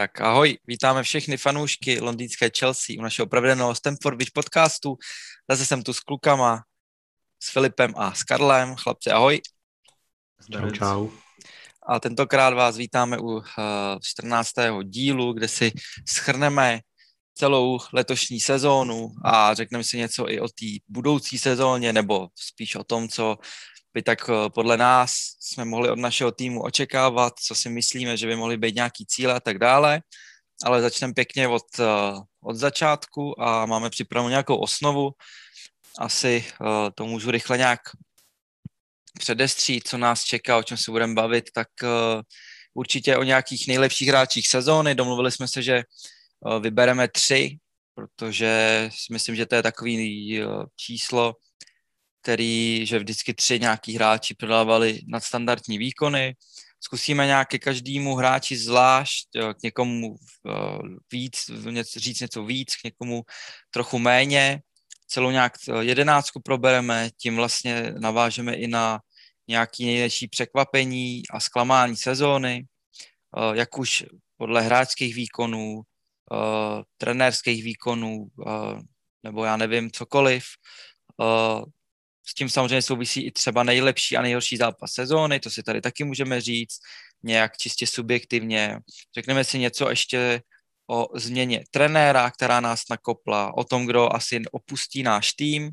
Tak ahoj, vítáme všechny fanoušky londýnské Chelsea u našeho pravidelného Stamford Beach podcastu. Zase jsem tu s klukama, s Filipem a s Karlem. Chlapci, ahoj. Čau, čau. A tentokrát vás vítáme u uh, 14. dílu, kde si schrneme celou letošní sezónu a řekneme si něco i o té budoucí sezóně, nebo spíš o tom, co by tak eh, podle nás jsme mohli od našeho týmu očekávat, co si myslíme, že by mohly být nějaký cíle a tak dále. Ale začneme pěkně od, eh, od začátku a máme připravenou nějakou osnovu. Asi eh, to můžu rychle nějak předestřít, co nás čeká, o čem se budeme bavit, tak určitě o nějakých nejlepších hráčích sezóny. Domluvili jsme se, že vybereme tři, protože si myslím, že to je takový číslo, který, že vždycky tři nějaký hráči prodávali nadstandardní výkony. Zkusíme nějaké každému hráči zvlášť, k někomu eh, víc, říct něco víc, k někomu trochu méně. Celou nějak eh, jedenáctku probereme, tím vlastně navážeme i na nějaké největší překvapení a zklamání sezóny, eh, jak už podle hráčských výkonů, trenérských výkonů, nebo já nevím, cokoliv, s tím samozřejmě souvisí i třeba nejlepší a nejhorší zápas sezóny, to si tady taky můžeme říct, nějak čistě subjektivně. Řekneme si něco ještě o změně trenéra, která nás nakopla, o tom, kdo asi opustí náš tým,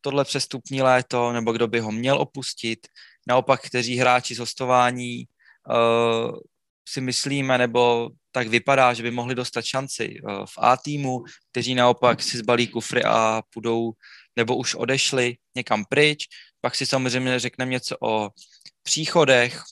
tohle přestupní léto, nebo kdo by ho měl opustit. Naopak, kteří hráči z hostování uh, si myslíme, nebo tak vypadá, že by mohli dostat šanci uh, v A týmu, kteří naopak si zbalí kufry a půjdou nebo už odešli někam pryč. Pak si samozřejmě řekneme něco o příchodech.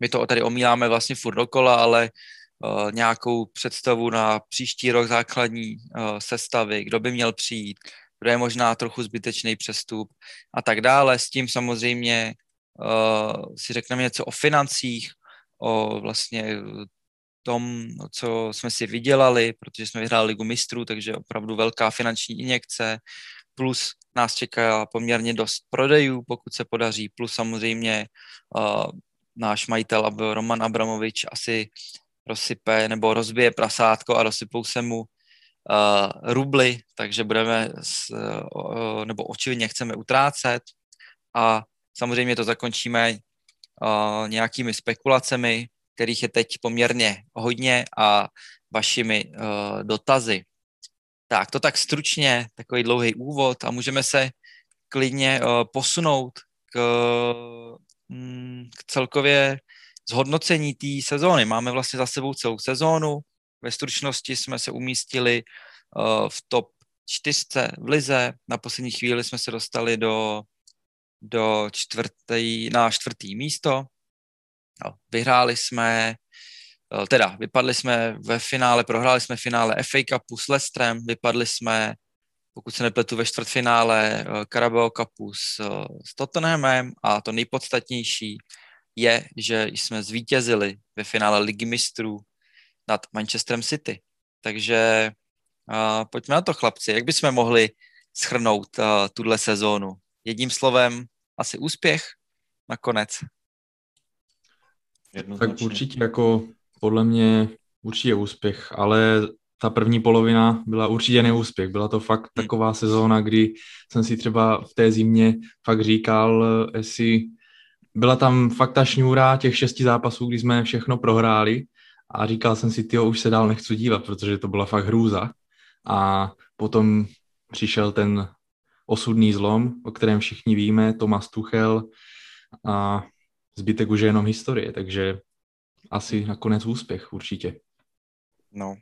My to tady omíláme vlastně furt dokola, ale uh, nějakou představu na příští rok základní uh, sestavy, kdo by měl přijít, kdo je možná trochu zbytečný přestup a tak dále. S tím samozřejmě uh, si řekneme něco o financích, o vlastně tom, co jsme si vydělali, protože jsme vyhráli ligu mistrů, takže opravdu velká finanční injekce, plus nás čeká poměrně dost prodejů, pokud se podaří, plus samozřejmě uh, náš majitel Roman Abramovič asi rozsype nebo rozbije prasátko a rozsypou se mu uh, rubly, takže budeme, s, uh, nebo očividně chceme utrácet a samozřejmě to zakončíme uh, nějakými spekulacemi, kterých je teď poměrně hodně a vašimi uh, dotazy. Tak, to tak stručně, takový dlouhý úvod a můžeme se klidně uh, posunout k, mm, k celkově zhodnocení té sezóny. Máme vlastně za sebou celou sezónu. Ve stručnosti jsme se umístili uh, v top čtyřce v Lize. Na poslední chvíli jsme se dostali do, do čtvrtý, na čtvrtý místo. No, vyhráli jsme teda vypadli jsme ve finále, prohráli jsme finále FA Cupu s Leicesterem, vypadli jsme, pokud se nepletu, ve čtvrtfinále eh, Carabao Cupu s, eh, s Tottenhamem a to nejpodstatnější je, že jsme zvítězili ve finále Ligy mistrů nad Manchesterem City. Takže uh, pojďme na to, chlapci. Jak bychom mohli schrnout uh, tuhle sezónu? Jedním slovem, asi úspěch nakonec. Tak určitě jako podle mě určitě úspěch, ale ta první polovina byla určitě neúspěch. Byla to fakt hmm. taková sezóna, kdy jsem si třeba v té zimě fakt říkal, jestli byla tam fakt ta šňůra těch šesti zápasů, kdy jsme všechno prohráli a říkal jsem si, tyjo, už se dál nechci dívat, protože to byla fakt hrůza. A potom přišel ten osudný zlom, o kterém všichni víme, Tomas Tuchel a zbytek už je jenom historie, takže asi nakonec úspěch určitě. No,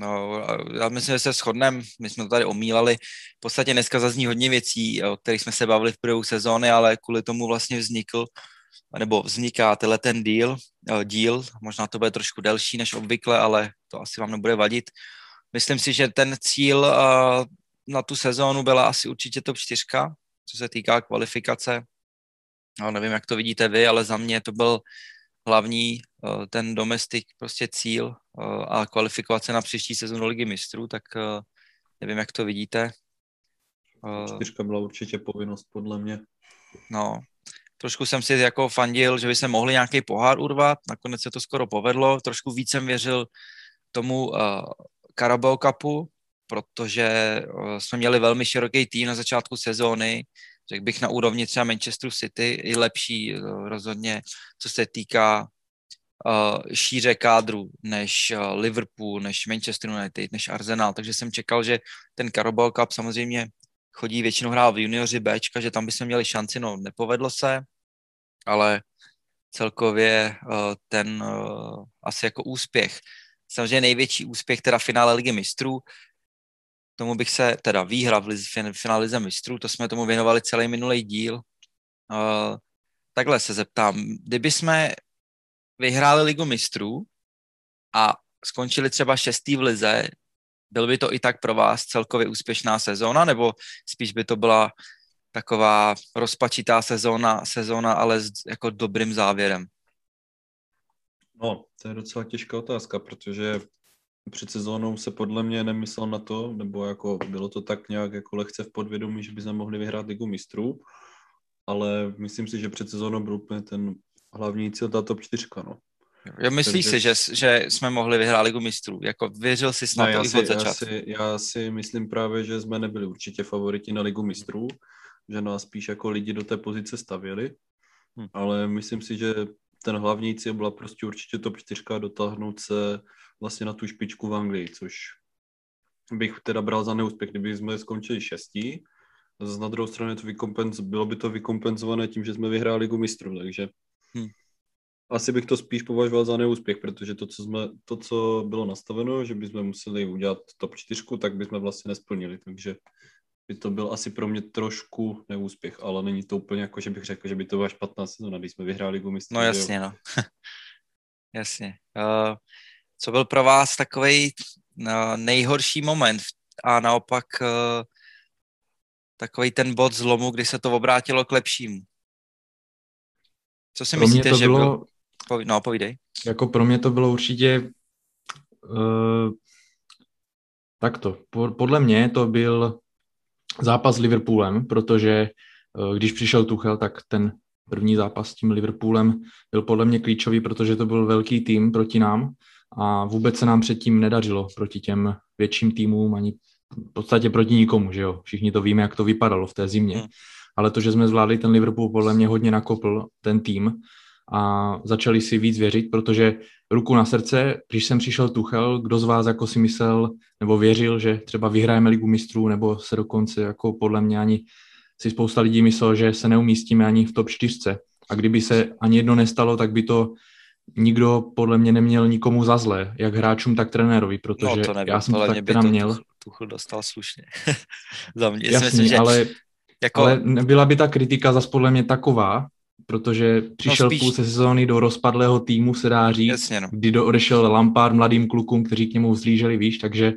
No, já myslím, že se shodneme, my jsme to tady omílali. V podstatě dneska zazní hodně věcí, o kterých jsme se bavili v průběhu sezóny, ale kvůli tomu vlastně vznikl, nebo vzniká tenhle ten díl, díl, možná to bude trošku delší než obvykle, ale to asi vám nebude vadit. Myslím si, že ten cíl na tu sezónu byla asi určitě top 4, co se týká kvalifikace. No, nevím, jak to vidíte vy, ale za mě to byl hlavní eh, ten domestik prostě cíl eh, a kvalifikovat se na příští sezónu Ligy mistrů, tak eh, nevím, jak to vidíte. Čtyřka byla určitě povinnost, podle mě. No, Trošku jsem si jako fandil, že by se mohli nějaký pohár urvat, nakonec se to skoro povedlo. Trošku víc jsem věřil tomu uh, Carabao Cupu, protože uh, jsme měli velmi široký tým na začátku sezóny, řekl bych na úrovni třeba Manchesteru City, i lepší uh, rozhodně, co se týká uh, šíře kádru než uh, Liverpool, než Manchester United, než Arsenal, takže jsem čekal, že ten Carabao Cup samozřejmě chodí většinou hrát v junioři Bčka, že tam bychom měli šanci, no nepovedlo se, ale celkově ten asi jako úspěch. Samozřejmě největší úspěch teda finále Ligy mistrů, tomu bych se, teda výhra v, liz, v finále Lize mistrů, to jsme tomu věnovali celý minulý díl. Uh, takhle se zeptám, kdyby jsme vyhráli Ligu mistrů a skončili třeba šestý v Lize, byl by to i tak pro vás celkově úspěšná sezóna, nebo spíš by to byla taková rozpačitá sezóna, sezóna ale s jako dobrým závěrem? No, to je docela těžká otázka, protože před sezónou se podle mě nemyslel na to, nebo jako bylo to tak nějak jako lehce v podvědomí, že bychom mohli vyhrát ligu mistrů, ale myslím si, že před sezónou byl úplně ten hlavní cíl ta top 4, no. Jo, myslíš Takže... si, že, že jsme mohli vyhrát ligu mistrů? Jako věřil jsi snad to i od začátku? Já si, já si myslím právě, že jsme nebyli určitě favoriti na ligu mistrů, že nás spíš jako lidi do té pozice stavěli, hmm. ale myslím si, že ten hlavní cíl byla prostě určitě top 4 dotáhnout se vlastně na tu špičku v Anglii, což bych teda bral za neúspěch, kdyby jsme skončili šestí. Z na druhou stranu to vykompenz, bylo by to vykompenzované tím, že jsme vyhráli ligu mistrů, takže hmm. asi bych to spíš považoval za neúspěch, protože to, co, jsme, to, co bylo nastaveno, že bychom museli udělat top 4, tak bychom vlastně nesplnili, takže by to byl asi pro mě trošku neúspěch, ale není to úplně jako, že bych řekl, že by to byla špatná sezóna, když jsme vyhráli ligu mistrů. No jasně, no. jasně. Uh, co byl pro vás takový uh, nejhorší moment a naopak uh, takový ten bod zlomu, kdy se to obrátilo k lepšímu? Co si pro myslíte, že bylo... byl? No, povídej. Jako pro mě to bylo určitě uh, takto. Podle mě to byl zápas s Liverpoolem, protože eh, když přišel Tuchel, tak ten první zápas s tím Liverpoolem byl podle mě klíčový, protože to byl velký tým proti nám a vůbec se nám předtím nedařilo proti těm větším týmům, ani v podstatě proti nikomu, že jo. Všichni to víme, jak to vypadalo v té zimě. Hmm. Ale to, že jsme zvládli ten Liverpool, podle mě hodně nakopl ten tým a začali si víc věřit, protože ruku na srdce, když jsem přišel Tuchel, kdo z vás jako si myslel nebo věřil, že třeba vyhrajeme ligu mistrů, nebo se dokonce jako podle mě ani si spousta lidí myslel, že se neumístíme ani v top 4. A kdyby se ani jedno nestalo, tak by to nikdo podle mě neměl nikomu za zlé, jak hráčům, tak trenérovi, protože no, to nevím, já jsem to tak teda měl. Tuchl dostal slušně. za mě. Jasný, myslím, že ale, jako... ale nebyla by ta kritika zase podle mě taková, protože přišel no spíš... půl sezóny do rozpadlého týmu, se dá říct, Jasně, no. kdy do, odešel Lampard mladým klukům, kteří k němu vzlíželi, víš, takže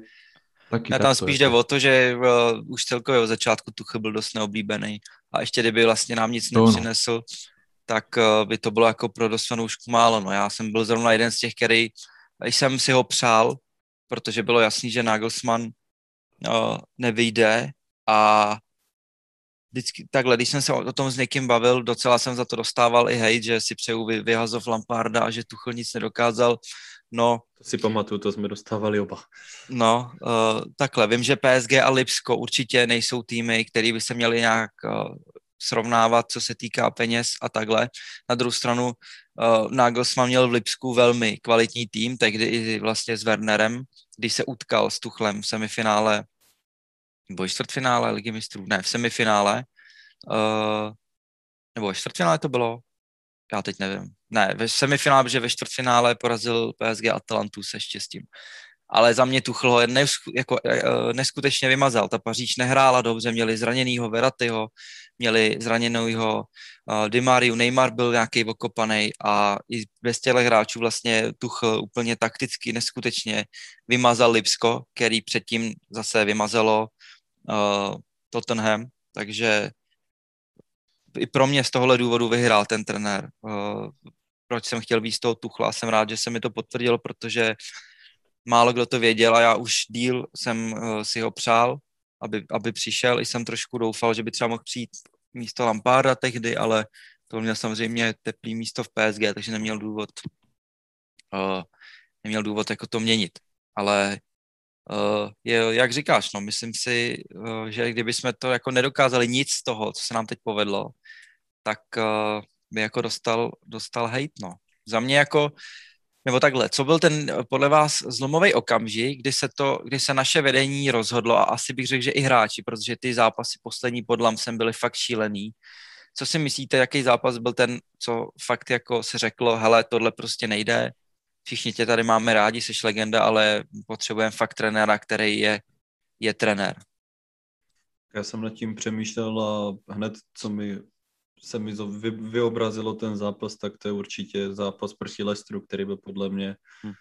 taky Já tam spíš jde o to, že uh, už celkově od začátku Tuchy byl dost neoblíbený a ještě kdyby vlastně nám nic to nepřinesl, no. Tak uh, by to bylo jako pro dost fanoušků málo. No. Já jsem byl zrovna jeden z těch, který jsem si ho přál, protože bylo jasný, že Nagelsmann uh, nevyjde a vždycky takhle, když jsem se o tom s někým bavil, docela jsem za to dostával i hejt, že si přeju vy, vyhazov Lamparda a že Tuchl nic nedokázal. No, to si pamatuju, to jsme dostávali oba. No, uh, takhle, vím, že PSG a Lipsko určitě nejsou týmy, které by se měly nějak uh, srovnávat, co se týká peněz a takhle. Na druhou stranu uh, Nagelsmann měl v Lipsku velmi kvalitní tým, tehdy i vlastně s Wernerem, když se utkal s Tuchlem v semifinále nebo čtvrtfinále ligy mistrů, ne, v semifinále, uh, nebo čtvrtfinále to bylo, já teď nevím, ne, ve semifinále, protože ve čtvrtfinále porazil PSG Atalantu se štěstím. Ale za mě Tuchl ho jako, uh, neskutečně vymazal. Ta Paříž nehrála dobře, měli zraněnýho Veratyho, měli zraněnýho uh, Di Mariu, Neymar byl nějaký okopaný a i bez těch hráčů vlastně Tuchl úplně takticky neskutečně vymazal Lipsko, který předtím zase vymazalo uh, Tottenham, takže i pro mě z tohohle důvodu vyhrál ten trenér. Uh, proč jsem chtěl víc toho Tuchla. Jsem rád, že se mi to potvrdilo, protože málo kdo to věděl a já už díl jsem uh, si ho přál, aby, aby přišel. I jsem trošku doufal, že by třeba mohl přijít místo Lamparda tehdy, ale to měl samozřejmě teplý místo v PSG, takže neměl důvod uh, neměl důvod jako to měnit. Ale uh, je, jak říkáš, no, myslím si, uh, že kdyby jsme to jako nedokázali nic z toho, co se nám teď povedlo, tak uh, by jako dostal, dostal hate, no. Za mě jako, nebo takhle, co byl ten podle vás zlomový okamžik, kdy se to, kdy se naše vedení rozhodlo a asi bych řekl, že i hráči, protože ty zápasy poslední pod Lamsem byly fakt šílený. Co si myslíte, jaký zápas byl ten, co fakt jako se řeklo, hele, tohle prostě nejde, všichni tě tady máme rádi, jsi legenda, ale potřebujeme fakt trenéra, který je, je trenér. Já jsem nad tím přemýšlel a hned, co mi se mi vy, vyobrazilo ten zápas, tak to je určitě zápas proti Lestru, který byl podle mě hmm.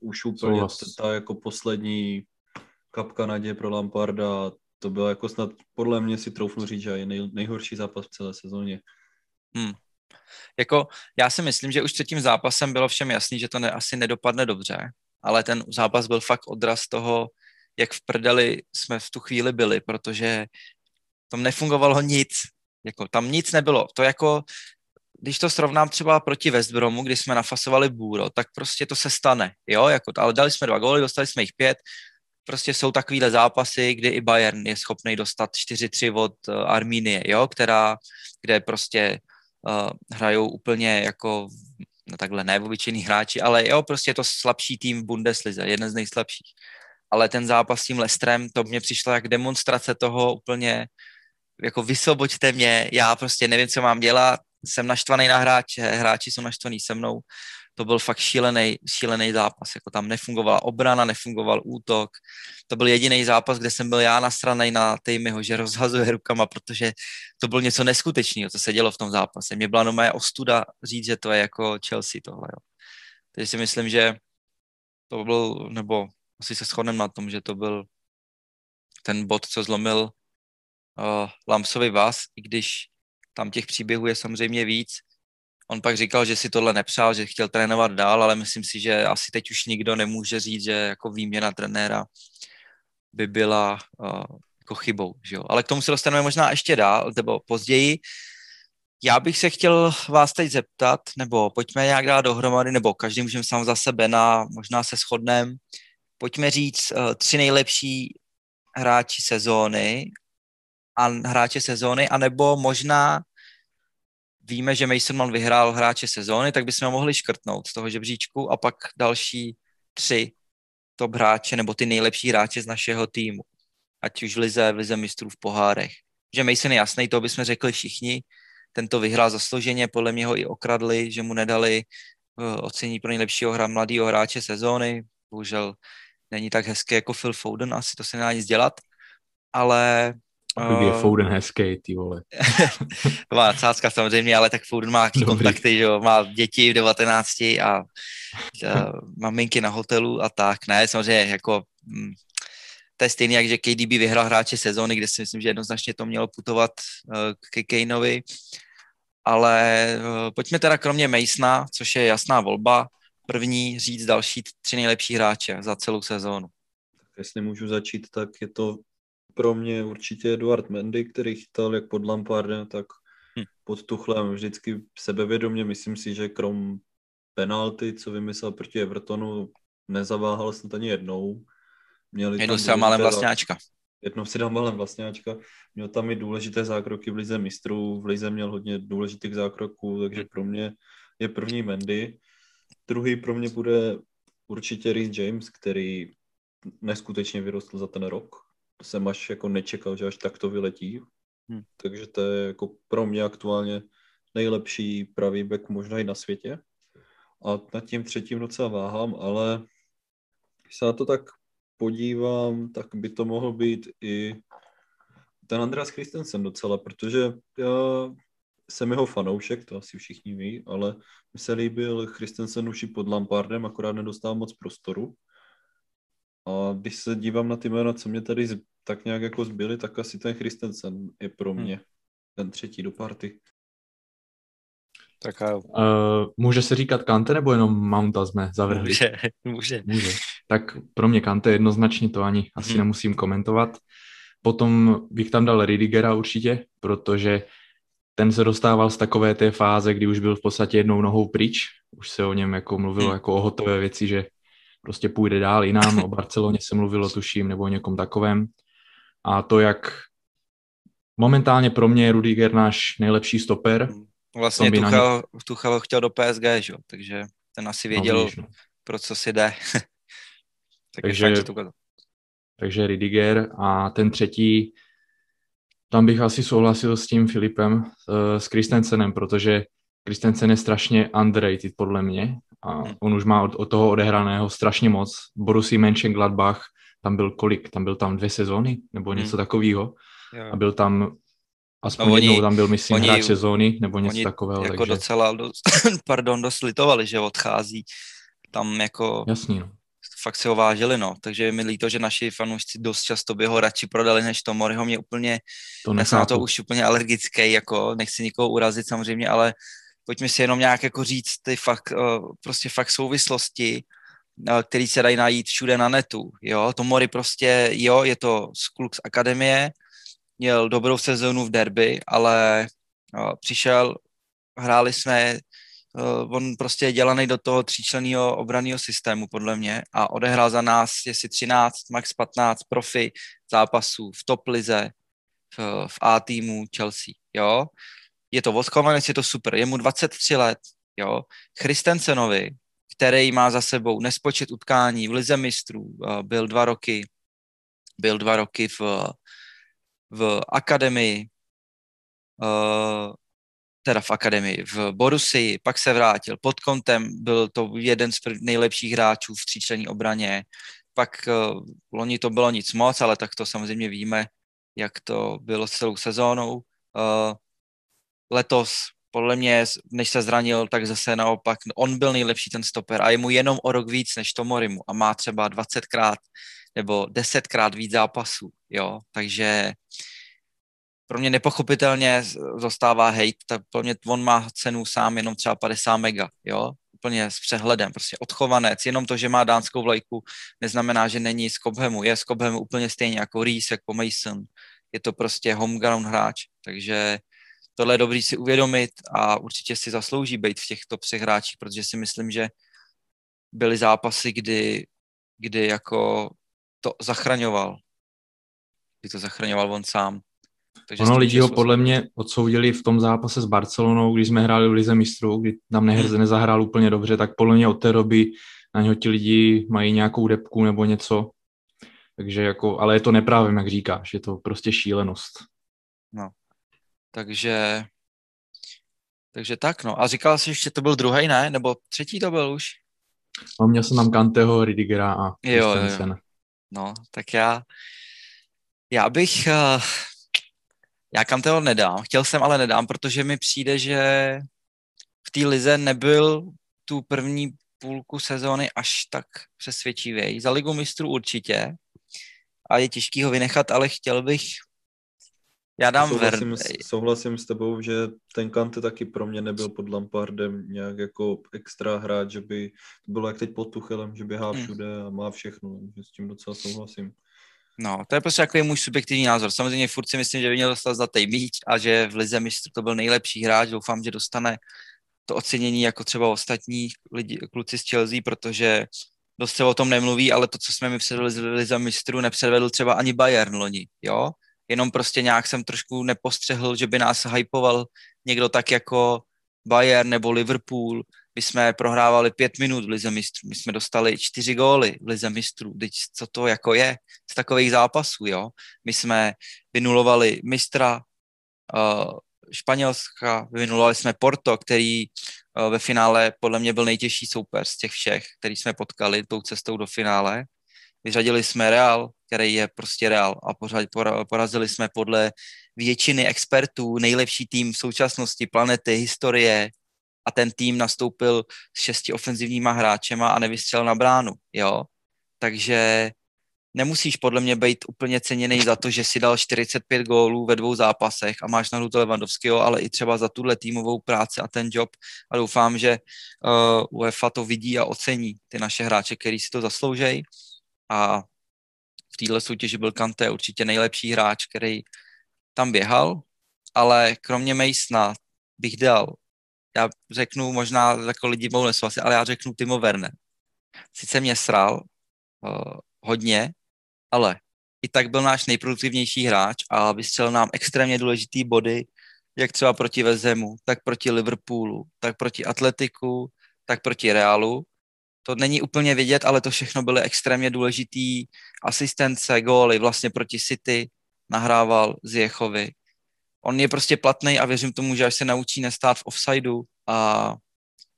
už úplně ta jako poslední kapka naděje pro Lamparda. To bylo jako snad, podle mě si troufnu říct, že je nej, nejhorší zápas v celé sezóně. Hmm. Jako, já si myslím, že už před tím zápasem bylo všem jasný, že to ne, asi nedopadne dobře, ale ten zápas byl fakt odraz toho, jak v prdeli jsme v tu chvíli byli, protože tam nefungovalo nic, jako tam nic nebylo. To jako, když to srovnám třeba proti Westbromu, kdy jsme nafasovali Bůro, tak prostě to se stane, jo, jako, ale dali jsme dva góly, dostali jsme jich pět, prostě jsou takovýhle zápasy, kdy i Bayern je schopný dostat 4-3 od uh, Armínie, jo, která, kde prostě uh, hrajou úplně jako, no takhle ne obyčejní hráči, ale jo, prostě je to slabší tým v Bundeslize, jeden z nejslabších. Ale ten zápas s tím Lestrem, to mně přišlo jak demonstrace toho úplně, jako vysvoboďte mě, já prostě nevím, co mám dělat, jsem naštvaný na hráče, hráči jsou naštvaný se mnou, to byl fakt šílený, šílený zápas, jako tam nefungovala obrana, nefungoval útok, to byl jediný zápas, kde jsem byl já nasranej na Tejmiho, že rozhazuje rukama, protože to bylo něco neskutečného, co se dělo v tom zápase. Mě byla moje ostuda říct, že to je jako Chelsea tohle, jo. Takže si myslím, že to byl, nebo asi se shodneme na tom, že to byl ten bod, co zlomil uh, Lamsovi vás, i když tam těch příběhů je samozřejmě víc, On pak říkal, že si tohle nepřál, že chtěl trénovat dál, ale myslím si, že asi teď už nikdo nemůže říct, že jako výměna trenéra by byla uh, jako chybou. Že jo? Ale k tomu se dostaneme možná ještě dál, nebo později. Já bych se chtěl vás teď zeptat, nebo pojďme nějak dát dohromady, nebo každý můžeme sám za sebe na, možná se shodneme. Pojďme říct uh, tři nejlepší hráči sezóny a hráče sezóny, anebo možná víme, že Mason Mount vyhrál hráče sezóny, tak bychom ho mohli škrtnout z toho žebříčku a pak další tři top hráče nebo ty nejlepší hráče z našeho týmu. Ať už v lize, v lize mistrů v pohárech. Že Mason je jasný, to bychom řekli všichni. Tento vyhrál zaslouženě, podle mě ho i okradli, že mu nedali uh, ocení pro nejlepšího hra mladého hráče sezóny. Bohužel není tak hezké jako Phil Foden, asi to se nedá nic dělat. Ale Uh, je Foden hezký, ty vole. to má nadsázka samozřejmě, ale tak Foden má nějaký kontakty, že jo, má děti v 19 a, a maminky na hotelu a tak, ne, samozřejmě jako hm, to je stejný, jak že KDB vyhrál hráče sezóny, kde si myslím, že jednoznačně to mělo putovat uh, ke Kaneovi, ale uh, pojďme teda kromě Masona, což je jasná volba, první říct další tři nejlepší hráče za celou sezónu. Jestli můžu začít, tak je to pro mě určitě Eduard Mendy, který chytal jak pod Lampardem, tak hm. pod Tuchlem vždycky sebevědomě. Myslím si, že krom penalty, co vymyslel proti Evertonu, nezaváhal snad ani jednou. Měli jednou si dal malém vlastňáčka. Jednou si dal malém vlastňáčka. Měl tam i důležité zákroky v lize mistrů, v lize měl hodně důležitých zákroků, takže hm. pro mě je první Mendy. Druhý pro mě bude určitě Rhys James, který neskutečně vyrostl za ten rok jsem až jako nečekal, že až tak to vyletí. Hmm. Takže to je jako pro mě aktuálně nejlepší pravý back možná i na světě. A nad tím třetím docela váhám, ale když se na to tak podívám, tak by to mohl být i ten Andreas Christensen docela, protože já jsem jeho fanoušek, to asi všichni ví, ale mi se líbil Christensen už i pod Lampardem, akorát nedostal moc prostoru. A když se dívám na ty jména, co mě tady tak nějak jako zbyli, tak asi ten Christensen je pro hmm. mě hmm. ten třetí do party. Tak a... Uh, může se říkat Kante nebo jenom Mounta jsme zavrhli? Může, může. může. Tak pro mě Kante jednoznačně to ani asi hmm. nemusím komentovat. Potom bych tam dal Ridigera určitě, protože ten se dostával z takové té fáze, kdy už byl v podstatě jednou nohou pryč. Už se o něm jako mluvilo hmm. jako o hotové věci, že prostě půjde dál jinam. O Barceloně se mluvilo, tuším, nebo o někom takovém. A to, jak momentálně pro mě je Rudiger náš nejlepší stoper. Hmm. Vlastně Tuchel, ně... Tuchel chtěl do PSG, že? takže ten asi no, věděl, no, víš, no. pro co si jde. tak takže, takže Rudiger a ten třetí, tam bych asi souhlasil s tím Filipem, eh, s Kristensenem, protože Kristensen je strašně underrated podle mě a hmm. on už má od, od toho odehraného strašně moc. Borussia Mönchengladbach, tam byl kolik? Tam byl tam dvě sezóny nebo hmm. něco hmm. takového a byl tam aspoň no, jednou tam byl, myslím, oni, hráč sezóny nebo něco oni takového. Jako takže... docela, dost, pardon, dost litovali, že odchází tam jako... Jasný, no fakt si ho vážili, no. Takže je mi líto, že naši fanoušci dost často by ho radši prodali než Tomoriho. Mě úplně, to já jsem na to už úplně alergický, jako nechci nikoho urazit samozřejmě, ale pojďme si jenom nějak jako říct ty fakt, eh, prostě fakt souvislosti, který se dají najít všude na netu, jo. Tomori prostě, jo, je to z kluk z akademie, měl dobrou sezónu v derby, ale eh, přišel, hráli jsme uh, on prostě je dělaný do toho tříčleného obraného systému, podle mě, a odehrál za nás jestli 13, max 15 profi zápasů v top lize, v, v A týmu Chelsea, jo. Je to odchovanec, je to super, je mu 23 let, jo. Christensenovi, který má za sebou nespočet utkání v lize mistrů, uh, byl dva roky, byl dva roky v, v akademii, uh, teda v akademii, v Borussii, pak se vrátil pod kontem, byl to jeden z nejlepších hráčů v tříčlenní obraně, pak uh, loni to bylo nic moc, ale tak to samozřejmě víme, jak to bylo celou sezónou. Letos podle mě, než se zranil, tak zase naopak, on byl nejlepší ten stoper a je mu jenom o rok víc než Tomorimu a má třeba 20krát nebo 10krát víc zápasů, jo, takže pro mě nepochopitelně dostává hate, tak pro mě on má cenu sám jenom třeba 50 mega, jo, úplně s přehledem, prostě odchovanec, jenom to, že má dánskou vlajku, neznamená, že není z Cobhamu, je z Cobhamu úplně stejně jako Reese, jako Mason, je to prostě homegrown hráč, takže tohle je dobrý si uvědomit a určitě si zaslouží být v těchto třech hráčích, protože si myslím, že byly zápasy, kdy, kdy jako to zachraňoval, kdy to zachraňoval on sám. Takže ono lidi ho podle mě odsoudili v tom zápase s Barcelonou, když jsme hráli v Lize mistrů, kdy tam nehrze hmm. nezahrál úplně dobře, tak podle mě od té doby na něho ti lidi mají nějakou depku nebo něco. Takže jako, ale je to neprávem, jak říkáš, je to prostě šílenost. No, takže, takže tak, no. A říkal jsi ještě, to byl druhý, ne? Nebo třetí to byl už? No, měl jsem tam Kanteho, Ridigera a jo, jo, jo. No, tak já, já bych, uh, já Kanteho nedám, chtěl jsem, ale nedám, protože mi přijde, že v té lize nebyl tu první půlku sezóny až tak přesvědčivý. Za ligu mistrů určitě a je těžký ho vynechat, ale chtěl bych já dám souhlasím, Ver... s, souhlasím s tebou, že ten Kante taky pro mě nebyl pod Lampardem nějak jako extra hráč, že by to bylo jak teď pod Tuchelem, že běhá hmm. všude a má všechno, že s tím docela souhlasím. No, to je prostě takový můj subjektivní názor. Samozřejmě furt si myslím, že by měl dostat zlatý míč a že v Lize mistrů to byl nejlepší hráč. Doufám, že dostane to ocenění jako třeba ostatní lidi, kluci z Chelsea, protože dost se o tom nemluví, ale to, co jsme mi předvedli z Lize mistrů, nepředvedl třeba ani Bayern loni, jo? Jenom prostě nějak jsem trošku nepostřehl, že by nás hypoval někdo tak jako Bayern nebo Liverpool, my jsme prohrávali pět minut v Lize mistrů, my jsme dostali čtyři góly v Lize mistrů, teď co to jako je z takových zápasů, jo. My jsme vynulovali mistra uh, Španělska, vynulovali jsme Porto, který uh, ve finále podle mě byl nejtěžší soupeř z těch všech, který jsme potkali tou cestou do finále. Vyřadili jsme Real, který je prostě Real a pořád porazili jsme podle většiny expertů nejlepší tým v současnosti planety, historie, a ten tým nastoupil s šesti ofenzivníma hráčema a nevystřelil na bránu, jo. Takže nemusíš podle mě být úplně ceněný za to, že si dal 45 gólů ve dvou zápasech a máš na to Levandovského, ale i třeba za tuhle týmovou práci a ten job a doufám, že uh, UEFA to vidí a ocení ty naše hráče, který si to zasloužejí a v téhle soutěži byl Kante určitě nejlepší hráč, který tam běhal ale kromě Masona bych dal, já řeknu, možná jako lidi mohou nesouhlasit, ale já řeknu Timo Werner. Sice mě sral uh, hodně, ale i tak byl náš nejproduktivnější hráč a vystřelil nám extrémně důležitý body, jak třeba proti Vezemu, tak proti Liverpoolu, tak proti Atletiku, tak proti Realu. To není úplně vidět, ale to všechno byly extrémně důležitý asistence, góly, vlastně proti City nahrával z Jechovy. On je prostě platný a věřím tomu, že až se naučí nestát v offsideu a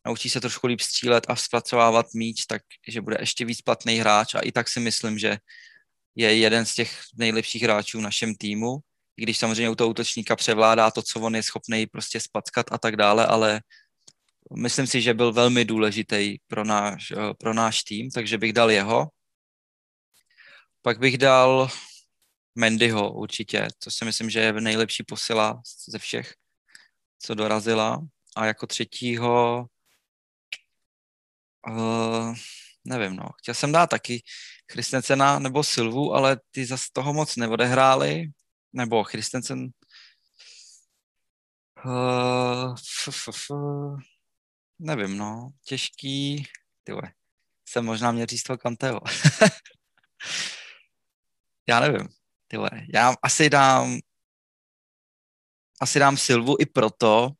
naučí se trošku líp střílet a zpracovávat míč, tak že bude ještě víc platný hráč a i tak si myslím, že je jeden z těch nejlepších hráčů v našem týmu, i když samozřejmě u toho útočníka převládá to, co on je schopný prostě spackat a tak dále, ale myslím si, že byl velmi důležitý pro náš, eh, pro náš tým, takže bych dal jeho. Pak bych dal Mendyho určitě, to si myslím, že je nejlepší posila ze všech, co dorazila. A jako třetího, uh, nevím, no, chtěl jsem dát taky Christensena nebo Silvu, ale ty zase toho moc neodehráli, nebo Christensen uh, f, f, f, nevím, no, těžký, tyhle, jsem možná toho Kanteho. Já nevím, tyhle, já asi dám asi dám Silvu i proto,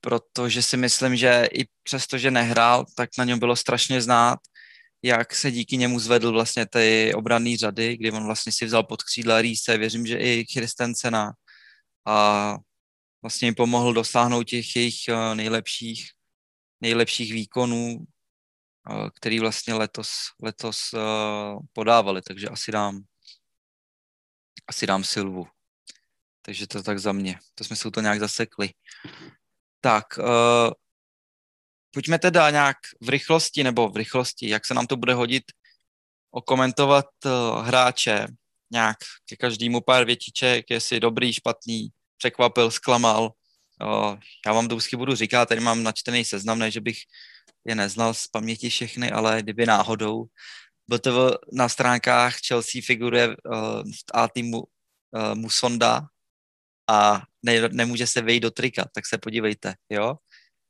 protože si myslím, že i přesto, že nehrál, tak na něm bylo strašně znát, jak se díky němu zvedl vlastně ty obranné řady, kdy on vlastně si vzal pod křídla Rýse, věřím, že i Christensena a vlastně jim pomohl dosáhnout těch jejich eh, nejlepších, nejlepších výkonů, eh, který vlastně letos, letos eh, podávali, takže asi dám asi dám Silvu. Takže to tak za mě. To jsme se to nějak zasekli. Tak, uh, pojďme teda nějak v rychlosti, nebo v rychlosti, jak se nám to bude hodit, okomentovat uh, hráče, nějak ke každému pár větiček, jestli dobrý, špatný, překvapil, zklamal. Já vám to vždycky budu říkat, tady mám načtený seznam, ne, že bych je neznal z paměti všechny, ale kdyby náhodou. BTV na stránkách Chelsea figuruje v A týmu Musonda a ne, nemůže se vejít do trika, tak se podívejte, jo?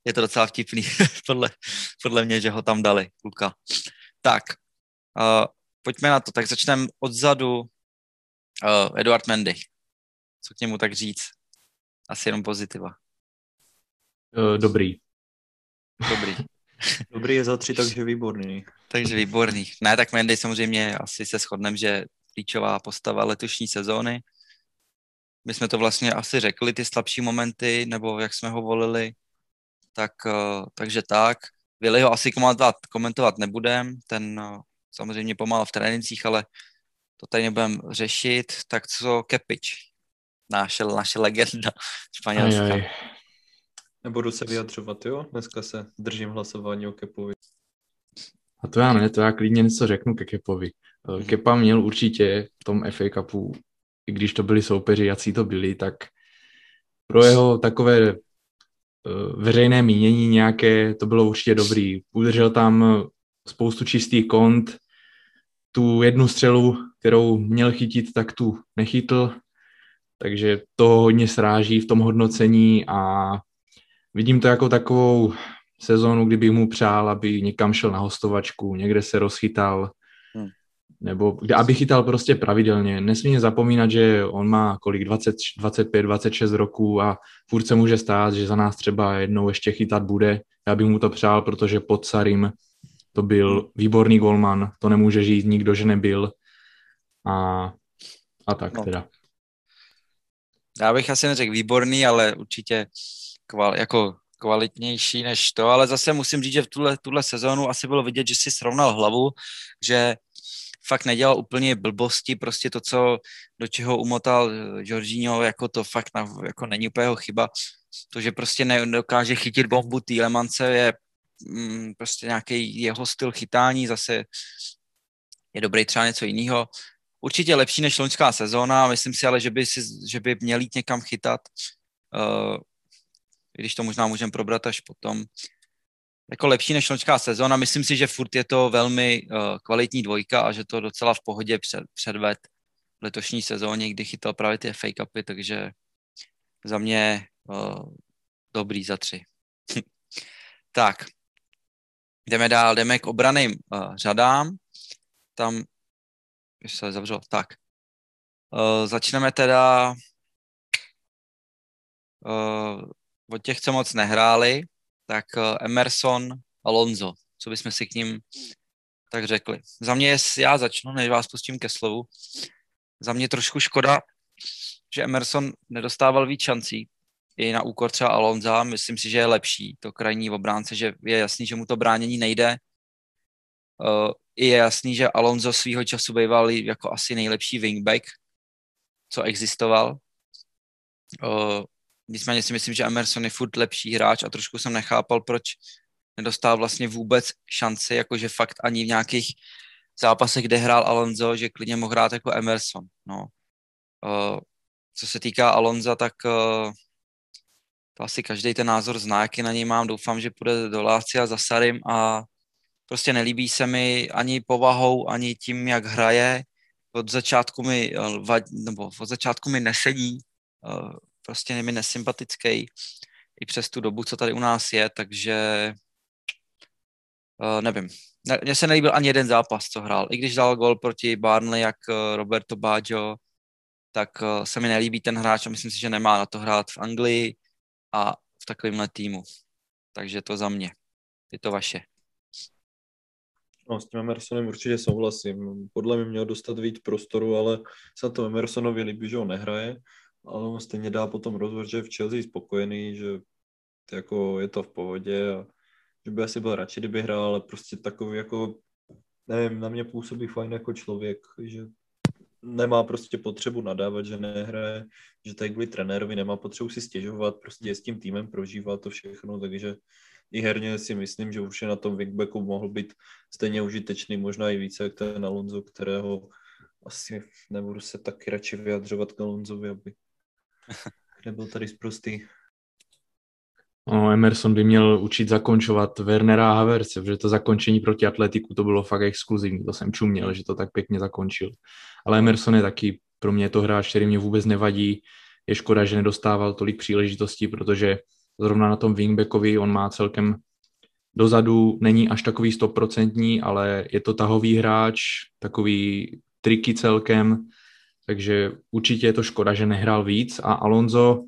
Je to docela vtipný, podle, podle mě, že ho tam dali, kluka. Tak, uh, pojďme na to. Tak začneme odzadu. Uh, Eduard Mendy. Co k němu tak říct? Asi jenom pozitiva. Uh, dobrý. Dobrý. dobrý je za tři, takže výborný. Takže výborný. Ne, tak Mendy samozřejmě asi se shodneme, že klíčová postava letošní sezóny. My jsme to vlastně asi řekli, ty slabší momenty, nebo jak jsme ho volili, tak, eh, takže tak. Vili ho asi komentovat, komentovat nebudem, ten eh, samozřejmě pomáhal v trénincích, ale to tady nebudeme řešit. Tak co Kepič, naše, naše legenda španělská. Aj, aj. Nebudu se vyjadřovat, jo? Dneska se držím hlasování o Kepovi. A to já ne, to já klidně něco řeknu ke Kepovi. Eh, Kepa měl určitě v tom FA Cupu, i když to byli soupeři, jaký to byli, tak pro jeho takové eh, veřejné mínění nějaké, to bylo určitě dobrý. Udržel tam spoustu čistých kont, tu jednu střelu, kterou měl chytit, tak tu nechytl, takže to hodně sráží v tom hodnocení a vidím to jako takovou sezónu, kdybych mu přál, aby někam šel na hostovačku, někde se rozchytal, hmm. nebo kde, aby chytal prostě pravidelně. Nesmí zapomínat, že on má kolik, 20, 25, 26 roků a furt se může stát, že za nás třeba jednou ještě chytat bude. Já bych mu to přál, protože pod Sarim to byl výborný golman, to nemůže žít nikdo, že nebyl. A, a tak no. teda. Já bych asi neřekl výborný, ale určitě kval, jako kvalitnější než to, ale zase musím říct, že v tuhle, tuhle sezónu asi bylo vidět, že si srovnal hlavu, že fakt nedělal úplně blbosti, prostě to, co, do čeho umotal eh, Jorginho, jako to fakt na, jako není úplně jeho chyba. To, že prostě nedokáže chytit bombu Týlemance je mm, prostě nějaký jeho styl chytání, zase je dobrý třeba něco jiného. Určitě lepší než loňská sezóna, myslím si ale, že by, si, že by měl jít někam chytat. Uh, když to možná můžeme probrat až potom. Jako lepší než loňská sezóna, myslím si, že furt je to velmi uh, kvalitní dvojka a že to docela v pohodě před, předved v letošní sezóně, kdy chytal právě ty fake upy, takže za mě uh, dobrý za tři. tak, jdeme dál, jdeme k obraným uh, řadám. Tam, už se zavřelo, tak. Uh, začneme teda uh, od těch, co moc nehráli, tak uh, Emerson, Alonso, co bychom si k ním tak řekli. Za mě, já začnu, než vás pustím ke slovu, za mě trošku škoda, že Emerson nedostával víc šancí i na úkor třeba Alonza. Myslím si, že je lepší to krajní obránce, že je jasný, že mu to bránění nejde. Uh, je jasný, že Alonso svýho času býval jako asi nejlepší wingback, co existoval. Uh, nicméně si myslím, že Emerson je furt lepší hráč a trošku jsem nechápal, proč nedostal vlastně vůbec šanci, jakože fakt ani v nějakých zápasech, kde hrál Alonso, že klidně mohl hrát jako Emerson. No. Uh, co se týká Alonza, tak uh, to asi každý ten názor zná, jaký na něj mám. Doufám, že půjde do Lácia za Sarim a prostě nelíbí se mi ani povahou, ani tím, jak hraje. Od začátku mi, uh, nebo od začátku mi nesedí, uh, prostě je mi nesympatický i přes tu dobu, co tady u nás je, takže uh, nevím. Mně se nelíbil ani jeden zápas, co hrál. I když dal gol proti Barnley, jak Roberto Baggio, tak se mi nelíbí ten hráč a myslím si, že nemá na to hrát v Anglii a v takovémhle týmu. Takže to za mě. Je to vaše. No, s tím Emersonem určitě souhlasím. Podle mě měl dostat víc prostoru, ale se to Emersonovi líbí, že on nehraje, ale on stejně dá potom rozhovor, že je v Chelsea spokojený, že jako je to v pohodě a že by asi byl radši, kdyby hrál, ale prostě takový jako, nevím, na mě působí fajn jako člověk, že nemá prostě potřebu nadávat, že nehraje, že tady kvůli trenérovi nemá potřebu si stěžovat, prostě je s tím týmem, prožívá to všechno, takže i herně si myslím, že už na tom wingbacku mohl být stejně užitečný, možná i více jak ten Alonso, kterého asi nebudu se taky radši vyjadřovat k Alonsovi, aby nebyl tady zprostý. No, Emerson by měl učit zakončovat Wernera a Haverce, protože to zakončení proti Atletiku to bylo fakt exkluzivní, to jsem čuměl, že to tak pěkně zakončil. Ale Emerson je taky pro mě to hráč, který mě vůbec nevadí. Je škoda, že nedostával tolik příležitostí, protože zrovna na tom wingbackovi on má celkem dozadu, není až takový stoprocentní, ale je to tahový hráč, takový triky celkem, takže určitě je to škoda, že nehrál víc a Alonso,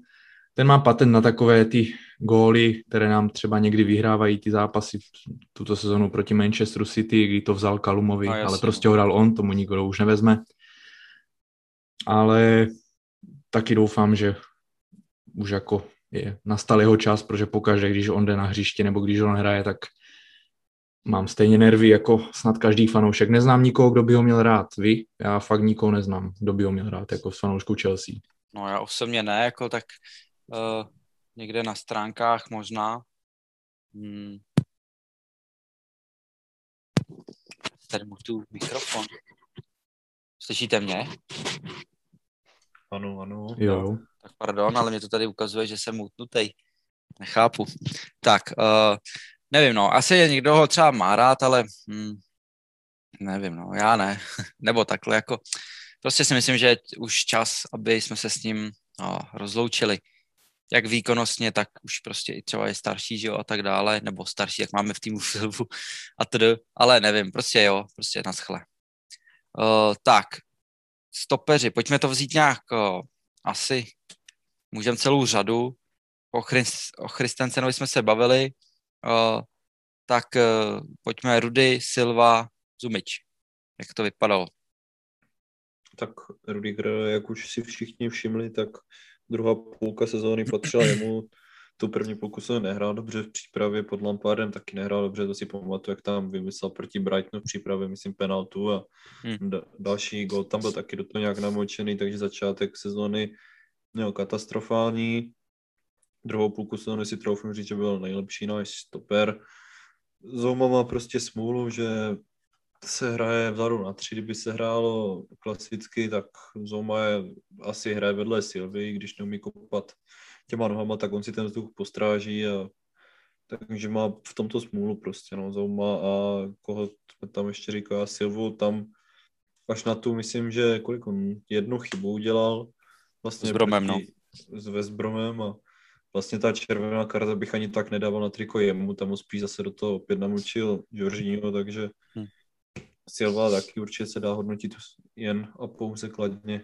ten má patent na takové ty góly, které nám třeba někdy vyhrávají ty zápasy tuto sezonu proti Manchesteru City, kdy to vzal Kalumovi, no, ale prostě ho dal on, tomu nikdo už nevezme. Ale taky doufám, že už jako je, nastal jeho čas, protože pokaždé, když on jde na hřiště nebo když on hraje, tak mám stejně nervy jako snad každý fanoušek. Neznám nikoho, kdo by ho měl rád. Vy? Já fakt nikoho neznám, kdo by ho měl rád jako s fanouškou Chelsea. No já osobně ne, jako tak uh, někde na stránkách možná. Hmm. Tady mu tu mikrofon. Slyšíte mě? Ano, ano. Jo. Tak pardon, ale mě to tady ukazuje, že jsem utnutý. Nechápu. Tak, uh, nevím, no, asi je někdo ho třeba má rád, ale hmm, nevím, no, já ne. Nebo takhle, jako, prostě si myslím, že je už čas, aby jsme se s ním no, rozloučili jak výkonnostně, tak už prostě i třeba je starší, že jo, a tak dále, nebo starší, jak máme v týmu Silvu a td, ale nevím, prostě jo, prostě naschle. Uh, tak, stopeři, pojďme to vzít nějak, uh, asi můžeme celou řadu, o, Christ, o Christensenovi jsme se bavili, uh, tak uh, pojďme Rudy, Silva, Zumič. Jak to vypadalo? Tak Rudiger, jak už si všichni všimli, tak druhá půlka sezóny patřila jemu. Tu první půlku se nehrál dobře v přípravě pod Lampardem, taky nehrál dobře, to si pamatuju, jak tam vymyslel proti Brightonu v přípravě, myslím, penaltu a hmm. da- další gol tam byl taky do toho nějak namočený, takže začátek sezóny měl katastrofální. Druhou půlku sezóny si troufím říct, že byl nejlepší náš stoper. Zouma má prostě smůlu, že se hraje vzadu na tři, kdyby se hrálo klasicky, tak Zoma je asi hraje vedle Silvy, když neumí kopat těma nohama, tak on si ten vzduch postráží a takže má v tomto smůlu prostě, no, Zouma a koho jsme tam ještě říkali, Silvu tam až na tu, myslím, že kolik on jednu chybu udělal. Vlastně s Bromem, proti, no. s West Bromem a vlastně ta červená karta bych ani tak nedával na triko jemu, tam ho spíš zase do toho opět namučil Jorginho, takže hmm. Silva taky určitě se dá hodnotit jen a pouze kladně.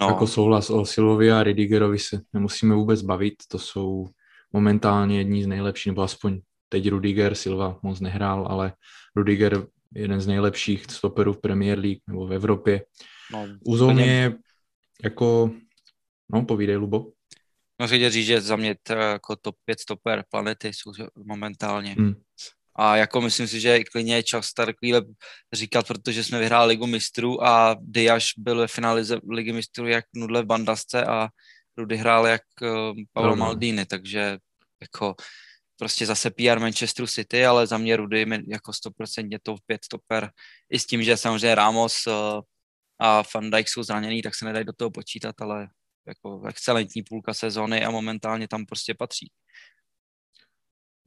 No. Jako souhlas o Silvovi a Ridigerovi se nemusíme vůbec bavit, to jsou momentálně jedni z nejlepších, nebo aspoň teď Rudiger, Silva moc nehrál, ale Rudiger jeden z nejlepších stoperů v Premier League nebo v Evropě. No, Uzou mě jako, no povídej, Lubo. No chtěl říct, že za mě to jako top 5 stoper planety jsou momentálně. Hmm. A jako myslím si, že klidně je čas takovýhle říkat, protože jsme vyhráli ligu mistrů a Diaz byl ve finále ligy mistrů jak Nudle v Bandasce a Rudy hrál jak uh, Paolo Maldini, takže jako prostě zase PR Manchesteru City, ale za mě Rudy jako 100% top 5 stoper. I s tím, že samozřejmě Ramos uh, a Van Dijk jsou zraněný, tak se nedají do toho počítat, ale jako excelentní půlka sezóny a momentálně tam prostě patří.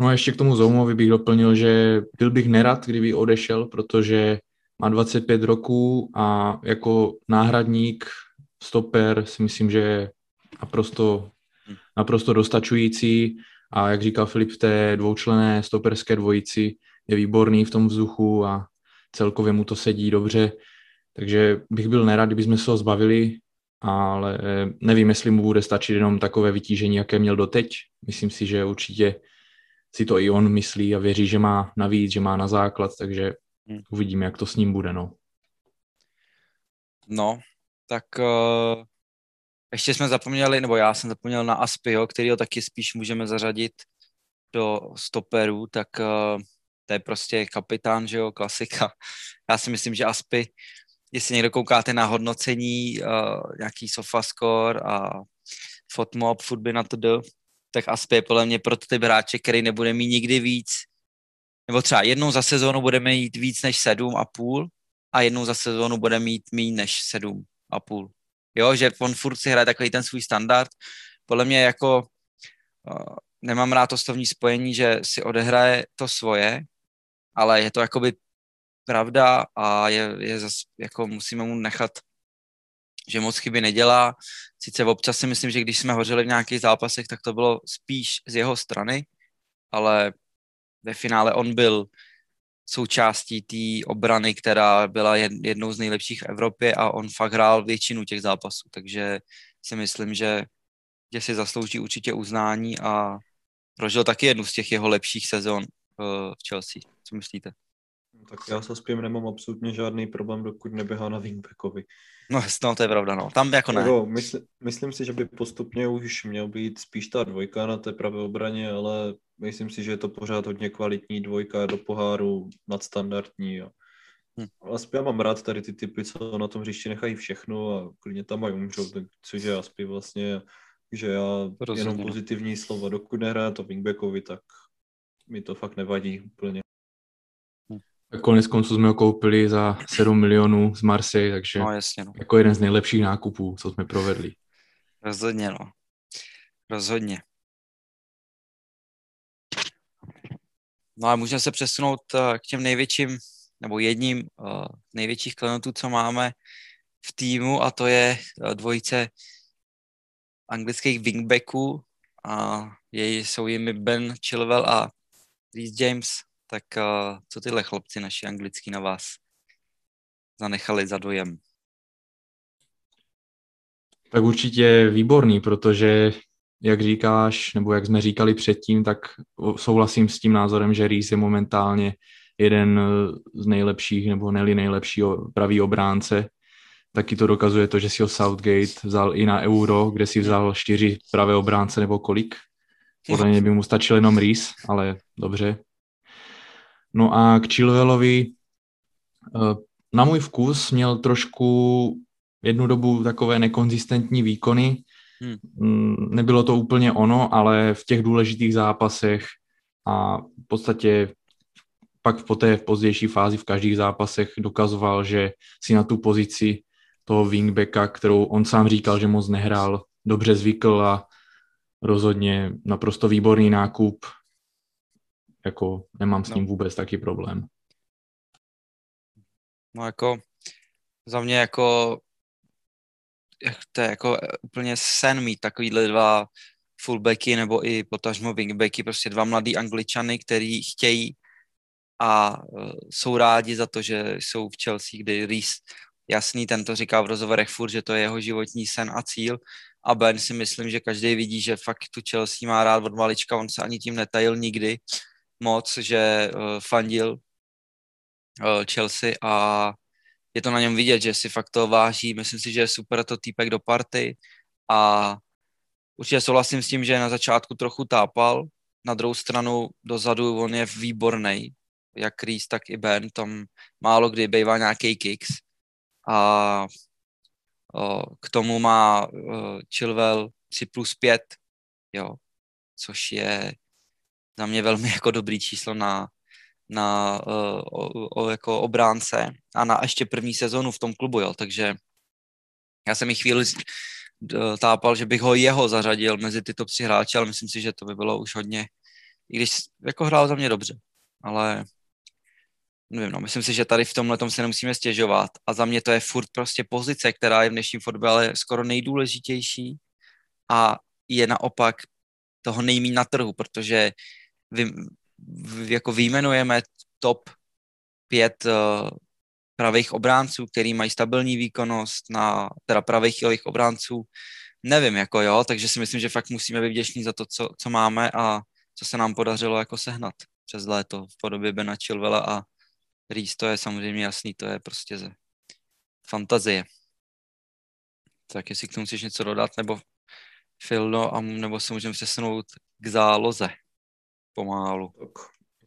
No a ještě k tomu Zoumovi bych doplnil, že byl bych nerad, kdyby odešel, protože má 25 roků a jako náhradník, stoper si myslím, že je naprosto, naprosto dostačující a jak říkal Filip, v té dvoučlené stoperské dvojici je výborný v tom vzduchu a celkově mu to sedí dobře, takže bych byl nerad, kdyby jsme se ho zbavili, ale nevím, jestli mu bude stačit jenom takové vytížení, jaké měl doteď. Myslím si, že určitě si to i on myslí a věří, že má navíc, že má na základ, takže hmm. uvidíme, jak to s ním bude, no. No, tak uh, ještě jsme zapomněli, nebo já jsem zapomněl na Aspio, ho taky spíš můžeme zařadit do stoperů, tak uh, to je prostě kapitán, že jo, klasika. Já si myslím, že Aspi, jestli někdo koukáte na hodnocení, uh, nějaký sofascore a fotmob, futby na to tak Aspi je podle mě prototyp hráče, který nebude mít nikdy víc, nebo třeba jednou za sezónu bude mít víc než sedm a půl a jednou za sezónu bude mít méně než sedm a půl. Jo, že on furt si hraje takový ten svůj standard. Podle mě jako uh, nemám rád to slovní spojení, že si odehraje to svoje, ale je to jakoby pravda a je, je zas, jako musíme mu nechat že moc chyby nedělá. Sice občas si myslím, že když jsme hořeli v nějakých zápasech, tak to bylo spíš z jeho strany, ale ve finále on byl součástí té obrany, která byla jednou z nejlepších v Evropě a on fakt hrál většinu těch zápasů, takže si myslím, že, že si zaslouží určitě uznání a prožil taky jednu z těch jeho lepších sezon eh, v Chelsea. Co myslíte? Tak já se spím nemám absolutně žádný problém, dokud neběhá na wingbackovi. No, no, to je pravda, no. Tam jako ne. Jo, mysl, myslím si, že by postupně už měl být spíš ta dvojka na té pravé obraně, ale myslím si, že je to pořád hodně kvalitní dvojka do poháru, nadstandardní. A hm. Aspoň já mám rád tady ty typy, co na tom hřišti nechají všechno a klidně tam mají umřou, tak, což je Aspi vlastně, že já Rozumím. jenom no. pozitivní slova, dokud nehraje to wingbackovi, tak mi to fakt nevadí úplně. Konec konců jsme ho koupili za 7 milionů z Marseille, takže no, jasně, no. jako jeden z nejlepších nákupů, co jsme provedli. Rozhodně, no. Rozhodně. No a můžeme se přesunout eh, k těm největším, nebo jedním uh, největších klientů, co máme v týmu, a to je eh, dvojice anglických wingbacků. A jsou jimi Ben Chilwell a Reece James. Tak uh, co tyhle chlapci naši anglický na vás zanechali za dojem? Tak určitě výborný, protože jak říkáš, nebo jak jsme říkali předtím, tak souhlasím s tím názorem, že Reese je momentálně jeden z nejlepších, nebo neli nejlepší pravý obránce. Taky to dokazuje to, že si ho Southgate vzal i na Euro, kde si vzal čtyři pravé obránce nebo kolik. Podle mě by mu stačil jenom Reese, ale dobře. No a k Chilwellovi eh, na můj vkus měl trošku jednu dobu takové nekonzistentní výkony. Hmm. Mm, nebylo to úplně ono, ale v těch důležitých zápasech a v podstatě pak v poté v pozdější fázi v každých zápasech dokazoval, že si na tu pozici toho wingbacka, kterou on sám říkal, že moc nehrál, dobře zvykl a rozhodně naprosto výborný nákup jako nemám s ním no. vůbec taky problém. No jako za mě jako to je jako úplně sen mít takovýhle dva fullbacky nebo i potažmo wingbacky, prostě dva mladý angličany, který chtějí a uh, jsou rádi za to, že jsou v Chelsea, kdy Reese, jasný, ten to říká v rozhovorech furt, že to je jeho životní sen a cíl a Ben si myslím, že každý vidí, že fakt tu Chelsea má rád od malička, on se ani tím netajil nikdy moc, že uh, fandil uh, Chelsea a je to na něm vidět, že si fakt to váží. Myslím si, že je super to týpek do party a určitě souhlasím s tím, že na začátku trochu tápal, na druhou stranu dozadu on je výborný, jak Reese, tak i Ben, tam málo kdy bývá nějaký kicks a o, k tomu má o, Chilwell 3 plus 5, jo, což je za mě velmi jako dobrý číslo na, na uh, o, o, jako obránce a na ještě první sezonu v tom klubu, jo, takže já jsem mi chvíli tápal, že bych ho jeho zařadil mezi ty top 3 hráče, ale myslím si, že to by bylo už hodně, i když jako hrál za mě dobře, ale nevím, no, myslím si, že tady v tomhle tom se nemusíme stěžovat. A za mě to je furt prostě pozice, která je v dnešním fotbale skoro nejdůležitější a je naopak toho nejmí na trhu, protože vy, jako vyjmenujeme top pět uh, pravých obránců, který mají stabilní výkonnost na teda pravých i obránců, nevím, jako jo, takže si myslím, že fakt musíme být vděční za to, co, co máme a co se nám podařilo jako sehnat přes léto v podobě Bena Chilvela a Reese, to je samozřejmě jasný, to je prostě ze fantazie. Tak jestli k tomu chceš něco dodat, nebo Filno, a nebo se můžeme přesunout k záloze pomálu. Tak,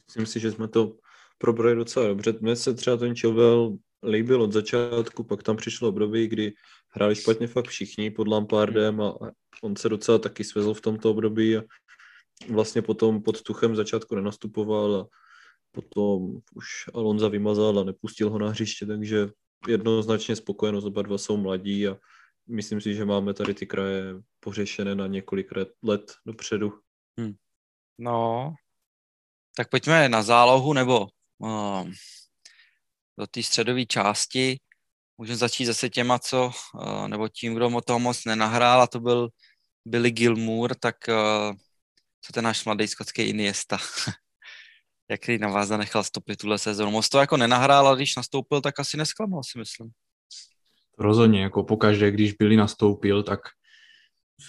myslím si, že jsme to probrali docela dobře. Mně se třeba ten Chilwell líbil od začátku, pak tam přišlo období, kdy hráli špatně fakt všichni pod Lampardem a on se docela taky svezl v tomto období a vlastně potom pod Tuchem začátku nenastupoval a potom už Alonza vymazal a nepustil ho na hřiště, takže jednoznačně spokojenost, oba dva jsou mladí a myslím si, že máme tady ty kraje pořešené na několik let dopředu. Hmm. No, tak pojďme na zálohu nebo um, do té středové části. Můžeme začít zase těma, co, uh, nebo tím, kdo mo toho moc nenahrál, a to byl Billy Gilmour, tak uh, co ten náš mladý skotský Iniesta. Jaký na vás zanechal stopy tuhle sezónu. Moc to jako nenahrál, ale když nastoupil, tak asi nesklamal, si myslím. Rozhodně, jako pokaždé, když Billy nastoupil, tak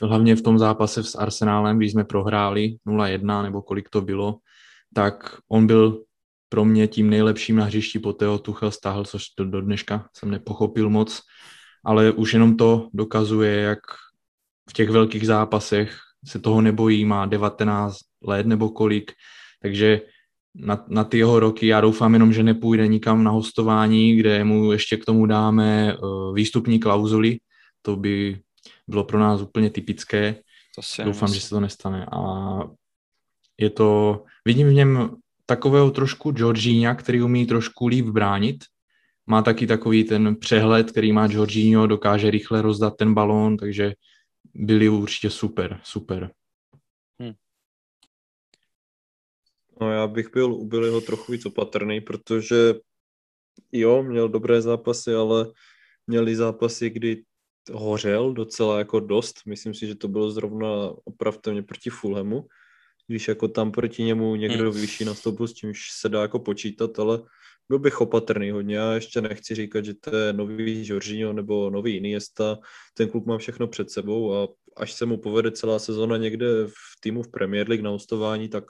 hlavně v tom zápase s Arsenálem, když jsme prohráli 0-1 nebo kolik to bylo, tak on byl pro mě tím nejlepším na hřišti, po tého Tuchel stáhl, což do, do dneška jsem nepochopil moc, ale už jenom to dokazuje, jak v těch velkých zápasech se toho nebojí, má 19 let nebo kolik, takže na, na ty jeho roky já doufám jenom, že nepůjde nikam na hostování, kde mu ještě k tomu dáme uh, výstupní klauzuly, to by bylo pro nás úplně typické. To si Doufám, že se to nestane. A je to, vidím v něm takového trošku Georgina, který umí trošku líp bránit. Má taky takový ten přehled, který má Georginio, dokáže rychle rozdat ten balón, takže byli určitě super, super. Hmm. No já bych byl u Billyho trochu víc opatrný, protože jo, měl dobré zápasy, ale měli zápasy, kdy hořel docela jako dost. Myslím si, že to bylo zrovna opravdu proti Fulhamu, když jako tam proti němu někdo hmm. vyšší nastoupil, s čímž se dá jako počítat, ale byl bych opatrný hodně. Já ještě nechci říkat, že to je nový Jorginho nebo nový Iniesta. Ten klub má všechno před sebou a až se mu povede celá sezona někde v týmu v Premier League na hostování, tak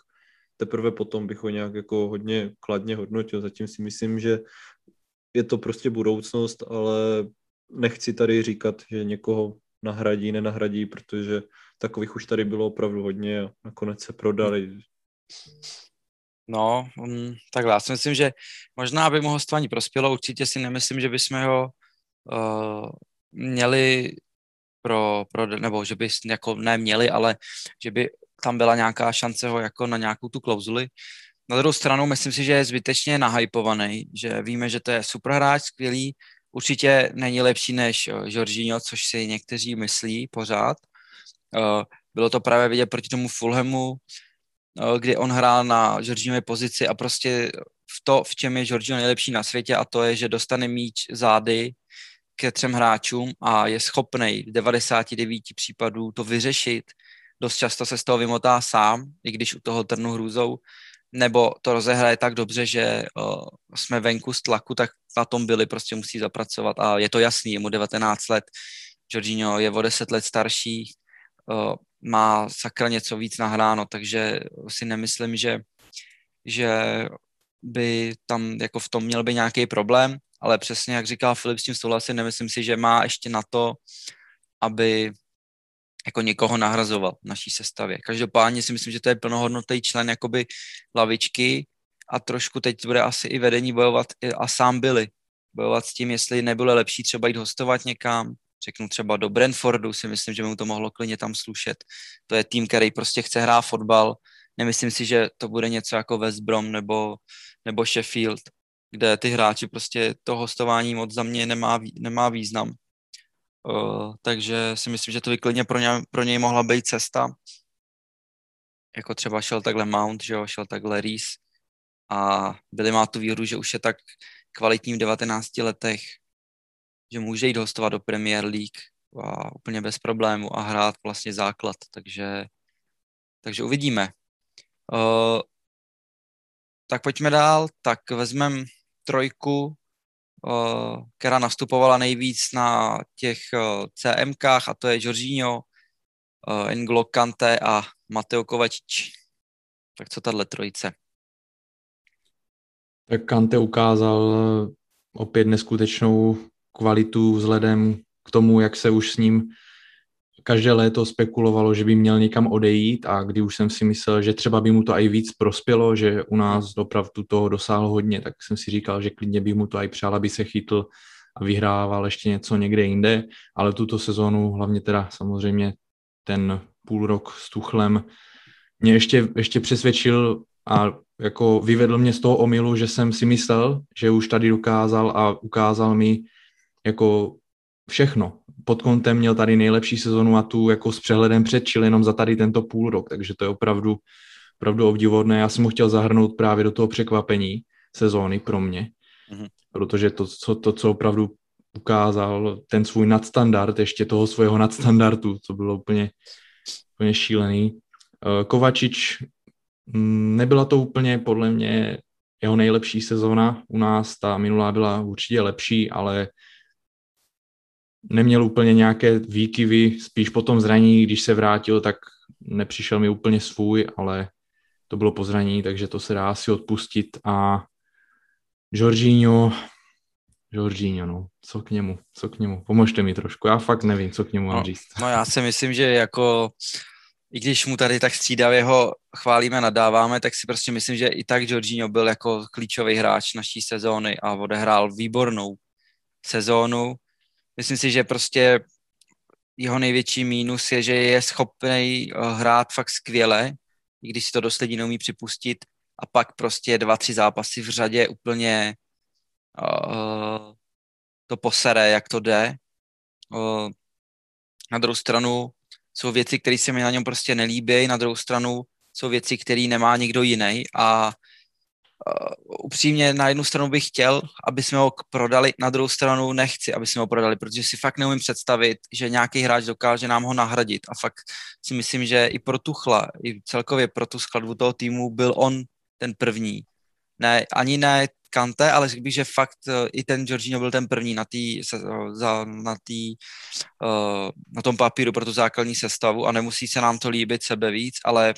teprve potom bych ho nějak jako hodně kladně hodnotil. Zatím si myslím, že je to prostě budoucnost, ale nechci tady říkat, že někoho nahradí, nenahradí, protože takových už tady bylo opravdu hodně a nakonec se prodali. No, um, takhle, já si myslím, že možná by mu hostování prospělo, určitě si nemyslím, že bychom ho uh, měli pro, pro, nebo že by jako neměli, ale že by tam byla nějaká šance ho jako na nějakou tu klauzuli. Na druhou stranu myslím si, že je zbytečně nahypovaný, že víme, že to je super hráč, skvělý, určitě není lepší než Jorginho, což si někteří myslí pořád. Uh, bylo to právě vidět proti tomu Fulhamu, uh, kdy on hrál na Jorginhové pozici a prostě v to, v čem je Jorginho nejlepší na světě a to je, že dostane míč zády, ke třem hráčům a je schopný v 99 případů to vyřešit. Dost často se z toho vymotá sám, i když u toho trnu hrůzou, nebo to rozehraje tak dobře, že uh, jsme venku z tlaku, tak na tom byli, prostě musí zapracovat. A je to jasný, je mu 19 let, Jorginho je o 10 let starší, uh, má sakra něco víc nahráno, takže si nemyslím, že, že by tam jako v tom měl by nějaký problém, ale přesně jak říkal Filip, s tím souhlasím, nemyslím si, že má ještě na to, aby jako někoho nahrazoval v naší sestavě. Každopádně si myslím, že to je plnohodnotný člen jakoby lavičky a trošku teď bude asi i vedení bojovat a sám byli. Bojovat s tím, jestli nebylo lepší třeba jít hostovat někam, řeknu třeba do Brentfordu, si myslím, že mu to mohlo klidně tam slušet. To je tým, který prostě chce hrát fotbal. Nemyslím si, že to bude něco jako West Brom nebo, nebo Sheffield, kde ty hráči prostě to hostování moc za mě nemá, nemá význam. Uh, takže si myslím, že to vyklidně pro, ně, pro něj mohla být cesta. Jako třeba šel takhle Mount, že jo, šel takhle Reese a Billy má tu výhodu, že už je tak kvalitním 19 letech, že může jít hostovat do Premier League a úplně bez problému a hrát vlastně základ, takže, takže uvidíme. Uh, tak pojďme dál, tak vezmeme trojku, která nastupovala nejvíc na těch uh, CMkách a to je Jorginho, uh, N'Golo Kante a Mateo Kovačič. Tak co tahle trojice? Tak Kante ukázal opět neskutečnou kvalitu vzhledem k tomu, jak se už s ním každé léto spekulovalo, že by měl někam odejít a kdy už jsem si myslel, že třeba by mu to i víc prospělo, že u nás opravdu toho dosáhl hodně, tak jsem si říkal, že klidně by mu to i přál, aby se chytl a vyhrával ještě něco někde jinde, ale tuto sezónu, hlavně teda samozřejmě ten půl rok s Tuchlem, mě ještě, ještě přesvědčil a jako vyvedl mě z toho omylu, že jsem si myslel, že už tady dokázal a ukázal mi jako všechno. Pod kontem měl tady nejlepší sezonu a tu jako s přehledem předčil jenom za tady tento půl rok, takže to je opravdu, opravdu obdivodné. Já jsem ho chtěl zahrnout právě do toho překvapení sezóny pro mě, mm-hmm. protože to co, to, co opravdu ukázal, ten svůj nadstandard, ještě toho svého nadstandardu, co bylo úplně, úplně šílený. Eh, Kovačič, mm, nebyla to úplně podle mě jeho nejlepší sezóna u nás, ta minulá byla určitě lepší, ale neměl úplně nějaké výkyvy, spíš po tom zraní, když se vrátil, tak nepřišel mi úplně svůj, ale to bylo po zraní, takže to se dá asi odpustit. A Jorginho, Jorginho, no, co k němu, co k němu, pomožte mi trošku, já fakt nevím, co k němu mám no, říct. No já si myslím, že jako, i když mu tady tak střídavě ho chválíme, nadáváme, tak si prostě myslím, že i tak Jorginho byl jako klíčový hráč naší sezóny a odehrál výbornou sezónu myslím si, že prostě jeho největší mínus je, že je schopný eh, hrát fakt skvěle, i když si to dost lidí neumí připustit, a pak prostě dva, tři zápasy v řadě úplně uh, to posere, jak to jde. Uh, na druhou stranu jsou věci, které se mi na něm prostě nelíbí, na druhou stranu jsou věci, které nemá nikdo jiný a upřímně na jednu stranu bych chtěl, aby jsme ho prodali, na druhou stranu nechci, aby jsme ho prodali, protože si fakt neumím představit, že nějaký hráč dokáže nám ho nahradit a fakt si myslím, že i pro Tuchla, i celkově pro tu skladbu toho týmu byl on ten první. Ne, ani ne Kante, ale řekl bych, že fakt uh, i ten Jorginho byl ten první na, tý, za, na, tý, na tom papíru pro tu základní sestavu a nemusí se nám to líbit sebe víc, ale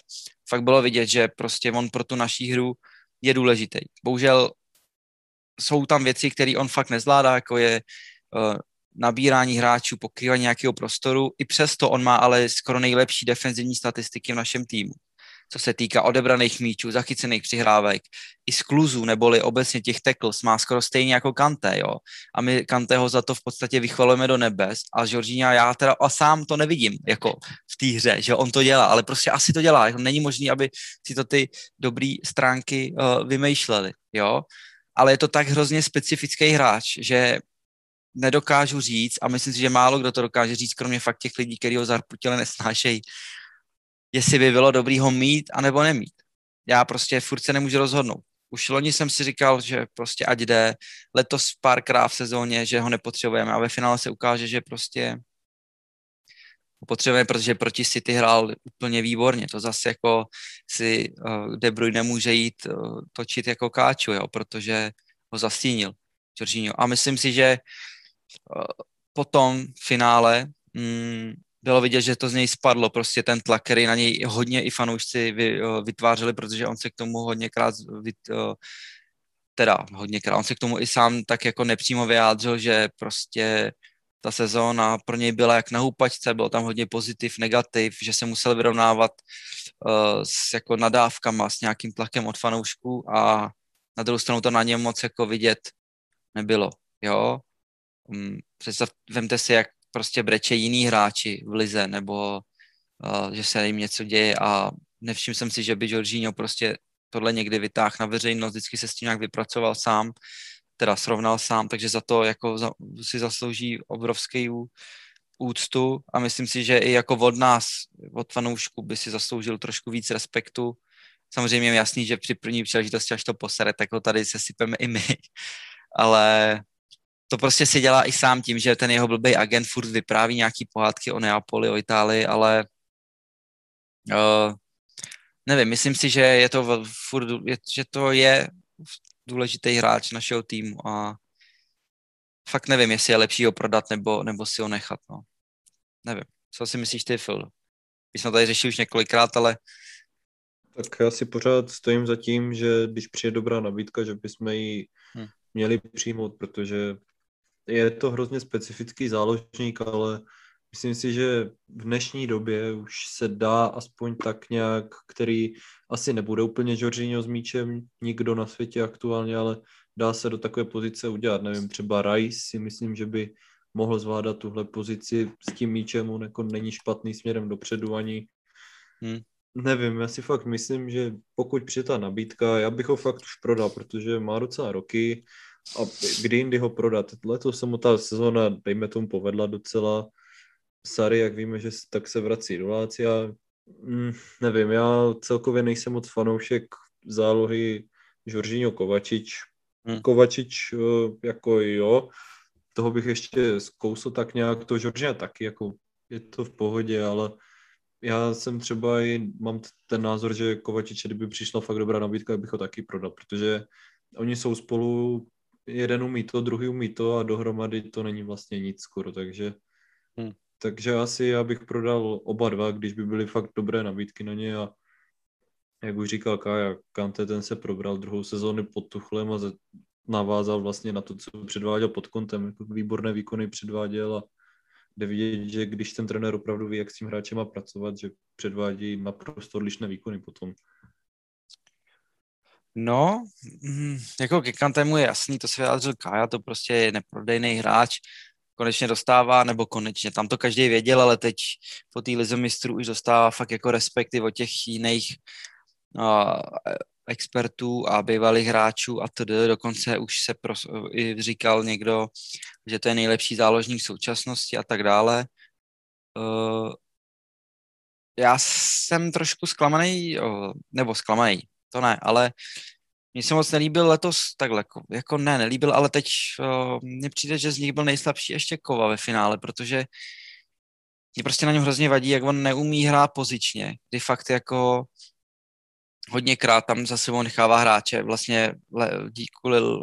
fakt bylo vidět, že prostě on pro tu naší hru je důležitý. Bohužel jsou tam věci, které on fakt nezvládá, jako je uh, nabírání hráčů, pokrývání nějakého prostoru. I přesto on má ale skoro nejlepší defenzivní statistiky v našem týmu co se týká odebraných míčů, zachycených přihrávek, i skluzů, neboli obecně těch tackles, má skoro stejně jako Kante, jo. A my Kanteho za to v podstatě vychvalujeme do nebes a Jorginho já teda a sám to nevidím, jako v té hře, že on to dělá, ale prostě asi to dělá. Není možné, aby si to ty dobré stránky uh, vymýšleli, jo. Ale je to tak hrozně specifický hráč, že nedokážu říct a myslím si, že málo kdo to dokáže říct, kromě fakt těch lidí, kteří ho zarputile nesnášejí, jestli by bylo dobrý ho mít, anebo nemít. Já prostě furt se nemůžu rozhodnout. už loni jsem si říkal, že prostě ať jde, letos párkrát v sezóně, že ho nepotřebujeme a ve finále se ukáže, že prostě ho potřebujeme, protože proti City hrál úplně výborně. To zase jako si uh, De Bruyne nemůže jít uh, točit jako káču, jo, protože ho zastínil Jorginho. A myslím si, že uh, po tom finále mm, bylo vidět, že to z něj spadlo, prostě ten tlak, který na něj hodně i fanoušci vy, vytvářeli, protože on se k tomu hodněkrát teda hodněkrát, on se k tomu i sám tak jako nepřímo vyjádřil, že prostě ta sezóna pro něj byla jak na houpačce, bylo tam hodně pozitiv, negativ, že se musel vyrovnávat uh, s jako nadávkama, s nějakým tlakem od fanoušků a na druhou stranu to na něm moc jako vidět nebylo, jo. Um, představ, vemte si, jak prostě breče jiný hráči v lize, nebo uh, že se jim něco děje a nevšiml jsem si, že by Jorginho prostě tohle někdy vytáhl na veřejnost, vždycky se s tím nějak vypracoval sám, teda srovnal sám, takže za to jako za, si zaslouží obrovský úctu a myslím si, že i jako od nás, od fanoušků by si zasloužil trošku víc respektu. Samozřejmě je jasný, že při první příležitosti, až to posere, tak ho tady se sypeme i my, ale to prostě si dělá i sám tím, že ten jeho blbý agent furt vypráví nějaký pohádky o Neapoli, o Itálii, ale uh, nevím, myslím si, že je to furt, je, že to je důležitý hráč našeho týmu a fakt nevím, jestli je lepší ho prodat nebo, nebo si ho nechat, no. Nevím. Co si myslíš ty, Phil? My jsme tady řešili už několikrát, ale... Tak já si pořád stojím za tím, že když přijde dobrá nabídka, že bychom ji hmm. měli přijmout, protože je to hrozně specifický záložník, ale myslím si, že v dnešní době už se dá aspoň tak nějak, který asi nebude úplně Jorginho s míčem, nikdo na světě aktuálně, ale dá se do takové pozice udělat. Nevím, třeba Rice si myslím, že by mohl zvládat tuhle pozici s tím míčem, on jako není špatný směrem dopředu ani. Hmm. Nevím, já si fakt myslím, že pokud přijde ta nabídka, já bych ho fakt už prodal, protože má docela roky, a kdy jindy ho prodat. Letos se mu ta sezóna, dejme tomu, povedla docela. Sary, jak víme, že tak se vrací do Lácia. Mm, nevím, já celkově nejsem moc fanoušek zálohy Žoržíňo Kovačič. Hmm. Kovačič eh, jako jo, toho bych ještě zkousl tak nějak, to Žoržíňa taky, jako je to v pohodě, ale já jsem třeba i, mám ten názor, že Kovačič, kdyby přišla fakt dobrá nabídka, bych ho taky prodal, protože oni jsou spolu jeden umí to, druhý umí to a dohromady to není vlastně nic skoro, takže hmm. takže asi já bych prodal oba dva, když by byly fakt dobré nabídky na ně a jak už říkal Kaja, Kante ten se probral druhou sezóny pod Tuchlem a navázal vlastně na to, co předváděl pod kontem, jako výborné výkony předváděl a jde vidět, že když ten trenér opravdu ví, jak s tím hráčem má pracovat, že předvádí naprosto odlišné výkony potom. No, mm, jako ke Kantemu je jasný, to se vyjádřil Kája, to prostě je neprodejný hráč, konečně dostává, nebo konečně, tam to každý věděl, ale teď po té lize mistrů už dostává fakt jako respekty od těch jiných uh, expertů a bývalých hráčů a tedy dokonce už se pros, i říkal někdo, že to je nejlepší záložník současnosti a tak dále. Uh, já jsem trošku zklamaný, nebo zklamaný, to ne, ale mně se moc nelíbil letos takhle, jako, jako ne, nelíbil, ale teď uh, mně přijde, že z nich byl nejslabší ještě Kova ve finále, protože mě prostě na něm hrozně vadí, jak on neumí hrát pozičně, kdy fakt jako hodněkrát tam za sebou nechává hráče. Vlastně díky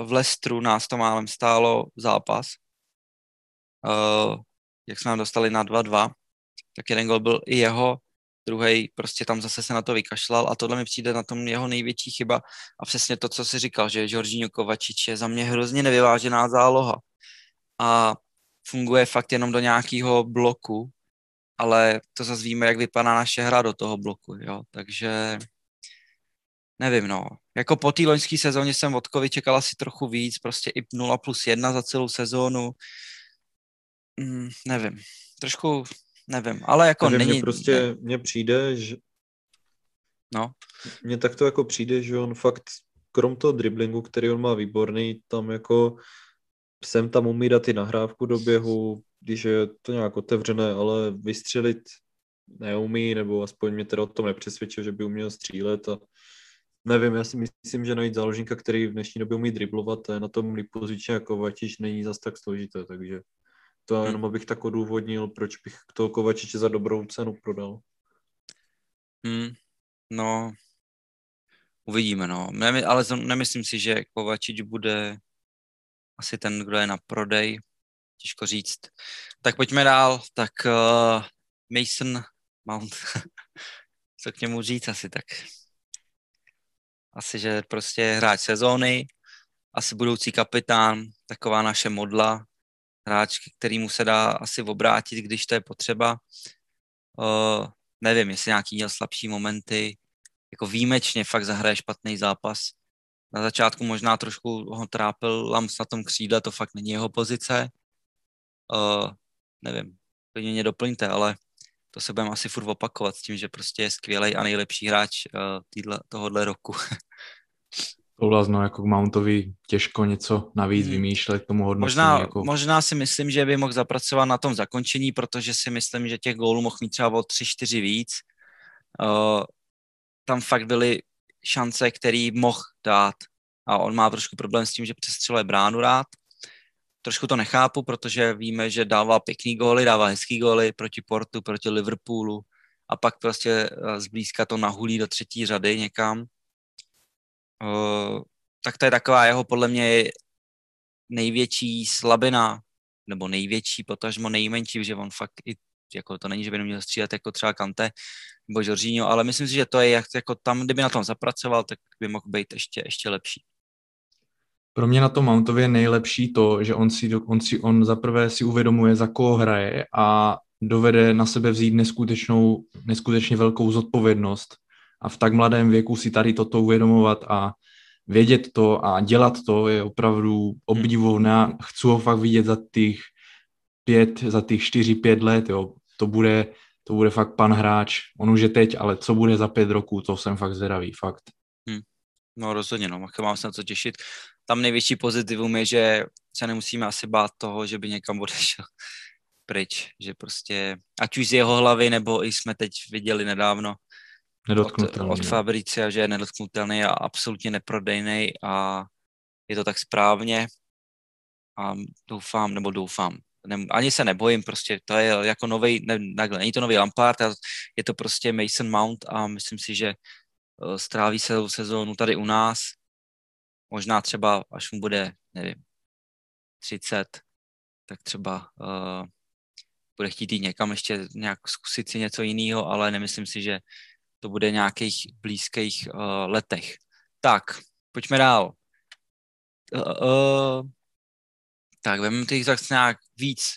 v Lestru nás to málem stálo zápas. Uh, jak jsme nám dostali na 2-2, tak jeden gol byl i jeho druhý prostě tam zase se na to vykašlal a tohle mi přijde na tom jeho největší chyba a přesně to, co si říkal, že Žoržíňo Kovačič je za mě hrozně nevyvážená záloha a funguje fakt jenom do nějakého bloku, ale to zase víme, jak vypadá naše hra do toho bloku, jo, takže nevím, no. Jako po té loňské sezóně jsem od Kovy čekal asi trochu víc, prostě i 0 plus 1 za celou sezónu. Mm, nevím, trošku nevím, ale jako nevím, není... Mně prostě, mně přijde, že... No. Mně tak to jako přijde, že on fakt, krom toho driblingu, který on má výborný, tam jako sem tam umí dát i nahrávku do běhu, když je to nějak otevřené, ale vystřelit neumí, nebo aspoň mě teda o tom nepřesvědčil, že by uměl střílet a Nevím, já si myslím, že najít záložníka, který v dnešní době umí driblovat, to je na tom líp pozičně jako Kovačič, není zas tak složité, takže to hmm. jenom abych tak odůvodnil, proč bych toho Kovačiče za dobrou cenu prodal. Hmm. No, uvidíme, no. Ne, ale nemyslím si, že Kovačič bude asi ten, kdo je na prodej. Těžko říct. Tak pojďme dál. Tak uh, Mason Mount. Co k němu říct asi tak? Asi, že prostě hráč sezóny, asi budoucí kapitán, taková naše modla, hráč, kterýmu se dá asi obrátit, když to je potřeba. Uh, nevím, jestli nějaký měl slabší momenty, jako výjimečně fakt zahraje špatný zápas. Na začátku možná trošku ho trápil Lams na tom křídle, to fakt není jeho pozice. Uh, nevím, klidně mě doplňte, ale to se budeme asi furt opakovat s tím, že prostě je skvělý a nejlepší hráč uh, týdle, tohohle roku. Souhlas, no, jako Mountovi těžko něco navíc hmm. vymýšlet k tomu hodnocení. Možná, jako... možná si myslím, že by mohl zapracovat na tom zakončení, protože si myslím, že těch gólů mohl mít třeba o 3-4 víc. Uh, tam fakt byly šance, který mohl dát a on má trošku problém s tím, že přestřeluje bránu rád. Trošku to nechápu, protože víme, že dává pěkný góly, dává hezký góly proti Portu, proti Liverpoolu a pak prostě eh, zblízka to nahulí do třetí řady někam. Uh, tak to je taková jeho podle mě největší slabina, nebo největší, potažmo nejmenší, že on fakt i, jako to není, že by neměl střílet jako třeba Kante nebo Jorginho, ale myslím si, že to je jak, jako tam, kdyby na tom zapracoval, tak by mohl být ještě, ještě lepší. Pro mě na tom Mountově je nejlepší to, že on si, on si on zaprvé si uvědomuje, za koho hraje a dovede na sebe vzít neskutečnou, neskutečně velkou zodpovědnost a v tak mladém věku si tady toto uvědomovat a vědět to a dělat to je opravdu obdivovné. Chci ho fakt vidět za těch pět, za těch čtyři, pět let, jo. To bude, to bude fakt pan hráč. On už je teď, ale co bude za pět roků, to jsem fakt zvědavý, fakt. Hmm. No rozhodně, no, mám se na co těšit. Tam největší pozitivum je, že se nemusíme asi bát toho, že by někam odešel pryč, že prostě, ať už z jeho hlavy, nebo i jsme teď viděli nedávno, Nedotknutelný. Od, od Fabricia, že je nedotknutelný a absolutně neprodejný a je to tak správně a doufám, nebo doufám, ne, ani se nebojím, prostě to je jako nový, ne, takhle, není to nový Lampard, je to prostě Mason Mount a myslím si, že uh, stráví celou sezónu tady u nás, možná třeba, až mu bude, nevím, 30, tak třeba uh, bude chtít jít někam ještě nějak zkusit si něco jiného, ale nemyslím si, že to bude nějakých blízkých uh, letech. Tak, pojďme dál. Uh, uh, tak, vezmeme těch zase nějak víc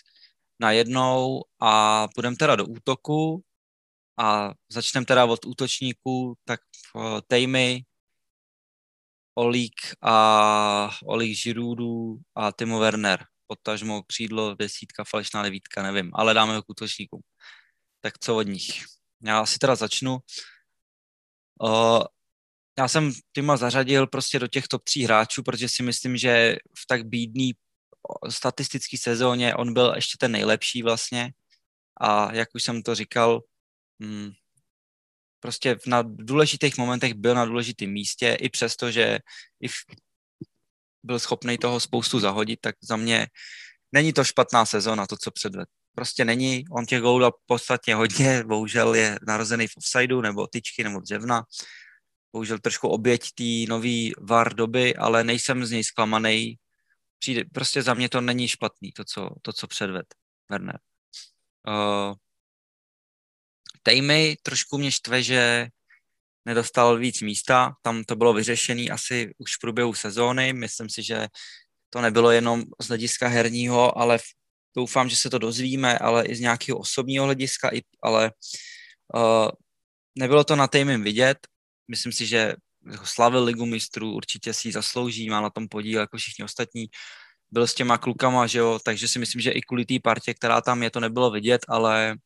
na jednou a půjdeme teda do útoku a začneme teda od útočníků, tak uh, Tejmy, Olík a Olík Žirudu a Timo Werner. Potažmo křídlo, desítka, falešná devítka, nevím, ale dáme ho k útočníkům. Tak co od nich? Já si teda začnu. Uh, já jsem Tima zařadil prostě do těch top tří hráčů, protože si myslím, že v tak bídný statistický sezóně on byl ještě ten nejlepší vlastně a jak už jsem to říkal, hmm, prostě na důležitých momentech byl na důležitém místě, i přesto, že i v, byl schopný toho spoustu zahodit, tak za mě není to špatná sezóna, to, co předved. Prostě není, on těch gólů podstatně hodně, bohužel je narozený v offsideu, nebo tyčky, nebo dřevna. Bohužel trošku oběť té nový VAR doby, ale nejsem z něj zklamaný. Přijde, prostě za mě to není špatný, to, co, to, co předved Werner. Uh, Tejmy trošku mě štve, že nedostal víc místa, tam to bylo vyřešené asi už v průběhu sezóny, myslím si, že to nebylo jenom z hlediska herního, ale doufám, že se to dozvíme, ale i z nějakého osobního hlediska, ale uh, nebylo to na týmem vidět, myslím si, že slavil ligu mistrů, určitě si ji zaslouží, má na tom podíl jako všichni ostatní, byl s těma klukama, že jo, takže si myslím, že i kvůli té partě, která tam je, to nebylo vidět, ale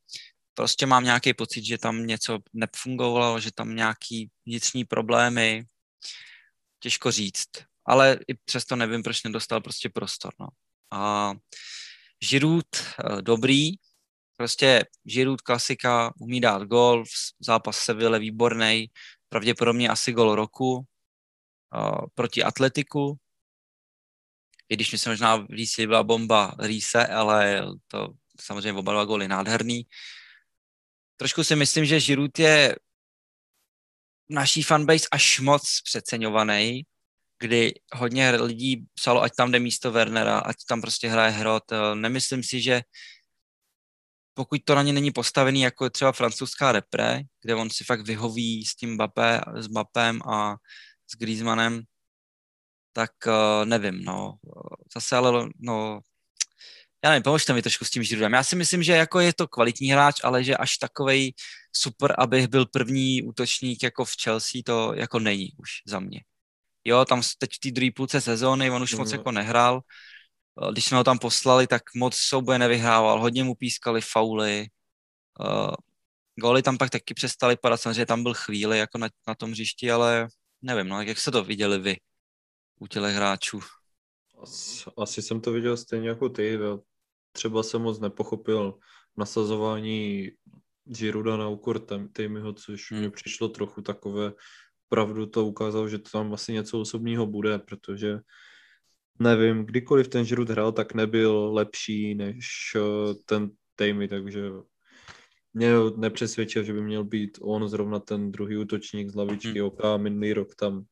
prostě mám nějaký pocit, že tam něco nefungovalo, že tam nějaký vnitřní problémy, těžko říct, ale i přesto nevím, proč nedostal prostě prostor, no. A Žirut eh, dobrý, prostě Žirut klasika, umí dát gol, zápas Seville výborný, pravděpodobně asi gol roku, uh, proti Atletiku, i když mi se možná v Lísi byla bomba Rýse, ale to samozřejmě oba dva góly nádherný. Trošku si myslím, že Žirut je naší fanbase až moc přeceňovaný, kdy hodně lidí psalo, ať tam jde místo Wernera, ať tam prostě hraje Hrot. Nemyslím si, že pokud to na ně není postavený jako třeba francouzská repre, kde on si fakt vyhoví s tím Bape, s Bapem a s Griezmannem, tak uh, nevím, no. Zase ale, no, já nevím, pomožte mi trošku s tím Žirudem. Já si myslím, že jako je to kvalitní hráč, ale že až takovej super, abych byl první útočník jako v Chelsea, to jako není už za mě. Jo, tam teď v té druhé půlce sezóny, on už mm. moc jako nehrál. Eh, když jsme ho tam poslali, tak moc souboje nevyhrával, hodně mu pískali fauly. Uh, góly tam pak taky přestali padat, samozřejmě tam byl chvíli jako na, na tom hřišti, ale nevím, no, jak se to viděli vy u těch hráčů? Asi, asi jsem to viděl stejně jako ty. Třeba jsem moc nepochopil nasazování Giruda na úkor Tejmiho, což hmm. mi přišlo trochu takové, pravdu to ukázalo, že to tam asi něco osobního bude, protože nevím, kdykoliv ten Žirut hrál, tak nebyl lepší než eh, ten Tejmy, takže mě nepřesvědčil, že by měl být on zrovna ten druhý útočník z lavičky hmm. OK. Minulý rok tam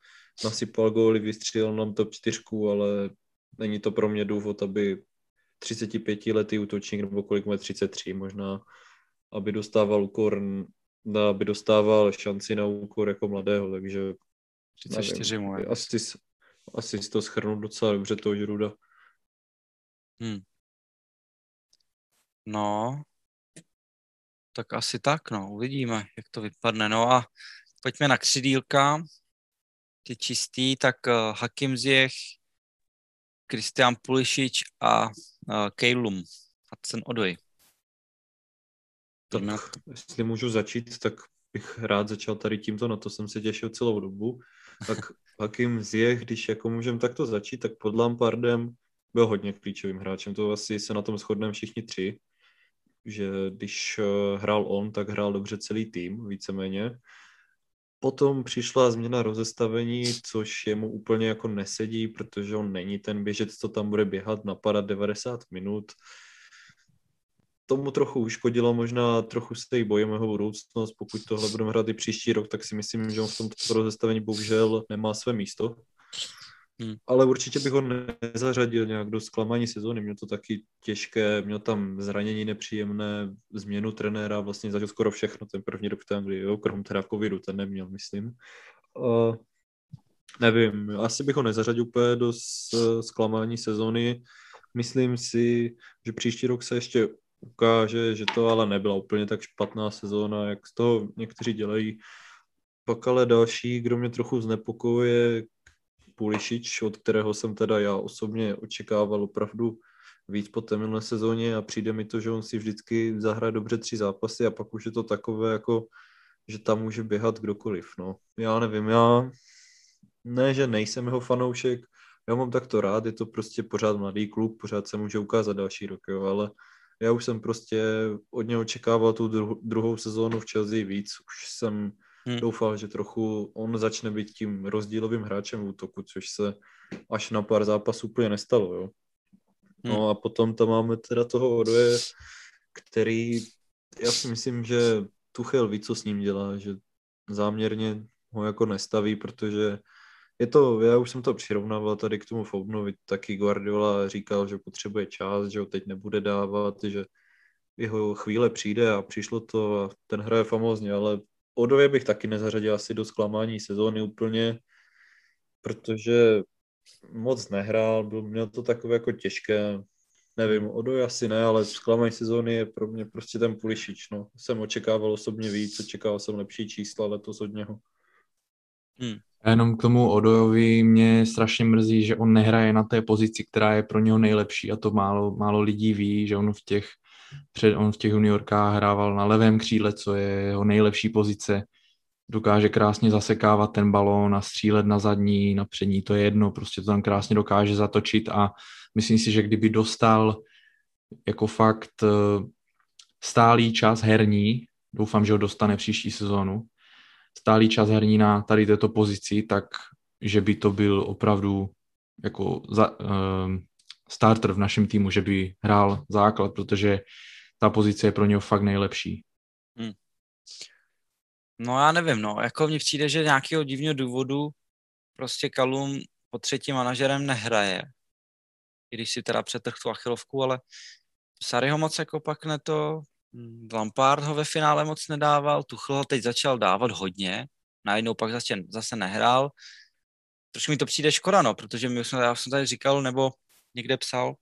nasypal góly, vystřelil nám top 4, ale není to pro mě důvod, aby 35 letý útočník, nebo kolik má 33 možná, aby dostával úkor, aby dostával šanci na úkor jako mladého, takže 34 mu Asi, asi si to schrnu docela dobře toho Žruda. Hmm. No, tak asi tak, no, uvidíme, jak to vypadne. No a pojďme na křidílka ty čistý, tak uh, Hakim Ziyech, Kristian Pulišič a uh, Kejlum. Hudson Odoj. Tak, jestli můžu začít, tak bych rád začal tady tímto, na to jsem se těšil celou dobu. Tak Hakim Ziyech, když jako můžeme takto začít, tak pod Lampardem byl hodně klíčovým hráčem. To asi se na tom shodneme všichni tři, že když eh, hrál on, tak hrál dobře celý tým, víceméně. Potom přišla změna rozestavení, což jemu úplně jako nesedí, protože on není ten běžec, co tam bude běhat, napadat 90 minut. Tomu trochu uškodilo možná trochu se jí bojím jeho budoucnost. Pokud tohle budeme hrát i příští rok, tak si myslím, že on v tomto rozestavení bohužel nemá své místo. Hmm. Ale určitě bych ho nezařadil nějak do zklamání sezóny. Měl to taky těžké, měl tam zranění nepříjemné, změnu trenéra, vlastně zažil skoro všechno ten první rok v té Anglii, jo, krom teda covidu, ten neměl, myslím. Uh, nevím, asi bych ho nezařadil úplně do zklamání sezóny. Myslím si, že příští rok se ještě ukáže, že to ale nebyla úplně tak špatná sezóna, jak z toho někteří dělají. Pak ale další, kdo mě trochu znepokojuje, Pulišič, od kterého jsem teda já osobně očekával opravdu víc po té minulé sezóně a přijde mi to, že on si vždycky zahraje dobře tři zápasy a pak už je to takové jako, že tam může běhat kdokoliv, no. Já nevím, já ne, že nejsem jeho fanoušek, já mám takto rád, je to prostě pořád mladý klub, pořád se může ukázat další rok, jo, ale já už jsem prostě od něho očekával tu dru- druhou sezónu v Chelsea víc, už jsem hmm. doufal, že trochu on začne být tím rozdílovým hráčem v útoku, což se až na pár zápasů úplně nestalo, jo. No hmm. a potom tam máme teda toho Odoje, který, já si myslím, že Tuchel ví, co s ním dělá, že záměrně ho jako nestaví, protože je to, já už jsem to přirovnával tady k tomu Foudnovi, taky Guardiola říkal, že potřebuje čas, že ho teď nebude dávat, že jeho chvíle přijde a přišlo to a ten hraje famózně, ale Odově bych taky nezařadil asi do zklamání sezóny úplně, protože moc nehrál, byl, měl to takové jako těžké, nevím, Odoj asi ne, ale zklamání sezóny je pro mě prostě ten Pulišič, no. Jsem očekával osobně víc, očekával jsem lepší čísla letos od něho. Hmm. A jenom k tomu Odojovi mě strašně mrzí, že on nehraje na té pozici, která je pro něho nejlepší a to málo, málo lidí ví, že on v těch před, on v těch juniorkách hrával na levém křídle, co je jeho nejlepší pozice. Dokáže krásně zasekávat ten balón a střílet na zadní, na přední, to je jedno, prostě to tam krásně dokáže zatočit a myslím si, že kdyby dostal jako fakt eh, stálý čas herní, doufám, že ho dostane příští sezónu, stálý čas herní na tady této pozici, tak že by to byl opravdu jako za, uh, starter v našem týmu, že by hrál základ, protože ta pozice je pro něho fakt nejlepší. Hmm. No já nevím, no, jako mně přijde, že nějakého divného důvodu prostě Kalum pod třetím manažerem nehraje. I když si teda přetrh tu achilovku, ale Sary ho moc jako pak ne to, Lampard ho ve finále moc nedával, Tuchl ho teď začal dávat hodně, najednou pak zase, zase nehrál. Trošku mi to přijde škoda, no, protože my jsme, já jsem tady říkal, nebo někde psal,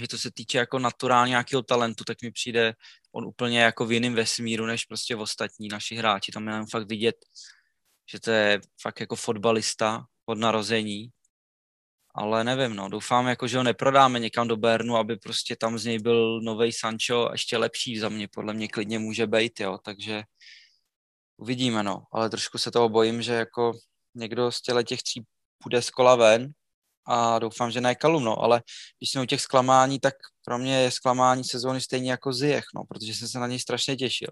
že to se týče jako naturálně nějakého talentu, tak mi přijde on úplně jako v jiném vesmíru, než prostě v ostatní naši hráči. Tam je fakt vidět, že to je fakt jako fotbalista od narození. Ale nevím, no, doufám, jako, že ho neprodáme někam do Bernu, aby prostě tam z něj byl nový Sancho ještě lepší za mě, podle mě klidně může být, jo, takže uvidíme, no, ale trošku se toho bojím, že jako někdo z těch tří půjde z kola ven a doufám, že ne Kalum, no, ale když jsme u těch zklamání, tak pro mě je zklamání sezóny stejně jako Ziyech, no, protože jsem se na něj strašně těšil.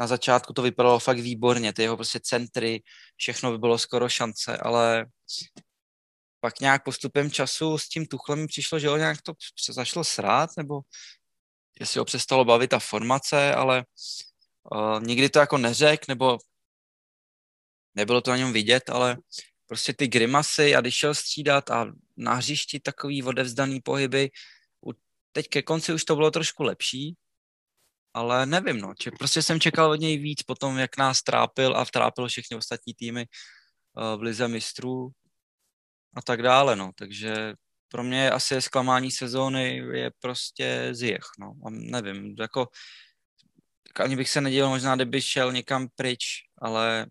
Na začátku to vypadalo fakt výborně, ty jeho prostě centry, všechno by bylo skoro šance, ale pak nějak postupem času s tím Tuchlem přišlo, že ho nějak to zašlo srát, nebo jestli ho přestalo bavit ta formace, ale uh, nikdy to jako neřek, nebo nebylo to na něm vidět, ale prostě ty grimasy a když šel střídat a na hřišti takový odevzdaný pohyby, teď ke konci už to bylo trošku lepší, ale nevím, no, či prostě jsem čekal od něj víc potom, jak nás trápil a vtrápil všechny ostatní týmy uh, v Lize mistrů a tak dále, no, takže pro mě asi zklamání sezóny je prostě Ziyech, no, a nevím, jako ani bych se nedělal možná, kdyby šel někam pryč, ale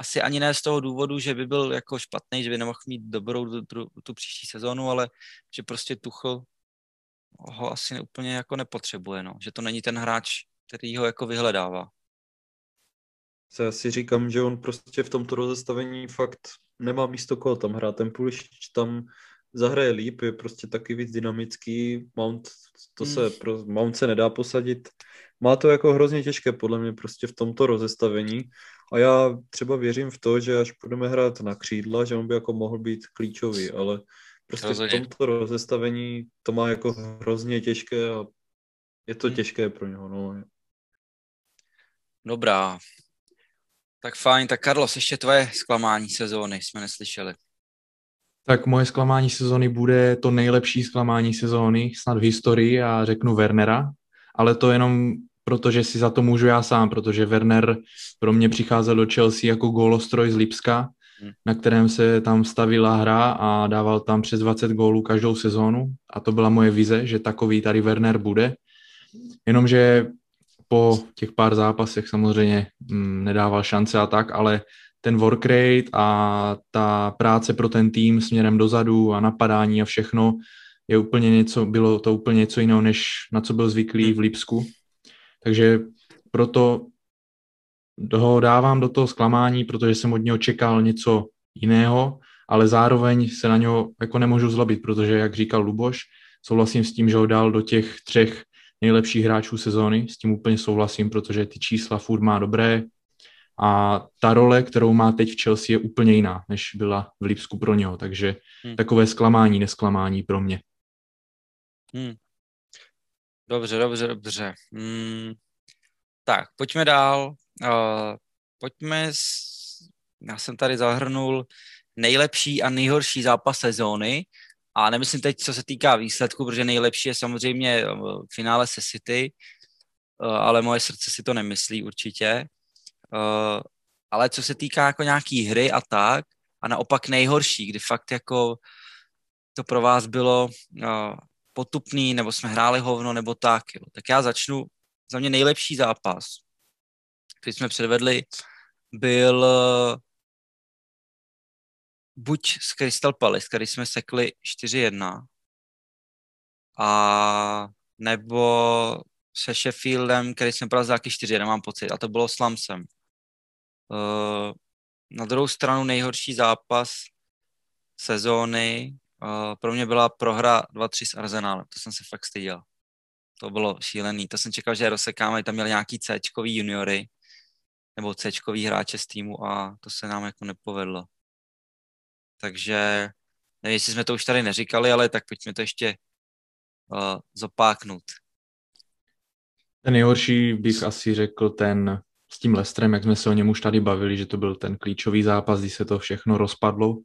asi ani ne z toho důvodu, že by byl jako špatný, že by nemohl mít dobrou tu, tu příští sezónu, ale že prostě Tuchl ho asi úplně jako nepotřebuje, no. že to není ten hráč, který ho jako vyhledává. Já si říkám, že on prostě v tomto rozestavení fakt nemá místo koho tam hrát. Ten Pulišič tam zahraje líp, je prostě taky víc dynamický. Mount, to se, hmm. pro, Mount se nedá posadit. Má to jako hrozně těžké podle mě prostě v tomto rozestavení. A já třeba věřím v to, že až budeme hrát na křídla, že on by jako mohl být klíčový, ale prostě Rozhodně. v tomto rozestavení to má jako hrozně těžké a je to hmm. těžké pro něho. No. Dobrá. Tak fajn, tak Carlos, ještě tvoje zklamání sezóny jsme neslyšeli. Tak moje zklamání sezóny bude to nejlepší zklamání sezóny snad v historii a řeknu Wernera, ale to jenom protože si za to můžu já sám, protože Werner pro mě přicházel do Chelsea jako gólostroj z Lipska, hmm. na kterém se tam stavila hra a dával tam přes 20 gólů každou sezónu a to byla moje vize, že takový tady Werner bude. Jenomže po těch pár zápasech samozřejmě mm, nedával šance a tak, ale ten work rate a ta práce pro ten tým směrem dozadu a napadání a všechno je úplně něco, bylo to úplně něco jiného, než na co byl zvyklý v Lipsku. Takže proto ho dávám do toho zklamání, protože jsem od něho čekal něco jiného, ale zároveň se na něho jako nemůžu zlobit, protože, jak říkal Luboš, souhlasím s tím, že ho dal do těch třech nejlepších hráčů sezóny, s tím úplně souhlasím, protože ty čísla furt má dobré a ta role, kterou má teď v Chelsea je úplně jiná, než byla v Lipsku pro něho, takže hmm. takové zklamání, nesklamání pro mě. Hmm. Dobře, dobře, dobře. Hmm. Tak, pojďme dál. Uh, pojďme, s... já jsem tady zahrnul nejlepší a nejhorší zápas sezóny a nemyslím teď, co se týká výsledku, protože nejlepší je samozřejmě eh, finále se City, uh, ale moje srdce si to nemyslí určitě. Uh, ale co se týká jako nějaký hry a tak, a naopak nejhorší, kdy fakt jako to pro vás bylo potupný, nebo jsme hráli hovno, nebo tak. Jo. Tak já začnu. Za mě nejlepší zápas, který jsme předvedli, byl eh, buď s Crystal Palace, který jsme sekli 4-1, a nebo se Sheffieldem, který jsme brali za 4 1 mám pocit, a to bylo s Lamsem. Uh, na druhou stranu nejhorší zápas sezóny uh, pro mě byla prohra 2-3 s Arsenálem. To jsem se fakt styděl. To bylo šílený. To jsem čekal, že rozsekáme, tam měl nějaký c juniory nebo c hráče z týmu a to se nám jako nepovedlo. Takže nevím, jestli jsme to už tady neříkali, ale tak pojďme to ještě uh, zopáknout. Ten nejhorší bych asi řekl ten s tím Lestrem, jak jsme se o něm už tady bavili, že to byl ten klíčový zápas, kdy se to všechno rozpadlo,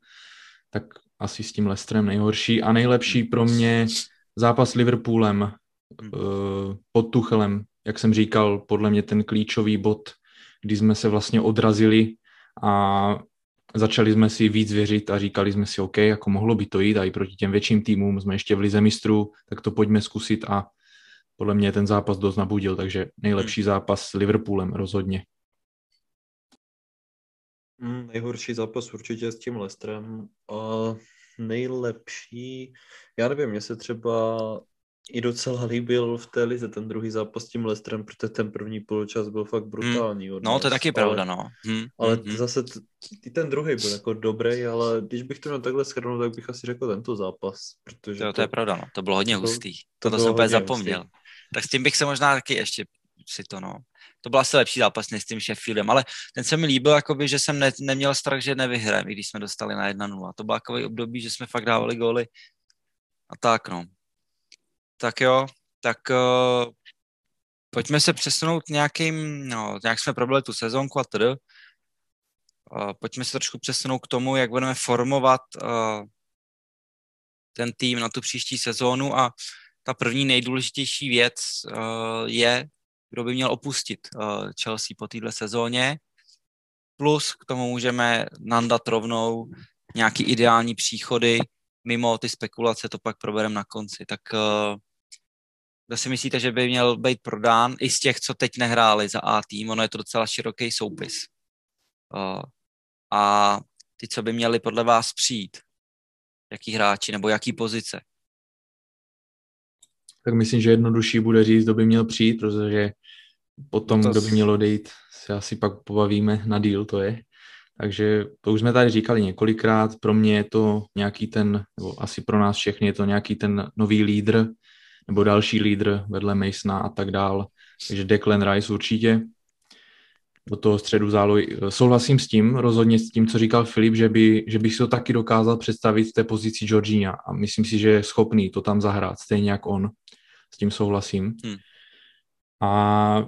tak asi s tím Lestrem nejhorší. A nejlepší pro mě zápas s Liverpoolem uh, pod Tuchelem, jak jsem říkal, podle mě ten klíčový bod, kdy jsme se vlastně odrazili a začali jsme si víc věřit a říkali jsme si, OK, jako mohlo by to jít a i proti těm větším týmům jsme ještě v lize mistrů, tak to pojďme zkusit a podle mě ten zápas dost nabudil, takže nejlepší zápas s Liverpoolem rozhodně. Hmm, nejhorší zápas určitě s tím Lestrem a nejlepší, já nevím, mně se třeba i docela líbil v té lize ten druhý zápas s tím Lestrem, protože ten první poločas byl fakt brutální. Hmm. No, to je taky pravda, no. Hmm. Ale hmm. zase t- i ten druhý byl jako dobrý, ale když bych to měl takhle schrnul, tak bych asi řekl tento zápas. Protože to, to, to je pravda, no. To bylo hodně to, hustý. To, to, to jsem úplně zapomněl. Hustý. Tak s tím bych se možná taky ještě si to, no. To byl asi lepší zápas než s tím Sheffieldem, ale ten se mi líbil, jakoby, že jsem ne, neměl strach, že nevyhrám, i když jsme dostali na 1-0. To bylo období, že jsme fakt dávali góly a tak, no. Tak jo, tak uh, pojďme se přesunout nějakým, no, nějak jsme probili tu sezónku a tedy. Uh, pojďme se trošku přesunout k tomu, jak budeme formovat uh, ten tým na tu příští sezónu a ta první nejdůležitější věc uh, je, kdo by měl opustit uh, Chelsea po této sezóně. Plus k tomu můžeme nandat rovnou nějaký ideální příchody, mimo ty spekulace to pak probereme na konci. Tak uh, kdo si myslíte, že by měl být prodán i z těch, co teď nehráli za A tým? Ono je to docela široký soupis. Uh, a ty, co by měli podle vás přijít? Jaký hráči nebo jaký pozice? tak myslím, že jednodušší bude říct, kdo by měl přijít, protože potom, to... kdo by měl odejít, se asi pak pobavíme na díl, to je. Takže to už jsme tady říkali několikrát, pro mě je to nějaký ten, nebo asi pro nás všechny je to nějaký ten nový lídr, nebo další lídr vedle Masona a tak dál. Takže Declan Rice určitě do toho středu zálohy. Souhlasím s tím, rozhodně s tím, co říkal Filip, že, by, že bych si to taky dokázal představit v té pozici Georgina a myslím si, že je schopný to tam zahrát, stejně jak on. S tím souhlasím. Hmm. A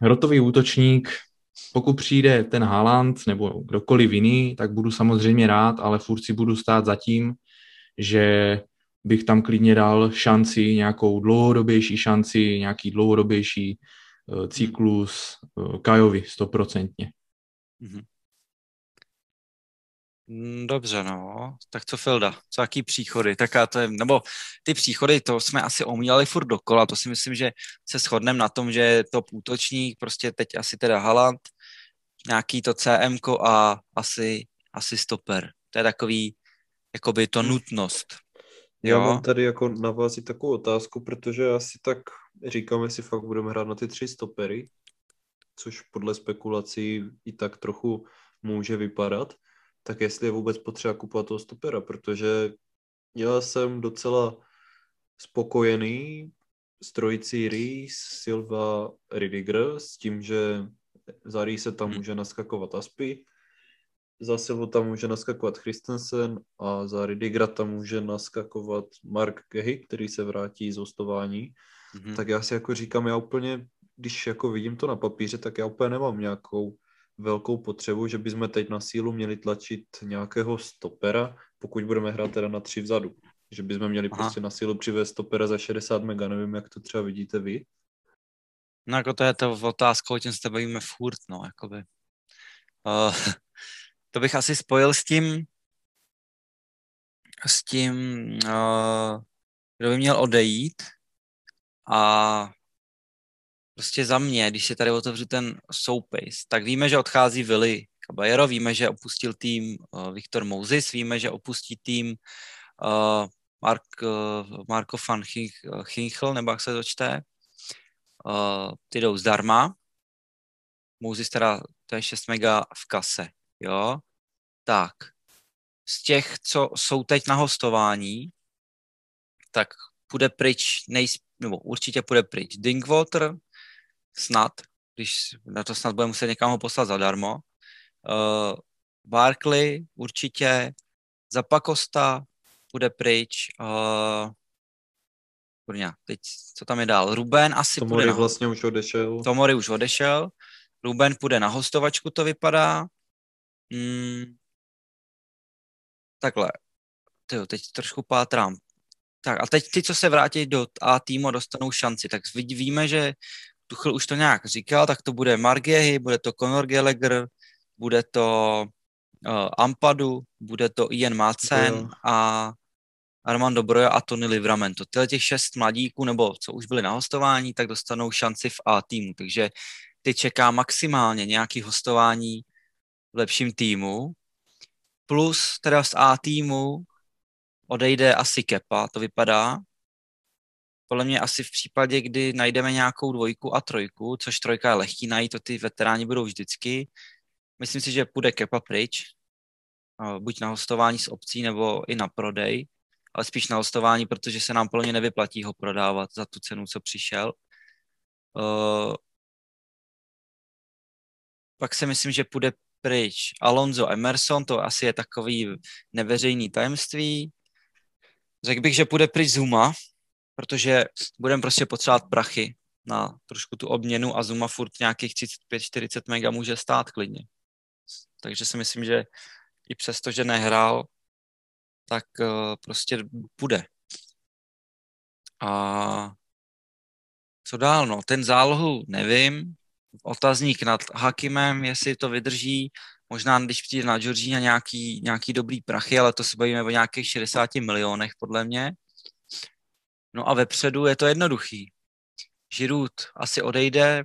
hrotový útočník, pokud přijde ten Haaland nebo kdokoliv jiný, tak budu samozřejmě rád, ale furt si budu stát za tím, že bych tam klidně dal šanci, nějakou dlouhodobější šanci, nějaký dlouhodobější uh, cyklus uh, Kajovi stoprocentně. Mm-hmm. Mm, dobře, no. Tak co Filda? Co jaký příchody? Tak to je, nebo ty příchody, to jsme asi omílali furt dokola, to si myslím, že se shodneme na tom, že to útočník, prostě teď asi teda Haland, nějaký to CM a asi, asi stoper. To je takový, jakoby to hmm. Já mám tady jako na vás i takovou otázku, protože asi tak říkám, jestli fakt budeme hrát na ty tři stopery, což podle spekulací i tak trochu může vypadat tak jestli je vůbec potřeba kupovat toho stopera, protože já jsem docela spokojený s trojicí Rees, Silva, Ridiger s tím, že za se tam hmm. může naskakovat Aspi, za Silvu tam může naskakovat Christensen a za Ridigra tam může naskakovat Mark Gehy, který se vrátí z hostování. Mm-hmm. Tak já si jako říkám, já úplně, když jako vidím to na papíře, tak já úplně nemám nějakou velkou potřebu, že bychom teď na sílu měli tlačit nějakého stopera, pokud budeme hrát teda na tři vzadu. Že bychom měli Aha. prostě na sílu přivést stopera za 60 mega, nevím, jak to třeba vidíte vy. No jako to je to otázka, o čem se bavíme furt, no, jakoby. Uh, to bych asi spojil s tím, s tím, uh, kdo by měl odejít a prostě za mě, když se tady otevřu ten soupis, tak víme, že odchází Willy Caballero, víme, že opustil tým uh, Viktor Moses, víme, že opustí tým uh, Mark, uh, Marko van Hinchl, nebo jak se to čte. Uh, ty jdou zdarma. Moses teda, to je 6 mega v kase, jo. Tak, z těch, co jsou teď na hostování, tak půjde pryč, nejsp, nebo určitě půjde pryč Dinkwater, snad, když na to snad bude muset někam ho poslat zadarmo. Uh, Barkley určitě, Zapakosta bude pryč, uh, Kurňa, teď co tam je dál? Ruben asi Tomori půjde na... vlastně už odešel. Tomori už odešel. Ruben půjde na hostovačku, to vypadá. Hmm. Takhle. Tyjo, teď trošku pátrám. Tak a teď ty, co se vrátí do A týmu, dostanou šanci. Tak víme, že Tuchel už to nějak říkal, tak to bude Margehy, bude to Conor Gallagher, bude to uh, Ampadu, bude to Ian Madsen a Armando Broja a Tony Livramento. Tyhle těch šest mladíků, nebo co už byli na hostování, tak dostanou šanci v A týmu. Takže ty čeká maximálně nějaký hostování v lepším týmu. Plus teda z A týmu odejde asi Kepa, to vypadá. Podle mě asi v případě, kdy najdeme nějakou dvojku a trojku, což trojka je lehký najít, to ty veteráni budou vždycky. Myslím si, že půjde Kepa pryč, buď na hostování s obcí, nebo i na prodej, ale spíš na hostování, protože se nám plně nevyplatí ho prodávat za tu cenu, co přišel. Uh, pak si myslím, že půjde pryč Alonso Emerson, to asi je takový neveřejný tajemství. Řekl bych, že půjde pryč Zuma, protože budeme prostě potřebovat prachy na trošku tu obměnu a Zuma furt nějakých 35-40 mega může stát klidně. Takže si myslím, že i přesto, že nehrál, tak uh, prostě půjde. A co dál? No, ten zálohu nevím. Otazník nad Hakimem, jestli to vydrží. Možná, když přijde na Georgina nějaký, nějaký dobrý prachy, ale to se bavíme o nějakých 60 milionech, podle mě. No a vepředu je to jednoduchý. Žirut asi odejde,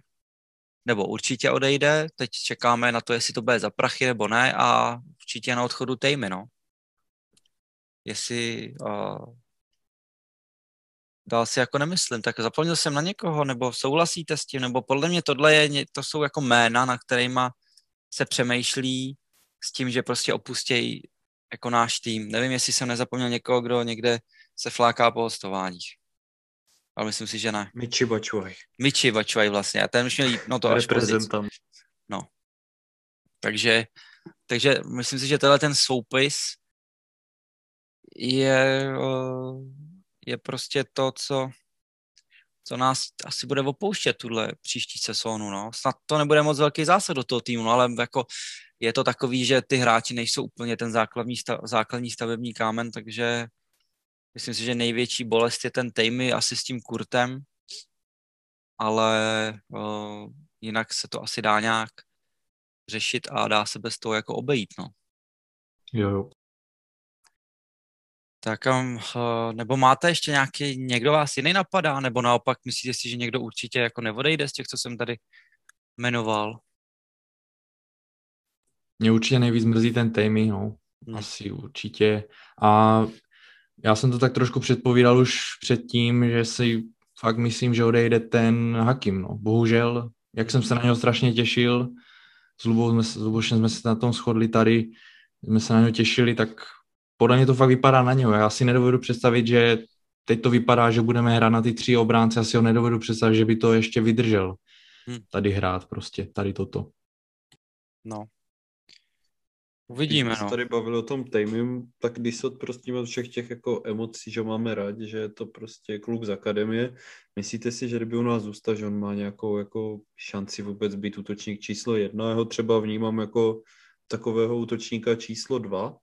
nebo určitě odejde. Teď čekáme na to, jestli to bude za prachy nebo ne a určitě na odchodu Tejmy, no. Jestli uh, dál si jako nemyslím, tak zapomněl jsem na někoho, nebo souhlasíte s tím, nebo podle mě tohle je, to jsou jako jména, na kterýma se přemýšlí s tím, že prostě opustějí jako náš tým. Nevím, jestli jsem nezapomněl někoho, kdo někde se fláká po hostováních. Ale myslím si, že ne. Michi Bačuaj. Michi Bačuaj vlastně. A ten už měl no to až Reprezentant. No. Takže, takže myslím si, že tenhle ten soupis je, je prostě to, co, co nás asi bude opouštět tuhle příští sezónu. No. Snad to nebude moc velký zásad do toho týmu, no, ale jako je to takový, že ty hráči nejsou úplně ten základní, stav, základní stavební kámen, takže myslím si, že největší bolest je ten Tejmy asi s tím Kurtem, ale uh, jinak se to asi dá nějak řešit a dá se bez toho jako obejít, no. Jo, jo. Tak um, nebo máte ještě nějaký, někdo vás jiný napadá, nebo naopak myslíte si, že někdo určitě jako neodejde z těch, co jsem tady jmenoval? Mě určitě nejvíc mrzí ten Tammy, no. Hmm. Asi určitě. A já jsem to tak trošku předpovídal už předtím, že si fakt myslím, že odejde ten Hakim, no. Bohužel, jak jsem se na něho strašně těšil, s Lubou jsme, s Lubošem jsme se na tom shodli tady, jsme se na něho těšili, tak podle mě to fakt vypadá na něho. Já si nedovedu představit, že teď to vypadá, že budeme hrát na ty tři obránce, asi ho nedovedu představit, že by to ještě vydržel hmm. tady hrát prostě, tady toto. No. Uvidíme, když no. tady bavili o tom Tejmim, tak když se odprostíme od všech těch jako emocí, že máme rádi, že je to prostě kluk z akademie, myslíte si, že kdyby u nás zůstal, že on má nějakou jako šanci vůbec být útočník číslo jedna? Já ho třeba vnímám jako takového útočníka číslo dva,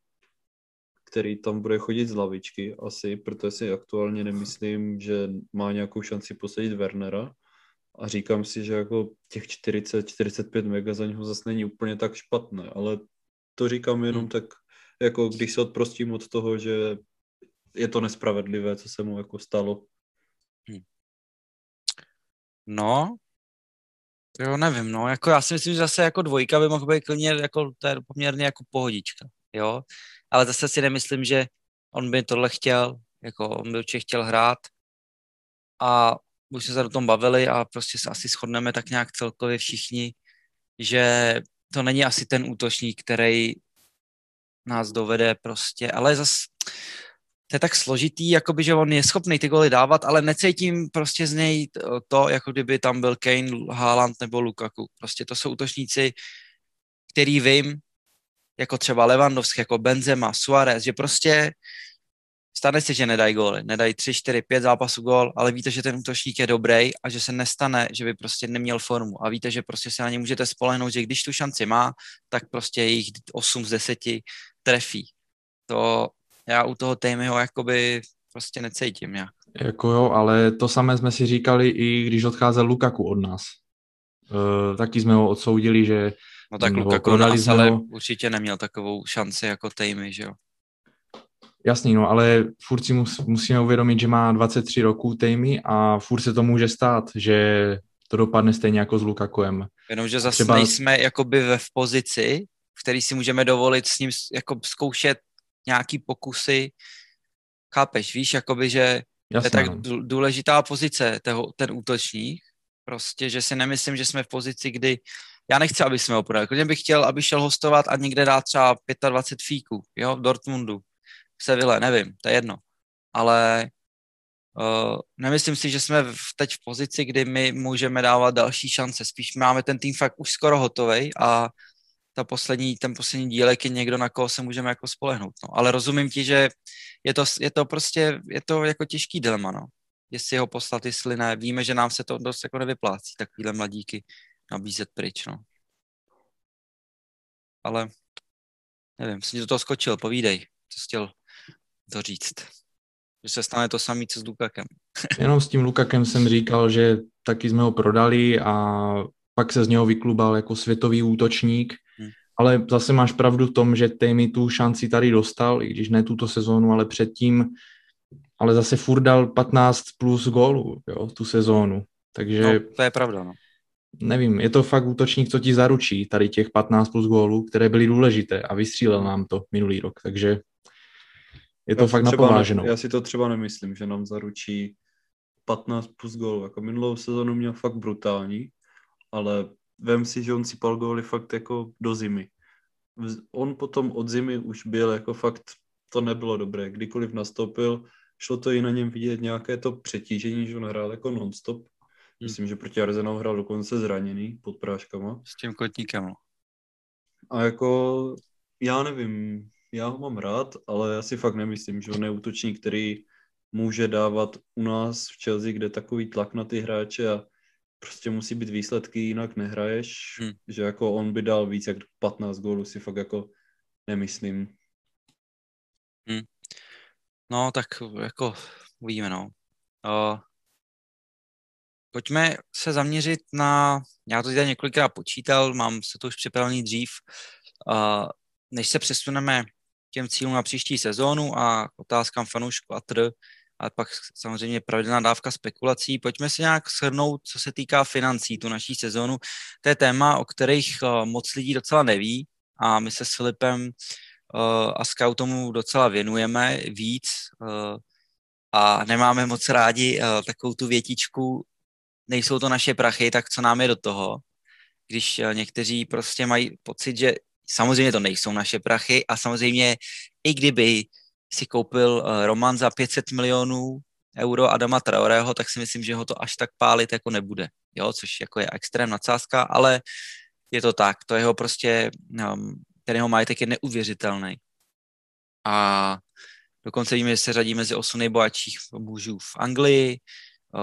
který tam bude chodit z lavičky asi, protože si aktuálně nemyslím, že má nějakou šanci posadit Wernera a říkám si, že jako těch 40-45 mega za něho zase není úplně tak špatné, ale to říkám jenom hmm. tak, jako když se odprostím od toho, že je to nespravedlivé, co se mu jako stalo. Hmm. No, jo, nevím, no, jako já si myslím, že zase jako dvojka by mohl být klidně, jako to je poměrně jako pohodička, jo, ale zase si nemyslím, že on by tohle chtěl, jako on by určitě chtěl hrát. A už jsme se o tom bavili a prostě se asi shodneme tak nějak celkově všichni, že to není asi ten útočník, který nás dovede prostě, ale zase to je tak složitý, jakoby, že on je schopný ty goly dávat, ale necítím prostě z něj to, jako kdyby tam byl Kane, Haaland nebo Lukaku. Prostě to jsou útočníci, který vím, jako třeba Levandovský, jako Benzema, Suarez, že prostě stane se, že nedají góly, nedají 3, 4, 5 zápasů gól, ale víte, že ten útočník je dobrý a že se nestane, že by prostě neměl formu a víte, že prostě se na ně můžete spolehnout, že když tu šanci má, tak prostě jich 8 z 10 trefí. To já u toho Tejmiho jakoby prostě necítím nějak. Jako jo, ale to samé jsme si říkali i když odcházel Lukaku od nás. E, taky jsme ho odsoudili, že No tak Lukaku nás, ale určitě neměl takovou šanci jako Tejmy, že jo. Jasný, no, ale furt si mus, musíme uvědomit, že má 23 roků Tejmy a furt se to může stát, že to dopadne stejně jako s Lukakuem. Jenomže zase Třeba... nejsme jakoby ve v pozici, v který si můžeme dovolit s ním jako zkoušet nějaký pokusy. Chápeš, víš, jakoby, že Jasné, to je tak no. důležitá pozice, toho, ten útočník, prostě, že si nemyslím, že jsme v pozici, kdy já nechci, aby jsme ho prodali. Klidně bych chtěl, aby šel hostovat a někde dát třeba 25 fíků, jo, v Dortmundu, v Seville, nevím, to je jedno. Ale uh, nemyslím si, že jsme v, teď v pozici, kdy my můžeme dávat další šance. Spíš máme ten tým fakt už skoro hotový a ta poslední, ten poslední dílek je někdo, na koho se můžeme jako spolehnout. No. Ale rozumím ti, že je to, je to prostě, je to jako těžký dilema, no. Jestli ho poslat, jestli ne. Víme, že nám se to dost jako nevyplácí, takovýhle mladíky nabízet pryč, no. Ale nevím, jsem do toho skočil, povídej, co jsi chtěl to říct. Že se stane to samé, co s Lukakem. Jenom s tím Lukakem jsem říkal, že taky jsme ho prodali a pak se z něho vyklubal jako světový útočník, hmm. ale zase máš pravdu v tom, že Tejmy tu šanci tady dostal, i když ne tuto sezónu, ale předtím, ale zase furt dal 15 plus gólů, jo, tu sezónu. Takže... No, to je pravda, no nevím, je to fakt útočník, co ti zaručí tady těch 15 plus gólů, které byly důležité a vystřílel nám to minulý rok, takže je to já fakt napováženou. Ne, já si to třeba nemyslím, že nám zaručí 15 plus gólů, jako minulou sezonu měl fakt brutální, ale vem si, že on si pal góly fakt jako do zimy. On potom od zimy už byl jako fakt, to nebylo dobré. Kdykoliv nastoupil, šlo to i na něm vidět nějaké to přetížení, že on hrál jako non-stop. Myslím, že proti Arsenalu hrál dokonce zraněný pod práškama. S tím kotníkem, no. A jako, já nevím, já ho mám rád, ale já si fakt nemyslím, že on je útočník, který může dávat u nás v Chelsea, kde takový tlak na ty hráče a prostě musí být výsledky, jinak nehraješ, hmm. že jako on by dal víc jak 15 gólů, si fakt jako nemyslím. Hmm. No, tak jako uvidíme, no. Uh, Pojďme se zaměřit na, já to tady několikrát počítal, mám se to už připravený dřív, uh, než se přesuneme těm cílům na příští sezónu a otázkám fanoušku a tr, a pak samozřejmě pravidelná dávka spekulací. Pojďme se nějak shrnout, co se týká financí, tu naší sezónu. To je téma, o kterých uh, moc lidí docela neví a my se s Filipem uh, a Scout tomu docela věnujeme víc uh, a nemáme moc rádi takovou tu větičku nejsou to naše prachy, tak co nám je do toho, když eh, někteří prostě mají pocit, že samozřejmě to nejsou naše prachy a samozřejmě i kdyby si koupil eh, Roman za 500 milionů euro Adama Traoreho, tak si myslím, že ho to až tak pálit jako nebude, jo, což jako je extrém nadsázka, ale je to tak, to jeho prostě, um, ten jeho majetek je neuvěřitelný. A dokonce víme, že se řadí mezi osm nejbohatších mužů v Anglii,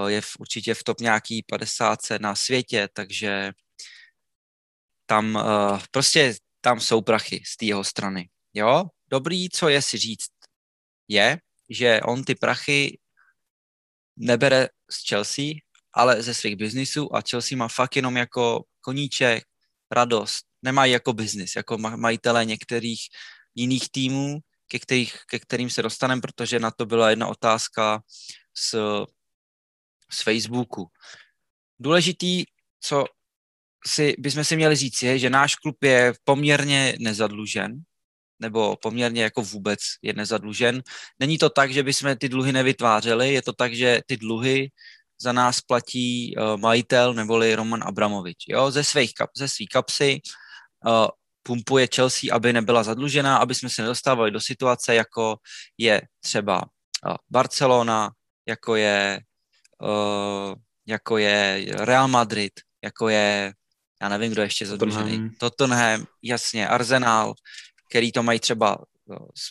je v, určitě v top nějaký 50 na světě, takže tam uh, prostě tam jsou prachy z té jeho strany. Jo, dobrý, co je si říct, je, že on ty prachy nebere z Chelsea, ale ze svých biznisů a Chelsea má fakt jenom jako koníček, radost. Nemají jako biznis, jako majitele některých jiných týmů, ke, kterých, ke kterým se dostaneme, protože na to byla jedna otázka s z Facebooku. Důležitý, co si, bychom si měli říct, je, že náš klub je poměrně nezadlužen, nebo poměrně jako vůbec je nezadlužen. Není to tak, že bychom ty dluhy nevytvářeli, je to tak, že ty dluhy za nás platí uh, majitel neboli Roman Abramovič. Jo? Ze, svých kap, ze svých kapsy uh, pumpuje Chelsea, aby nebyla zadlužená, aby jsme se nedostávali do situace, jako je třeba uh, Barcelona, jako je jako je Real Madrid, jako je, já nevím, kdo ještě zadlužený, Tottenham, Tottenham jasně, Arsenal, který to mají třeba z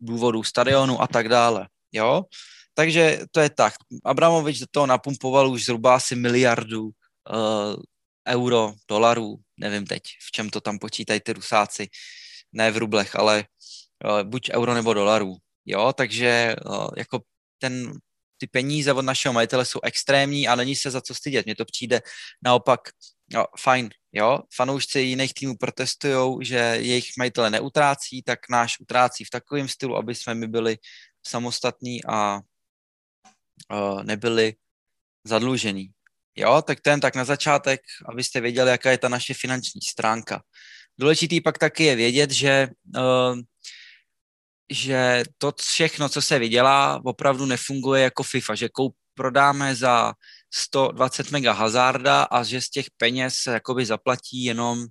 důvodu stadionu a tak dále, jo. Takže to je tak. Abramovič do toho napumpoval už zhruba asi miliardu uh, euro, dolarů, nevím teď, v čem to tam počítají ty rusáci, ne v rublech, ale uh, buď euro nebo dolarů, jo, takže uh, jako ten, ty peníze od našeho majitele jsou extrémní a není se za co stydět. Mně to přijde naopak jo, fajn, jo, fanoušci jiných týmů protestují, že jejich majitele neutrácí, tak náš utrácí v takovém stylu, aby jsme my byli samostatní a uh, nebyli zadlužení. Jo, tak ten tak na začátek, abyste věděli, jaká je ta naše finanční stránka. Důležitý pak taky je vědět, že, uh, že to všechno, co se vydělá, opravdu nefunguje jako FIFA, že koup, prodáme za 120 mega hazarda a že z těch peněz se jakoby zaplatí jenom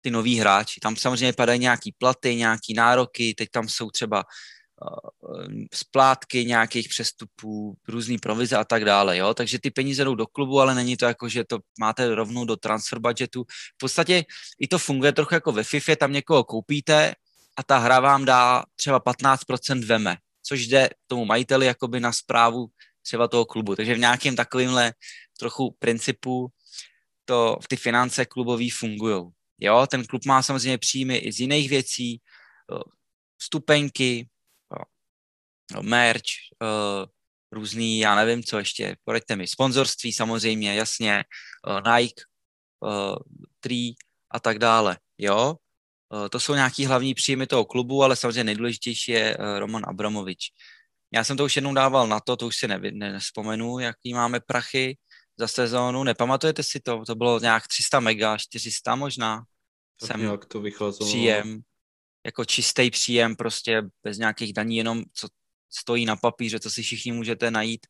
ty noví hráči. Tam samozřejmě padají nějaký platy, nějaký nároky, teď tam jsou třeba uh, splátky nějakých přestupů, různý provize a tak dále, jo? takže ty peníze jdou do klubu, ale není to jako, že to máte rovnou do transfer budgetu. V podstatě i to funguje trochu jako ve FIFA, tam někoho koupíte a ta hra vám dá třeba 15% veme, což jde tomu majiteli jakoby na zprávu třeba toho klubu. Takže v nějakém takovémhle trochu principu to v ty finance klubový fungují. Jo, ten klub má samozřejmě příjmy i z jiných věcí, stupenky, merch, různý, já nevím, co ještě, poraďte mi, sponzorství samozřejmě, jasně, Nike, Tree a tak dále, jo. To jsou nějaký hlavní příjmy toho klubu, ale samozřejmě nejdůležitější je Roman Abramovič. Já jsem to už jednou dával na to, to už si ne, ne, nespomenu, jaký máme prachy za sezónu. Nepamatujete si to? To bylo nějak 300 mega, 400 možná. Tak jsem nějak to vycházelo. Příjem, jako čistý příjem, prostě bez nějakých daní, jenom co stojí na papíře, co si všichni můžete najít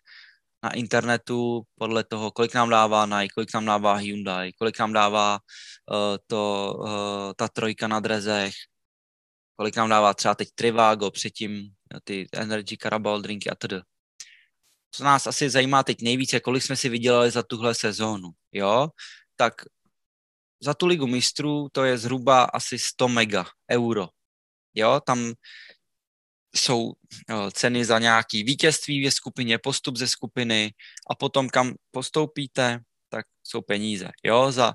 na internetu podle toho, kolik nám dává Nike, kolik nám dává Hyundai, kolik nám dává uh, to, uh, ta trojka na drezech, kolik nám dává třeba teď Trivago, předtím ty Energy Carabao drinky a td. Co nás asi zajímá teď nejvíce, kolik jsme si vydělali za tuhle sezónu, jo? Tak za tu ligu mistrů to je zhruba asi 100 mega euro, jo? Tam jsou ceny za nějaký vítězství ve skupině, postup ze skupiny a potom kam postoupíte, tak jsou peníze, jo? Za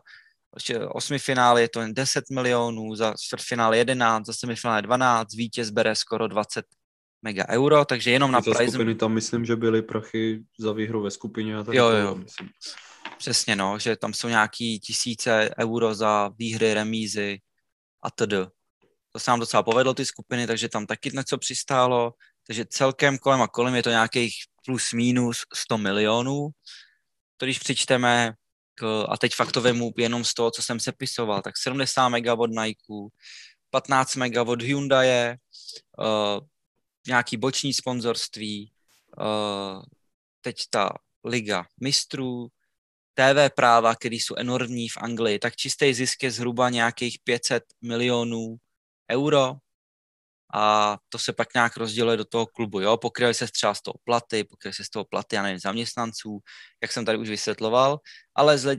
osmifinále je to jen 10 milionů, za čtvrtfinále 11, za semifinále 12, vítěz bere skoro 20 mega euro, takže jenom na prize... skupiny tam myslím, že byly prachy za výhru ve skupině. A tak jo, jo. Myslím. Přesně, no, že tam jsou nějaký tisíce euro za výhry, remízy a td. To se nám docela povedlo, ty skupiny, takže tam taky něco přistálo. Takže celkem kolem a kolem je to nějakých plus minus 100 milionů. To když přičteme, k, a teď fakt to vemu jenom z toho, co jsem sepisoval, tak 70 mega od Nike, 15 mega od Hyundai, uh, nějaký boční sponzorství, uh, teď ta liga mistrů, TV práva, které jsou enormní v Anglii, tak čistý zisk je zhruba nějakých 500 milionů euro a to se pak nějak rozděluje do toho klubu. Jo? Pokryly se třeba z toho platy, pokryly se z toho platy, já nevím, zaměstnanců, jak jsem tady už vysvětloval, ale s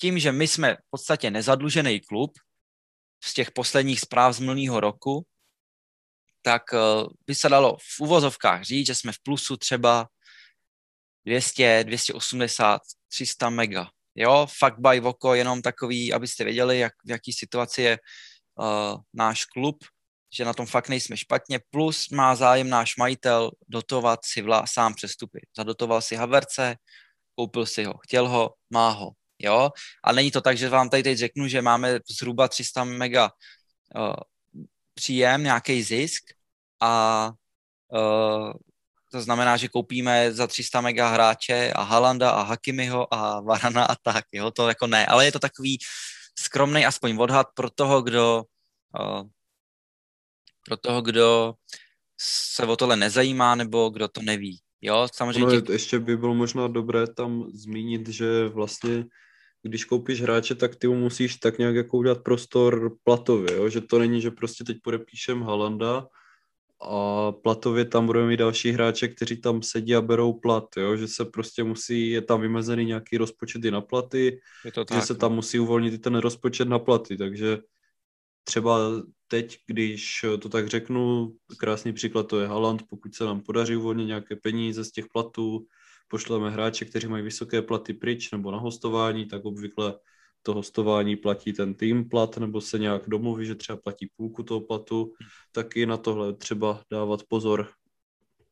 tím, že my jsme v podstatě nezadlužený klub z těch posledních zpráv z minulého roku, tak uh, by se dalo v uvozovkách říct, že jsme v plusu třeba 200, 280, 300 mega. Jo, fakt by oko, jenom takový, abyste věděli, jak, v jaký situaci je uh, náš klub, že na tom fakt nejsme špatně, plus má zájem náš majitel dotovat si vla, sám přestupy. Zadotoval si Haverce, koupil si ho, chtěl ho, má ho, jo. A není to tak, že vám tady teď řeknu, že máme zhruba 300 mega uh, příjem, nějaký zisk a uh, to znamená, že koupíme za 300 mega hráče a Halanda a Hakimiho a Varana a tak, jo, to jako ne, ale je to takový skromný aspoň odhad pro toho, kdo uh, pro toho, kdo se o tohle nezajímá nebo kdo to neví. Jo, samozřejmě. No, těch... Ještě by bylo možná dobré tam zmínit, že vlastně když koupíš hráče, tak ty mu musíš tak nějak jako udělat prostor platově, jo? že to není, že prostě teď podepíšem Halanda a platově tam budeme mít další hráče, kteří tam sedí a berou plat, jo? že se prostě musí, je tam vymezený nějaký rozpočet i na platy, je to tak, že se tam no. musí uvolnit i ten rozpočet na platy, takže třeba teď, když to tak řeknu, krásný příklad to je Haaland, pokud se nám podaří uvolnit nějaké peníze z těch platů, pošleme hráče, kteří mají vysoké platy pryč nebo na hostování, tak obvykle to hostování platí ten tým plat, nebo se nějak domluví, že třeba platí půlku toho platu, tak i na tohle třeba dávat pozor.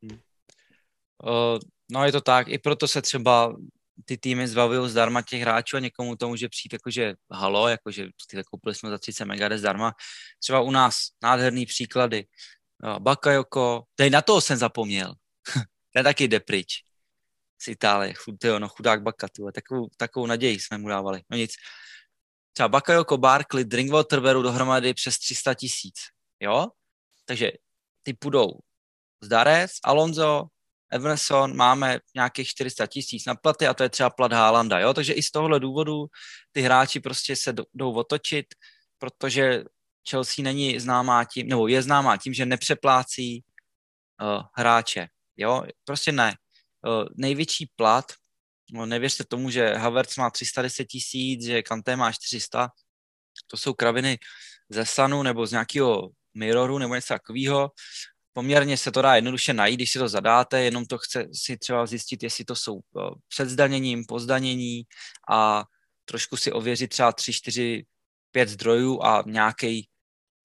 Uh, no je to tak, i proto se třeba ty týmy zbavují zdarma těch hráčů a někomu to může přijít jakože halo, jakože koupili jsme za 30 mega zdarma. Třeba u nás nádherný příklady. Bakayoko, tady na toho jsem zapomněl. Ten taky jde pryč z Itálie. Tyjo, no chudák Baka, tyjo. Takovou, takovou naději jsme mu dávali. No nic. Třeba Bakayoko, Barkley, Drinkwater berou dohromady přes 300 tisíc. Jo? Takže ty půjdou Zdarec, Alonso, Everson máme nějakých 400 tisíc na platy a to je třeba plat Haalanda, jo? Takže i z tohohle důvodu ty hráči prostě se jdou otočit, protože Chelsea není známá tím, nebo je známá tím, že nepřeplácí uh, hráče, jo? Prostě ne. Uh, největší plat, no nevěřte tomu, že Havertz má 310 tisíc, že Kanté má 400, to jsou kraviny ze Sanu nebo z nějakého Mirroru nebo něco takového. Poměrně se to dá jednoduše najít, když si to zadáte, jenom to chce si třeba zjistit, jestli to jsou eh, před zdaněním, po zdanění a trošku si ověřit třeba 3, 4, 5 zdrojů a nějaký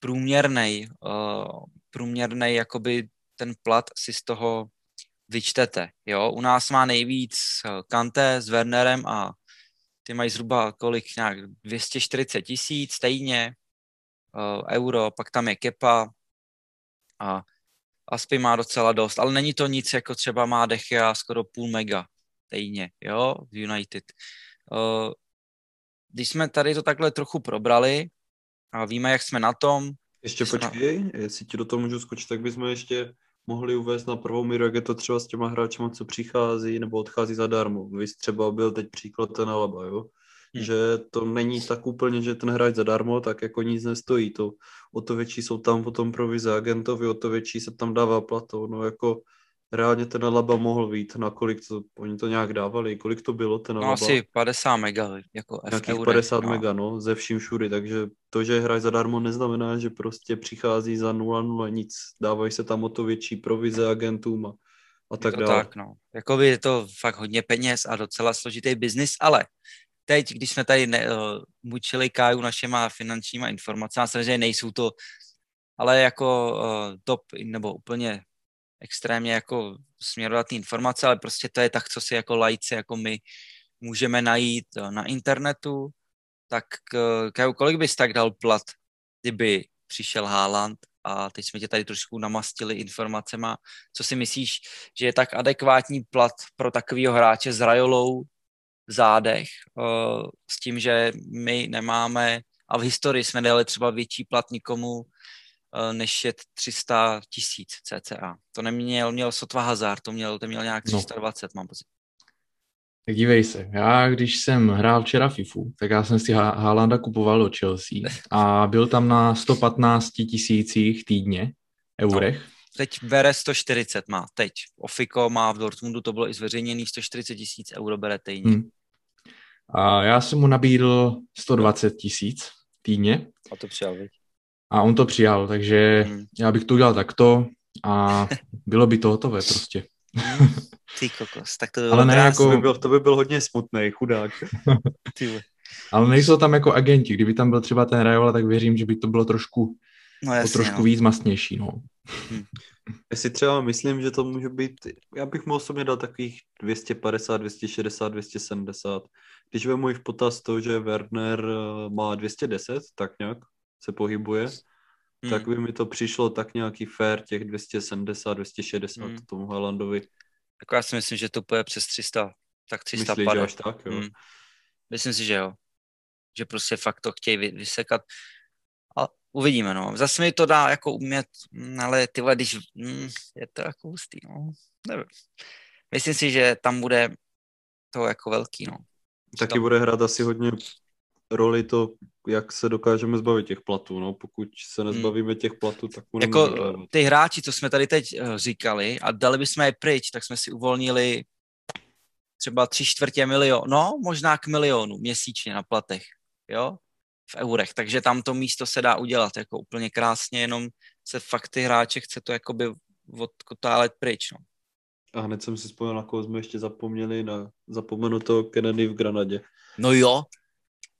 průměrný, uh, průměrný jakoby ten plat si z toho vyčtete. Jo? U nás má nejvíc eh, Kanté s Wernerem a ty mají zhruba kolik, nějak 240 tisíc stejně uh, euro, pak tam je Kepa a Aspy má docela dost, ale není to nic, jako třeba má Dechia skoro půl mega stejně, jo, v United. Uh, když jsme tady to takhle trochu probrali a víme, jak jsme na tom. Ještě počkej, na... jestli ti do toho můžu skočit, tak bychom ještě mohli uvést na prvou míru, jak je to třeba s těma hráči, co přichází nebo odchází zadarmo. Vy třeba byl teď příklad ten Alaba, jo? hmm. že to není tak úplně, že ten hráč zadarmo, tak jako nic nestojí. To, o to větší jsou tam potom provize agentovi, o to větší se tam dává plato. No jako reálně ten Alaba mohl být, na kolik to, oni to nějak dávali, kolik to bylo ten? No asi 50 mega, jako Nějakých eurech, 50 no. mega, no, ze vším všudy, takže to, že hráč zadarmo neznamená, že prostě přichází za 0-0 nic, dávají se tam o to větší provize agentům a, a tak dále. Tak, no. Jakoby je to fakt hodně peněz a docela složitý biznis, ale teď, když jsme tady ne, uh, mučili Káju našima finančníma informacemi, samozřejmě nejsou to, ale jako uh, top nebo úplně extrémně jako směrodatný informace, ale prostě to je tak, co si jako lajci, jako my můžeme najít na internetu, tak uh, Káju, kolik bys tak dal plat, kdyby přišel Haaland a teď jsme tě tady trošku namastili informacema. Co si myslíš, že je tak adekvátní plat pro takového hráče s Rajolou, zádech uh, s tím, že my nemáme a v historii jsme dali třeba větší plat nikomu, než je 300 tisíc cca. To neměl, měl sotva Hazard, to měl, to měl nějak 320, no. mám pocit. Tak dívej se, já když jsem hrál včera FIFU, tak já jsem si Haalanda kupoval do Chelsea a byl tam na 115 tisících týdně, eurech. No teď bere 140 má, teď. Ofiko má v Dortmundu, to bylo i zveřejněný, 140 tisíc euro bere týdně. Hmm. A já jsem mu nabídl 120 tisíc týdně. A to přijal, viď? A on to přijal, takže hmm. já bych to udělal takto a bylo by to hotové prostě. Ty kokos, tak to by bylo Ale ne jako... to, by byl, to by byl hodně smutný, chudák. Ty Ale nejsou tam jako agenti, kdyby tam byl třeba ten Rajola, tak věřím, že by to bylo trošku, no jasně, trošku no. víc mastnější, no. Hmm. Já si třeba myslím, že to může být, já bych mu osobně dal takových 250, 260, 270. Když vemu v potaz to, že Werner eh, má 210, tak nějak se pohybuje, hmm. tak by mi to přišlo tak nějaký fair těch 270, 260 hmm. tomu Haalandovi. Jako já si myslím, že to bude přes 300, tak 300 Myslíš, že až tak, jo? Hmm. Myslím si, že jo. Že prostě fakt to chtějí vysekat uvidíme, no. Zase mi to dá jako umět, mm, ale ty když mm, je to jako hustý, no. Nevím. Myslím si, že tam bude to jako velký, no. Taky tam... bude hrát asi hodně roli to, jak se dokážeme zbavit těch platů, no. Pokud se hmm. nezbavíme těch platů, tak Jako ty hráči, co jsme tady teď uh, říkali a dali bychom je pryč, tak jsme si uvolnili třeba tři čtvrtě milionu, no možná k milionu měsíčně na platech, jo? v eurech, takže tam to místo se dá udělat jako úplně krásně, jenom se fakt ty hráče chce to jakoby odkotálet pryč, no. A hned jsem si spojil, na koho jsme ještě zapomněli, na zapomenuto Kennedy v Granadě. No jo,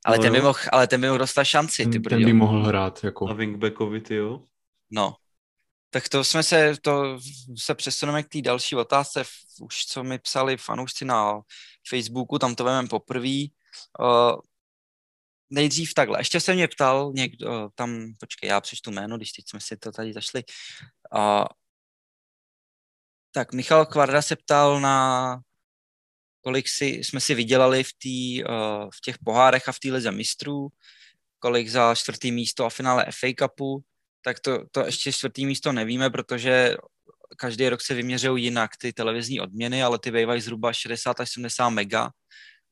ale, no ten, by mohl, ale ten by mohl dostat šanci, ty ten, ten by mohl hrát, jako. A wingbackovi, ty jo? No, tak to jsme se, to se přesuneme k té další otázce, už co mi psali fanoušci na Facebooku, tam to vememe poprvé. Uh, nejdřív takhle, ještě se mě ptal někdo, tam, počkej, já přečtu jméno, když teď jsme si to tady zašli. Uh, tak Michal Kvarda se ptal na kolik si, jsme si vydělali v, tý, uh, v těch pohárech a v té lize mistrů, kolik za čtvrtý místo a finále FA Cupu, tak to, to ještě čtvrtý místo nevíme, protože každý rok se vyměřují jinak ty televizní odměny, ale ty bývají zhruba 60 až 70 mega,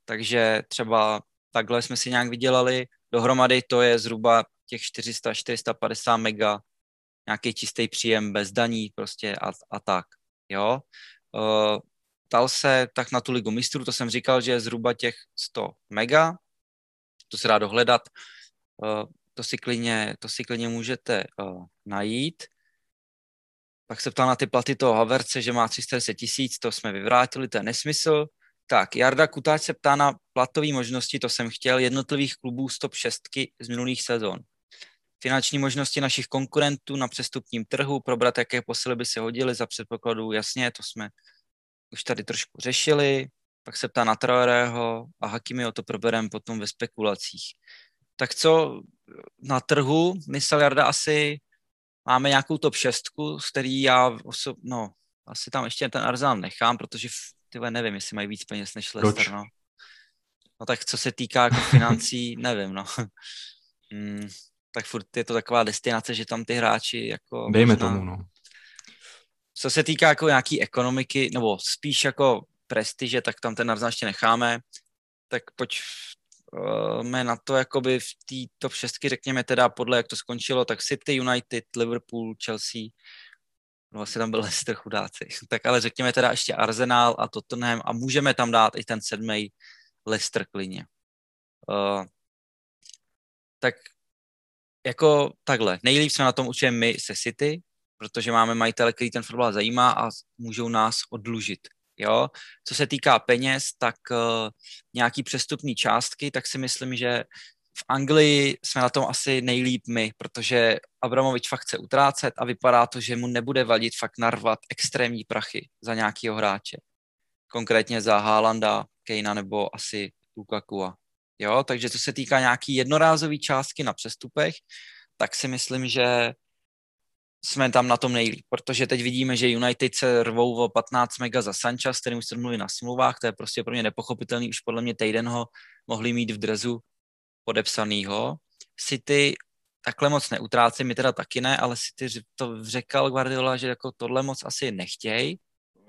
takže třeba takhle jsme si nějak vydělali, dohromady to je zhruba těch 400-450 mega, nějaký čistý příjem bez daní prostě a, a tak, jo. Uh, ptal se tak na tu ligu mistrů, to jsem říkal, že je zhruba těch 100 mega, to se dá dohledat, uh, to si klidně, to si klidně můžete uh, najít. Pak se ptal na ty platy toho Haverce, že má 310 tisíc, to jsme vyvrátili, to je nesmysl. Tak, Jarda Kutáč se ptá na platové možnosti, to jsem chtěl, jednotlivých klubů stop šestky z minulých sezon. Finanční možnosti našich konkurentů na přestupním trhu, probrat, jaké posily by se hodily za předpokladu, jasně, to jsme už tady trošku řešili. Pak se ptá na Traorého a Hakimi, o to probereme potom ve spekulacích. Tak co na trhu, myslel Jarda asi, máme nějakou top šestku, z který já osob, no, asi tam ještě ten Arzán nechám, protože tyhle nevím, jestli mají víc peněz než Leicester, no. No tak co se týká jako financí, nevím, no. Hmm, tak furt je to taková destinace, že tam ty hráči jako... Dejme možná, tomu, no. Co se týká jako nějaký ekonomiky, nebo spíš jako prestiže, tak tam ten Arzán ještě necháme. Tak pojď uh, na to jakoby v té top 6, řekněme teda podle, jak to skončilo, tak City, United, Liverpool, Chelsea, no vlastně tam byl Leicester chudáci, tak ale řekněme teda ještě Arsenal a Tottenham a můžeme tam dát i ten sedmý Leicester klidně. Uh, tak jako takhle, nejlíp jsme na tom určitě my se City, protože máme majitele, který ten fotbal zajímá a můžou nás odlužit. Jo? Co se týká peněz, tak uh, nějaký přestupní částky, tak si myslím, že v Anglii jsme na tom asi nejlíp my, protože Abramovič fakt chce utrácet a vypadá to, že mu nebude vadit fakt narvat extrémní prachy za nějakého hráče. Konkrétně za Haalanda, Kejna nebo asi Lukaku. Jo, takže co se týká nějaký jednorázové částky na přestupech, tak si myslím, že jsme tam na tom nejlíp, protože teď vidíme, že United se rvou o 15 mega za Sancha, s kterým jste mluvili na smlouvách, to je prostě pro mě nepochopitelný, už podle mě týden ho mohli mít v drezu podepsanýho. City takhle moc neutrácí, my teda taky ne, ale City to řekl Guardiola, že jako tohle moc asi nechtějí.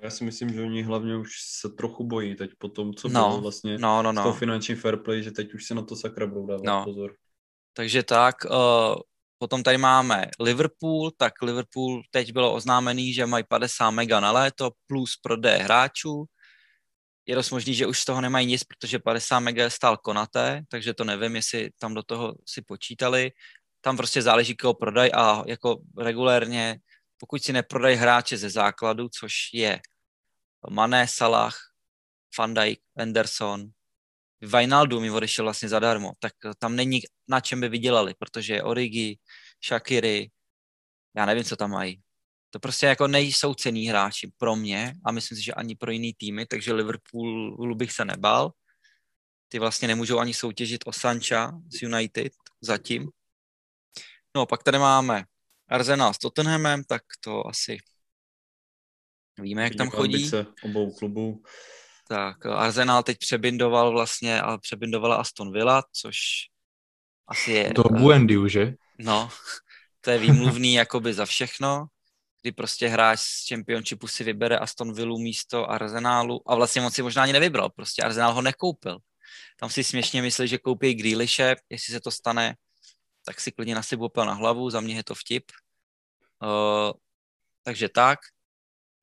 Já si myslím, že oni hlavně už se trochu bojí teď po tom, co no, bylo vlastně no, no, no. to finanční fair play, že teď už se na to sakra budou dávat no. pozor. Takže tak, uh, Potom tady máme Liverpool, tak Liverpool teď bylo oznámený, že mají 50 mega na léto plus prodej hráčů. Je dost možný, že už z toho nemají nic, protože 50 mega stál konaté, takže to nevím, jestli tam do toho si počítali. Tam prostě záleží, koho prodaj a jako regulérně, pokud si neprodají hráče ze základu, což je Mané, Salah, Van Dijk, Anderson, Wijnaldum mi odešel vlastně zadarmo, tak tam není na čem by vydělali, protože Origi, Shakiri, já nevím, co tam mají. To prostě jako nejsou cený hráči pro mě a myslím si, že ani pro jiný týmy, takže Liverpool bych se nebal. Ty vlastně nemůžou ani soutěžit o Sancha z United zatím. No, pak tady máme Arsenal s Tottenhamem, tak to asi víme, jak tam chodí. obou klubů. Tak Arsenal teď přebindoval vlastně, a přebindovala Aston Villa, což asi je... To Buendy, že? No, to je výmluvný jakoby za všechno, kdy prostě hráč z Championshipu si vybere Aston Villa místo Arsenalu a vlastně moc si možná ani nevybral, prostě Arsenal ho nekoupil. Tam si směšně myslí, že koupí Grealishe, jestli se to stane, tak si klidně nasypu na hlavu, za mě je to vtip. Uh, takže tak,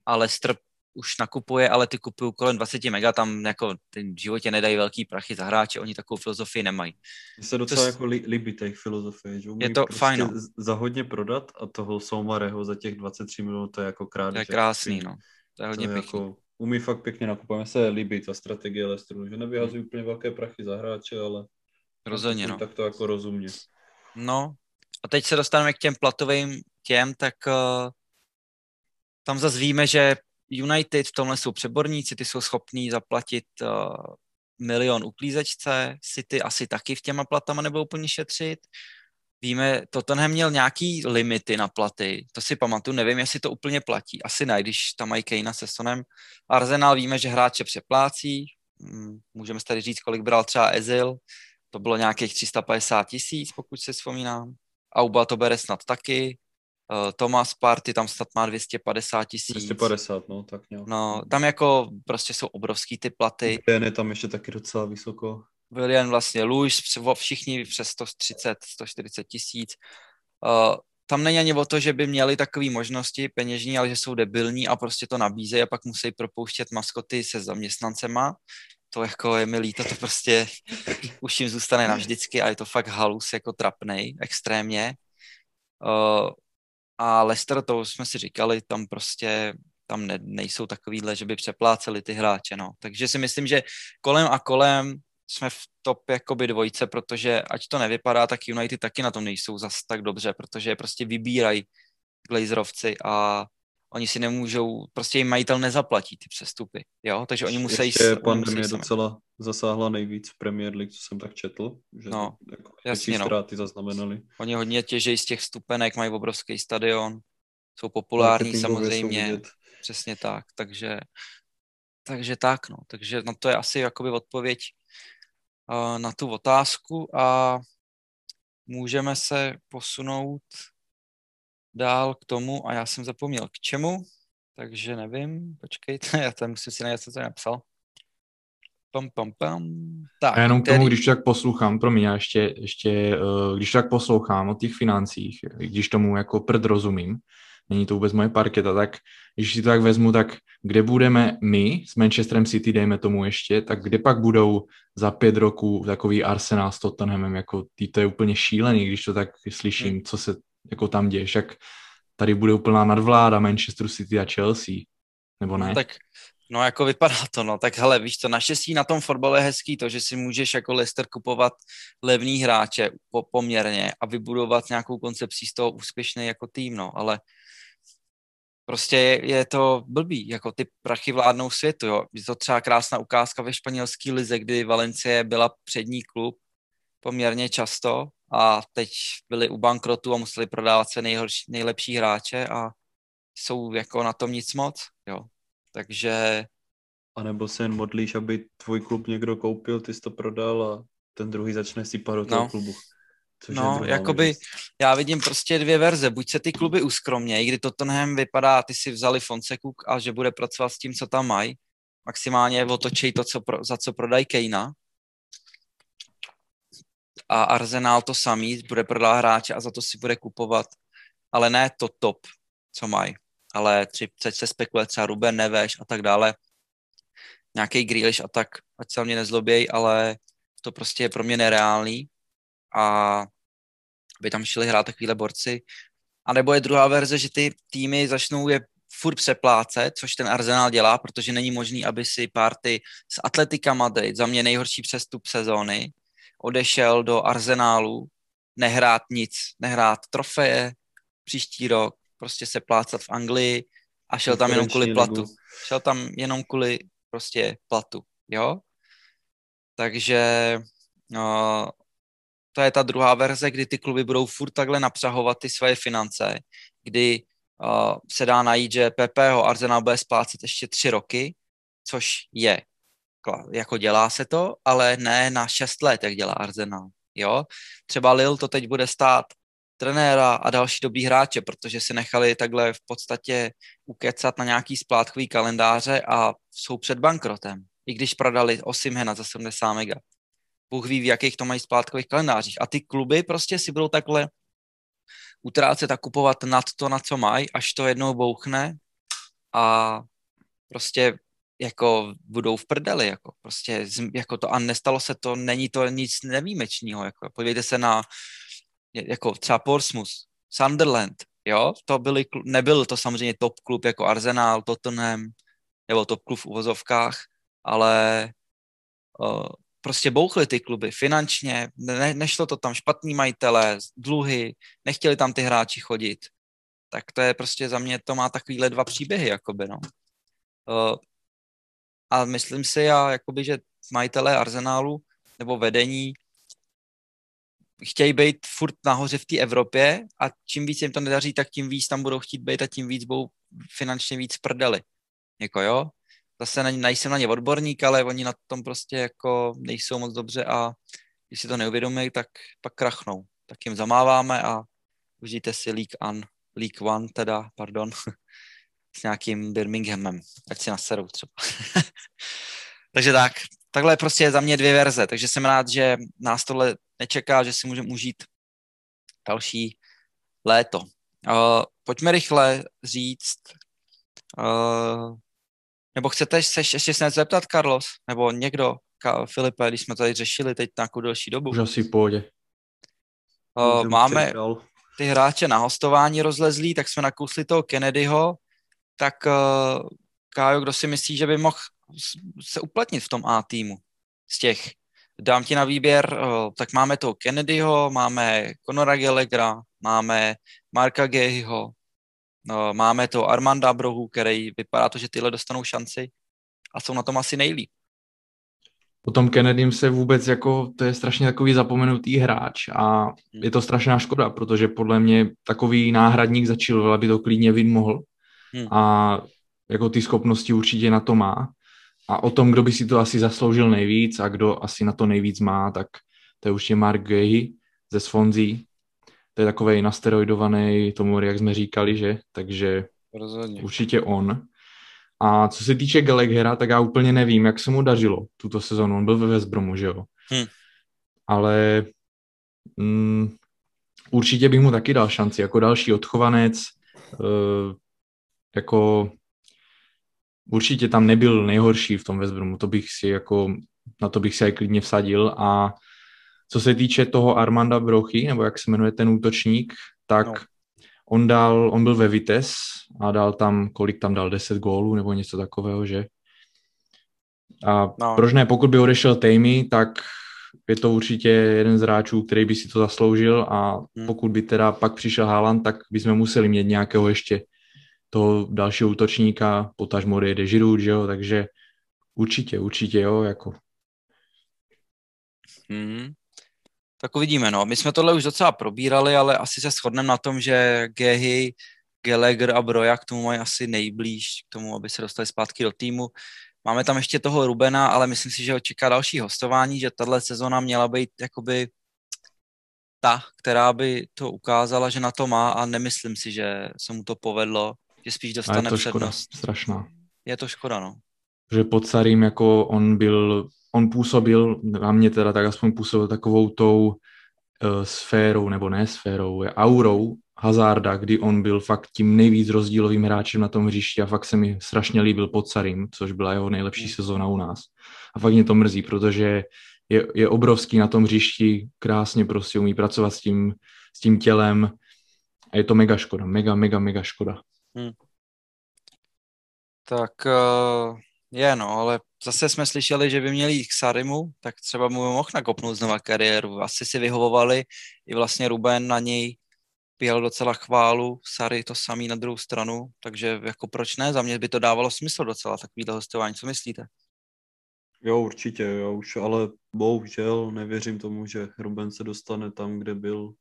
ale Leicester už nakupuje, ale ty kupují kolem 20 mega, tam jako v životě nedají velký prachy za hráče, oni takovou filozofii nemají. Mně se docela to, jako líbí těch filozofie, že je to prostě fajn, no. za hodně prodat a toho Soumareho za těch 23 minut, to je jako krádež. To je krásný, no. To je hodně to je pěkný. Jako, umí fakt pěkně nakupovat. Mně se líbí ta strategie Lesteru, že nevyhazují hmm. úplně velké prachy za hráče, ale Rozhodně, no. tak to jako rozumně. No, a teď se dostaneme k těm platovým těm, tak uh, tam zase víme, že United v tomhle jsou přeborníci, ty jsou schopní zaplatit uh, milion uklízečce, City asi taky v těma platama nebudou úplně šetřit. Víme, Tottenham měl nějaký limity na platy, to si pamatuju, nevím, jestli to úplně platí, asi ne, když tam mají Kejna se Sonem. Arsenal víme, že hráče přeplácí, hmm, můžeme tady říct, kolik bral třeba Ezil, to bylo nějakých 350 tisíc, pokud se vzpomínám. Auba to bere snad taky, Thomas Party tam snad má 250 tisíc. 250, no, tak nějak. No, tam jako prostě jsou obrovský ty platy. Willian je tam ještě taky docela vysoko. Willian vlastně, Luis, všichni přes 130, 140 tisíc. Uh, tam není ani o to, že by měli takové možnosti peněžní, ale že jsou debilní a prostě to nabízejí a pak musí propouštět maskoty se zaměstnancema. To jako je mi líto, to prostě už jim zůstane navždycky a je to fakt halus jako trapnej, extrémně. Uh, a Leicester, to jsme si říkali, tam prostě tam ne, nejsou takovýhle, že by přepláceli ty hráče, no. Takže si myslím, že kolem a kolem jsme v top jakoby dvojce, protože ať to nevypadá, tak United taky na tom nejsou zas tak dobře, protože prostě vybírají Glazerovci a oni si nemůžou, prostě jim majitel nezaplatí ty přestupy, jo, takže oni musí... Ještě pandemie docela zasáhla nejvíc v Premier League, co jsem tak četl, že no, jako jasně, no. ztráty zaznamenali. Oni hodně těžejí z těch vstupenek, mají obrovský stadion, jsou populární samozřejmě, jsou přesně tak, takže takže tak, no, takže na to je asi jakoby odpověď uh, na tu otázku a můžeme se posunout dál k tomu a já jsem zapomněl k čemu, takže nevím, počkejte, já tam musím si najít, co to napsal. Pam, pam, pam. Tak, a jenom k tomu, když tak poslouchám, pro mě ještě, ještě uh, když tak poslouchám o těch financích, když tomu jako prd rozumím, není to vůbec moje parketa, tak když si to tak vezmu, tak kde budeme my s Manchesterem City, dejme tomu ještě, tak kde pak budou za pět roků takový Arsenal s Tottenhamem, jako tý, to je úplně šílený, když to tak slyším, hmm. co se jako tam děje, však tady bude úplná nadvláda Manchester City a Chelsea, nebo ne? No, tak No jako vypadá to, no. Tak hele, víš to, naštěstí na tom fotbale je hezký to, že si můžeš jako Leicester kupovat levný hráče po, poměrně a vybudovat nějakou koncepcí z toho úspěšný jako tým, no. Ale prostě je, je to blbý, jako ty prachy vládnou světu, jo. Je to třeba krásná ukázka ve španělské lize, kdy Valencie byla přední klub poměrně často a teď byli u bankrotu a museli prodávat se nejhorší, nejlepší hráče a jsou jako na tom nic moc, jo. Takže... A nebo se jen modlíš, aby tvůj klub někdo koupil, ty jsi to prodal a ten druhý začne sypat do toho no. klubu. Což no, jakoby možnost. já vidím prostě dvě verze. Buď se ty kluby uskromnějí, kdy Tottenham vypadá, ty si vzali Fonsekuk a že bude pracovat s tím, co tam mají. Maximálně otočí to, co pro, za co prodají Kejna. A Arsenal to samý, bude prodávat hráče a za to si bude kupovat, ale ne to top, co mají ale tři, teď se spekuluje třeba Ruben Neveš a tak dále, nějaký Grealish a tak, ať se mě nezloběj, ale to prostě je pro mě nereálný. A by tam šli hrát takovýhle borci. A nebo je druhá verze, že ty týmy začnou je furt přeplácet, což ten Arsenal dělá, protože není možný, aby si party z Atletika Madrid, za mě nejhorší přestup sezóny, odešel do Arsenálu, nehrát nic, nehrát trofeje příští rok, prostě se plácat v Anglii a šel tam jenom kvůli platu. Šel tam jenom kvůli prostě platu, jo? Takže no, to je ta druhá verze, kdy ty kluby budou furt takhle napřahovat ty své finance, kdy uh, se dá najít, že PPho Arsenal bude splácet ještě tři roky, což je, jako dělá se to, ale ne na šest let, jak dělá Arsenal. Jo? Třeba Lil to teď bude stát trenéra a další dobrý hráče, protože si nechali takhle v podstatě ukecat na nějaký splátkový kalendáře a jsou před bankrotem. I když prodali Osimhena za 70 mega. Bůh ví, v jakých to mají splátkových kalendářích. A ty kluby prostě si budou takhle utrácet a kupovat nad to, na co mají, až to jednou bouchne a prostě jako budou v prdeli, jako prostě jako to a nestalo se to, není to nic nevýjimečného, jako podívejte se na jako třeba Portsmouth, Sunderland, jo, to byly, nebyl to samozřejmě top klub jako Arsenal, Tottenham, nebo top klub v uvozovkách, ale uh, prostě bouchly ty kluby finančně, ne, nešlo to tam špatný majitele, dluhy, nechtěli tam ty hráči chodit. Tak to je prostě za mě, to má takovýhle dva příběhy, jakoby, no. Uh, a myslím si, já, jakoby, že majitelé Arsenálu nebo vedení chtějí být furt nahoře v té Evropě a čím víc jim to nedaří, tak tím víc tam budou chtít být a tím víc budou finančně víc prdeli. Jako jo, zase nejsem na ně odborník, ale oni na tom prostě jako nejsou moc dobře a když si to neuvědomí, tak pak krachnou. Tak jim zamáváme a užijte si League, One, League One teda, pardon, s nějakým Birminghamem, ať si naserou třeba. takže tak, takhle prostě za mě dvě verze, takže jsem rád, že nás tohle nečeká, že si můžeme užít další léto. Uh, pojďme rychle říct, uh, nebo chcete se ještě se zeptat, Carlos? Nebo někdo, Ka- Filipe, když jsme tady řešili teď nějakou delší dobu? Už asi půjde. Uh, máme ty hráče na hostování rozlezlí, tak jsme nakousli toho Kennedyho, tak uh, Kájo, kdo si myslí, že by mohl se uplatnit v tom A týmu z těch? Dám ti na výběr, uh, tak máme toho Kennedyho, máme Conora Gallaghera, máme Marka Gehyho, No, máme to Armanda Brohu, který vypadá to, že tyhle dostanou šanci a jsou na tom asi nejlíp. Potom Kennedym se vůbec jako, to je strašně takový zapomenutý hráč a hmm. je to strašná škoda, protože podle mě takový náhradník začal, aby to klidně vin mohl hmm. a jako ty schopnosti určitě na to má. A o tom, kdo by si to asi zasloužil nejvíc a kdo asi na to nejvíc má, tak to je určitě Mark Gehy ze Swansea, to je takový nasteroidovaný tomu, jak jsme říkali, že? Takže Rozhodně. určitě on. A co se týče Gallaghera, tak já úplně nevím, jak se mu dařilo tuto sezonu. On byl ve West Bromu, že jo? Hmm. Ale mm, určitě bych mu taky dal šanci. Jako další odchovanec, uh, jako určitě tam nebyl nejhorší v tom West Bromu. To bych si jako, na to bych si aj klidně vsadil a co se týče toho Armanda Brochy, nebo jak se jmenuje ten útočník, tak no. on dal, on byl ve Vites a dal tam, kolik tam dal, 10 gólů nebo něco takového, že? A no. proč ne, pokud by odešel Tammy, tak je to určitě jeden z hráčů, který by si to zasloužil a hmm. pokud by teda pak přišel Haaland, tak bychom museli mít nějakého ještě toho dalšího útočníka, potažmo jde Giroud, že jo, takže určitě, určitě jo, jako. Hmm. Tak uvidíme, no. My jsme tohle už docela probírali, ale asi se shodneme na tom, že Gehy, Gallagher a Broja k tomu mají asi nejblíž k tomu, aby se dostali zpátky do týmu. Máme tam ještě toho Rubena, ale myslím si, že ho čeká další hostování, že tahle sezona měla být jakoby ta, která by to ukázala, že na to má a nemyslím si, že se mu to povedlo, že spíš dostane a je to přednost. Škoda, strašná. Je to škoda, no. Že pod Sarým jako on byl on působil, na mě teda tak aspoň působil takovou tou uh, sférou, nebo ne sférou, je aurou Hazarda, kdy on byl fakt tím nejvíc rozdílovým hráčem na tom hřišti a fakt se mi strašně líbil pod Sarim, což byla jeho nejlepší hmm. sezóna u nás. A fakt mě to mrzí, protože je, je obrovský na tom hřišti, krásně prostě umí pracovat s tím, s tím tělem a je to mega škoda, mega, mega, mega škoda. Hmm. Tak uh, je no, ale zase jsme slyšeli, že by měli jít k Sarimu, tak třeba mu mohl nakopnout znova kariéru. Asi si vyhovovali, i vlastně Ruben na něj pěl docela chválu, Sary to samý na druhou stranu, takže jako proč ne, za mě by to dávalo smysl docela takovýhle hostování, co myslíte? Jo, určitě, jo, už, ale bohužel nevěřím tomu, že Ruben se dostane tam, kde byl,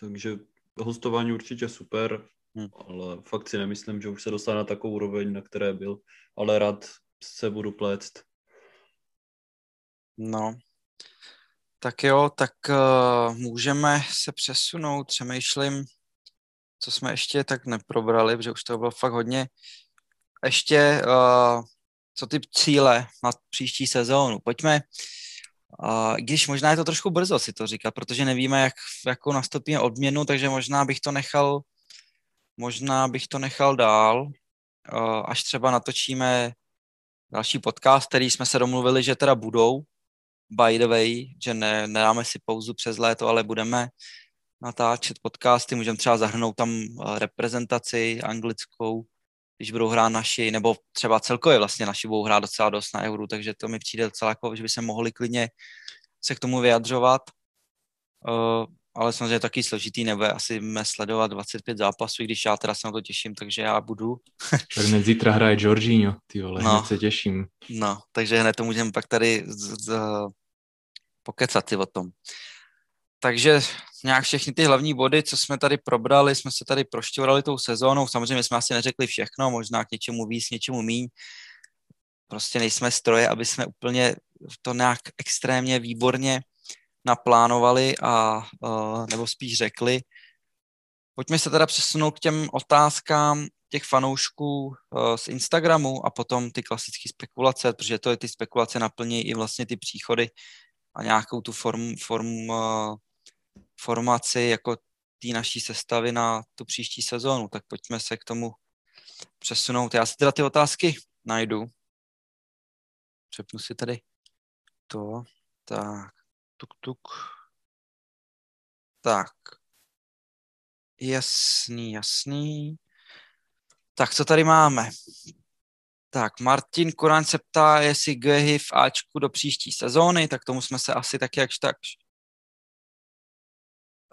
takže hostování určitě super, hmm. ale fakt si nemyslím, že už se dostane na takovou úroveň, na které byl, ale rád se budu pléct. No, tak jo, tak uh, můžeme se přesunout, přemýšlím, co jsme ještě tak neprobrali, protože už to bylo fakt hodně. Ještě, uh, co ty cíle na příští sezónu? Pojďme, uh, když možná je to trošku brzo si to říkat, protože nevíme, jak, jakou nastoupíme odměnu, takže možná bych to nechal, možná bych to nechal dál, uh, až třeba natočíme další podcast, který jsme se domluvili, že teda budou, by the way, že ne, nedáme si pauzu přes léto, ale budeme natáčet podcasty, můžeme třeba zahrnout tam eh, reprezentaci anglickou, když budou hrát naši, nebo třeba celkově vlastně naši budou hrát docela dost na euru, takže to mi přijde docela jako, že by se mohli klidně se k tomu vyjadřovat. Ale samozřejmě taky složitý, nebo asi mě sledovat 25 zápasů, když já teda se na to těším, takže já budu. tak hned zítra hraje Jorginho, ty vole, no, hned se těším. No, takže hned to můžeme pak tady z, z, pokecat si o tom. Takže nějak všechny ty hlavní body, co jsme tady probrali, jsme se tady prošťovali tou sezónou. Samozřejmě jsme asi neřekli všechno, možná k něčemu víc, něčemu míň. Prostě nejsme stroje, aby jsme úplně to nějak extrémně výborně naplánovali a nebo spíš řekli. Pojďme se teda přesunout k těm otázkám těch fanoušků z Instagramu a potom ty klasické spekulace, protože to je ty spekulace naplní i vlastně ty příchody a nějakou tu form, form, formaci jako té naší sestavy na tu příští sezónu. Tak pojďme se k tomu přesunout. Já si teda ty otázky najdu. Přepnu si tady to. Tak, tuk, tuk. Tak. Jasný, jasný. Tak, co tady máme? Tak, Martin Koran se ptá, jestli Gehy v Ačku do příští sezóny, tak tomu jsme se asi tak jakž tak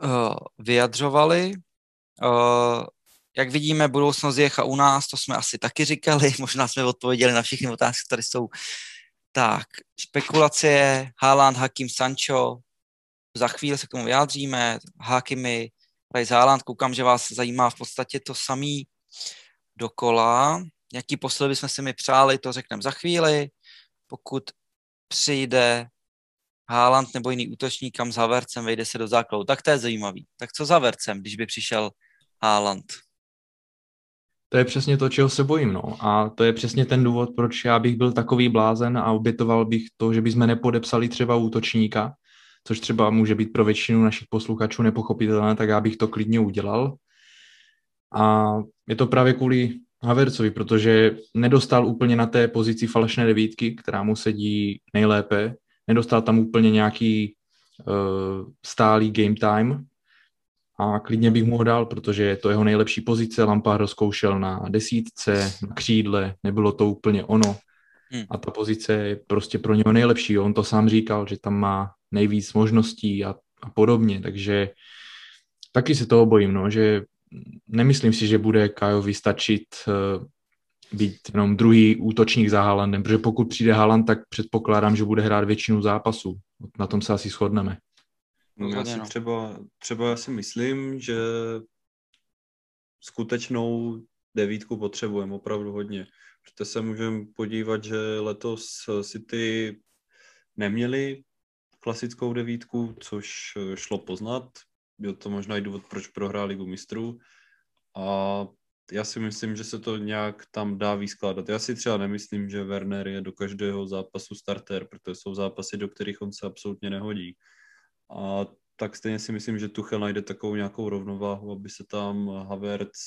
uh, vyjadřovali. Uh, jak vidíme, budoucnost je u nás, to jsme asi taky říkali, možná jsme odpověděli na všechny otázky, které jsou. Tak, spekulace Haaland, Hakim, Sancho, za chvíli se k tomu vyjádříme, Hakimi, Rice Haaland, koukám, že vás zajímá v podstatě to samý dokola. Jaký posledy bychom si mi přáli, to řekneme za chvíli. Pokud přijde Haaland nebo jiný útočník, kam s Havercem vejde se do základu, tak to je zajímavý. Tak co za Vercem, když by přišel Haaland? To je přesně to, čeho se bojím, no. A to je přesně ten důvod, proč já bych byl takový blázen a obětoval bych to, že bychom nepodepsali třeba útočníka, což třeba může být pro většinu našich posluchačů nepochopitelné, tak já bych to klidně udělal. A je to právě kvůli Havercovi, protože nedostal úplně na té pozici falešné devítky, která mu sedí nejlépe. Nedostal tam úplně nějaký uh, stálý game time a klidně bych mu ho dal, protože je to jeho nejlepší pozice. Lampard rozkoušel na desítce, na křídle, nebylo to úplně ono. Hmm. A ta pozice je prostě pro něho nejlepší. On to sám říkal, že tam má nejvíc možností a, a podobně, takže taky se toho bojím, no, že nemyslím si, že bude Kajovi stačit uh, být jenom druhý útočník za Haalandem, protože pokud přijde Haaland, tak předpokládám, že bude hrát většinu zápasů. Na tom se asi shodneme. No, já si třeba, třeba já si myslím, že skutečnou devítku potřebujeme opravdu hodně. Protože se můžeme podívat, že letos City neměli klasickou devítku, což šlo poznat. Byl to možná i důvod, proč prohráli Ligu mistrů. A já si myslím, že se to nějak tam dá vyskládat. Já si třeba nemyslím, že Werner je do každého zápasu starter, protože jsou zápasy, do kterých on se absolutně nehodí. A tak stejně si myslím, že Tuchel najde takovou nějakou rovnováhu, aby se tam Havertz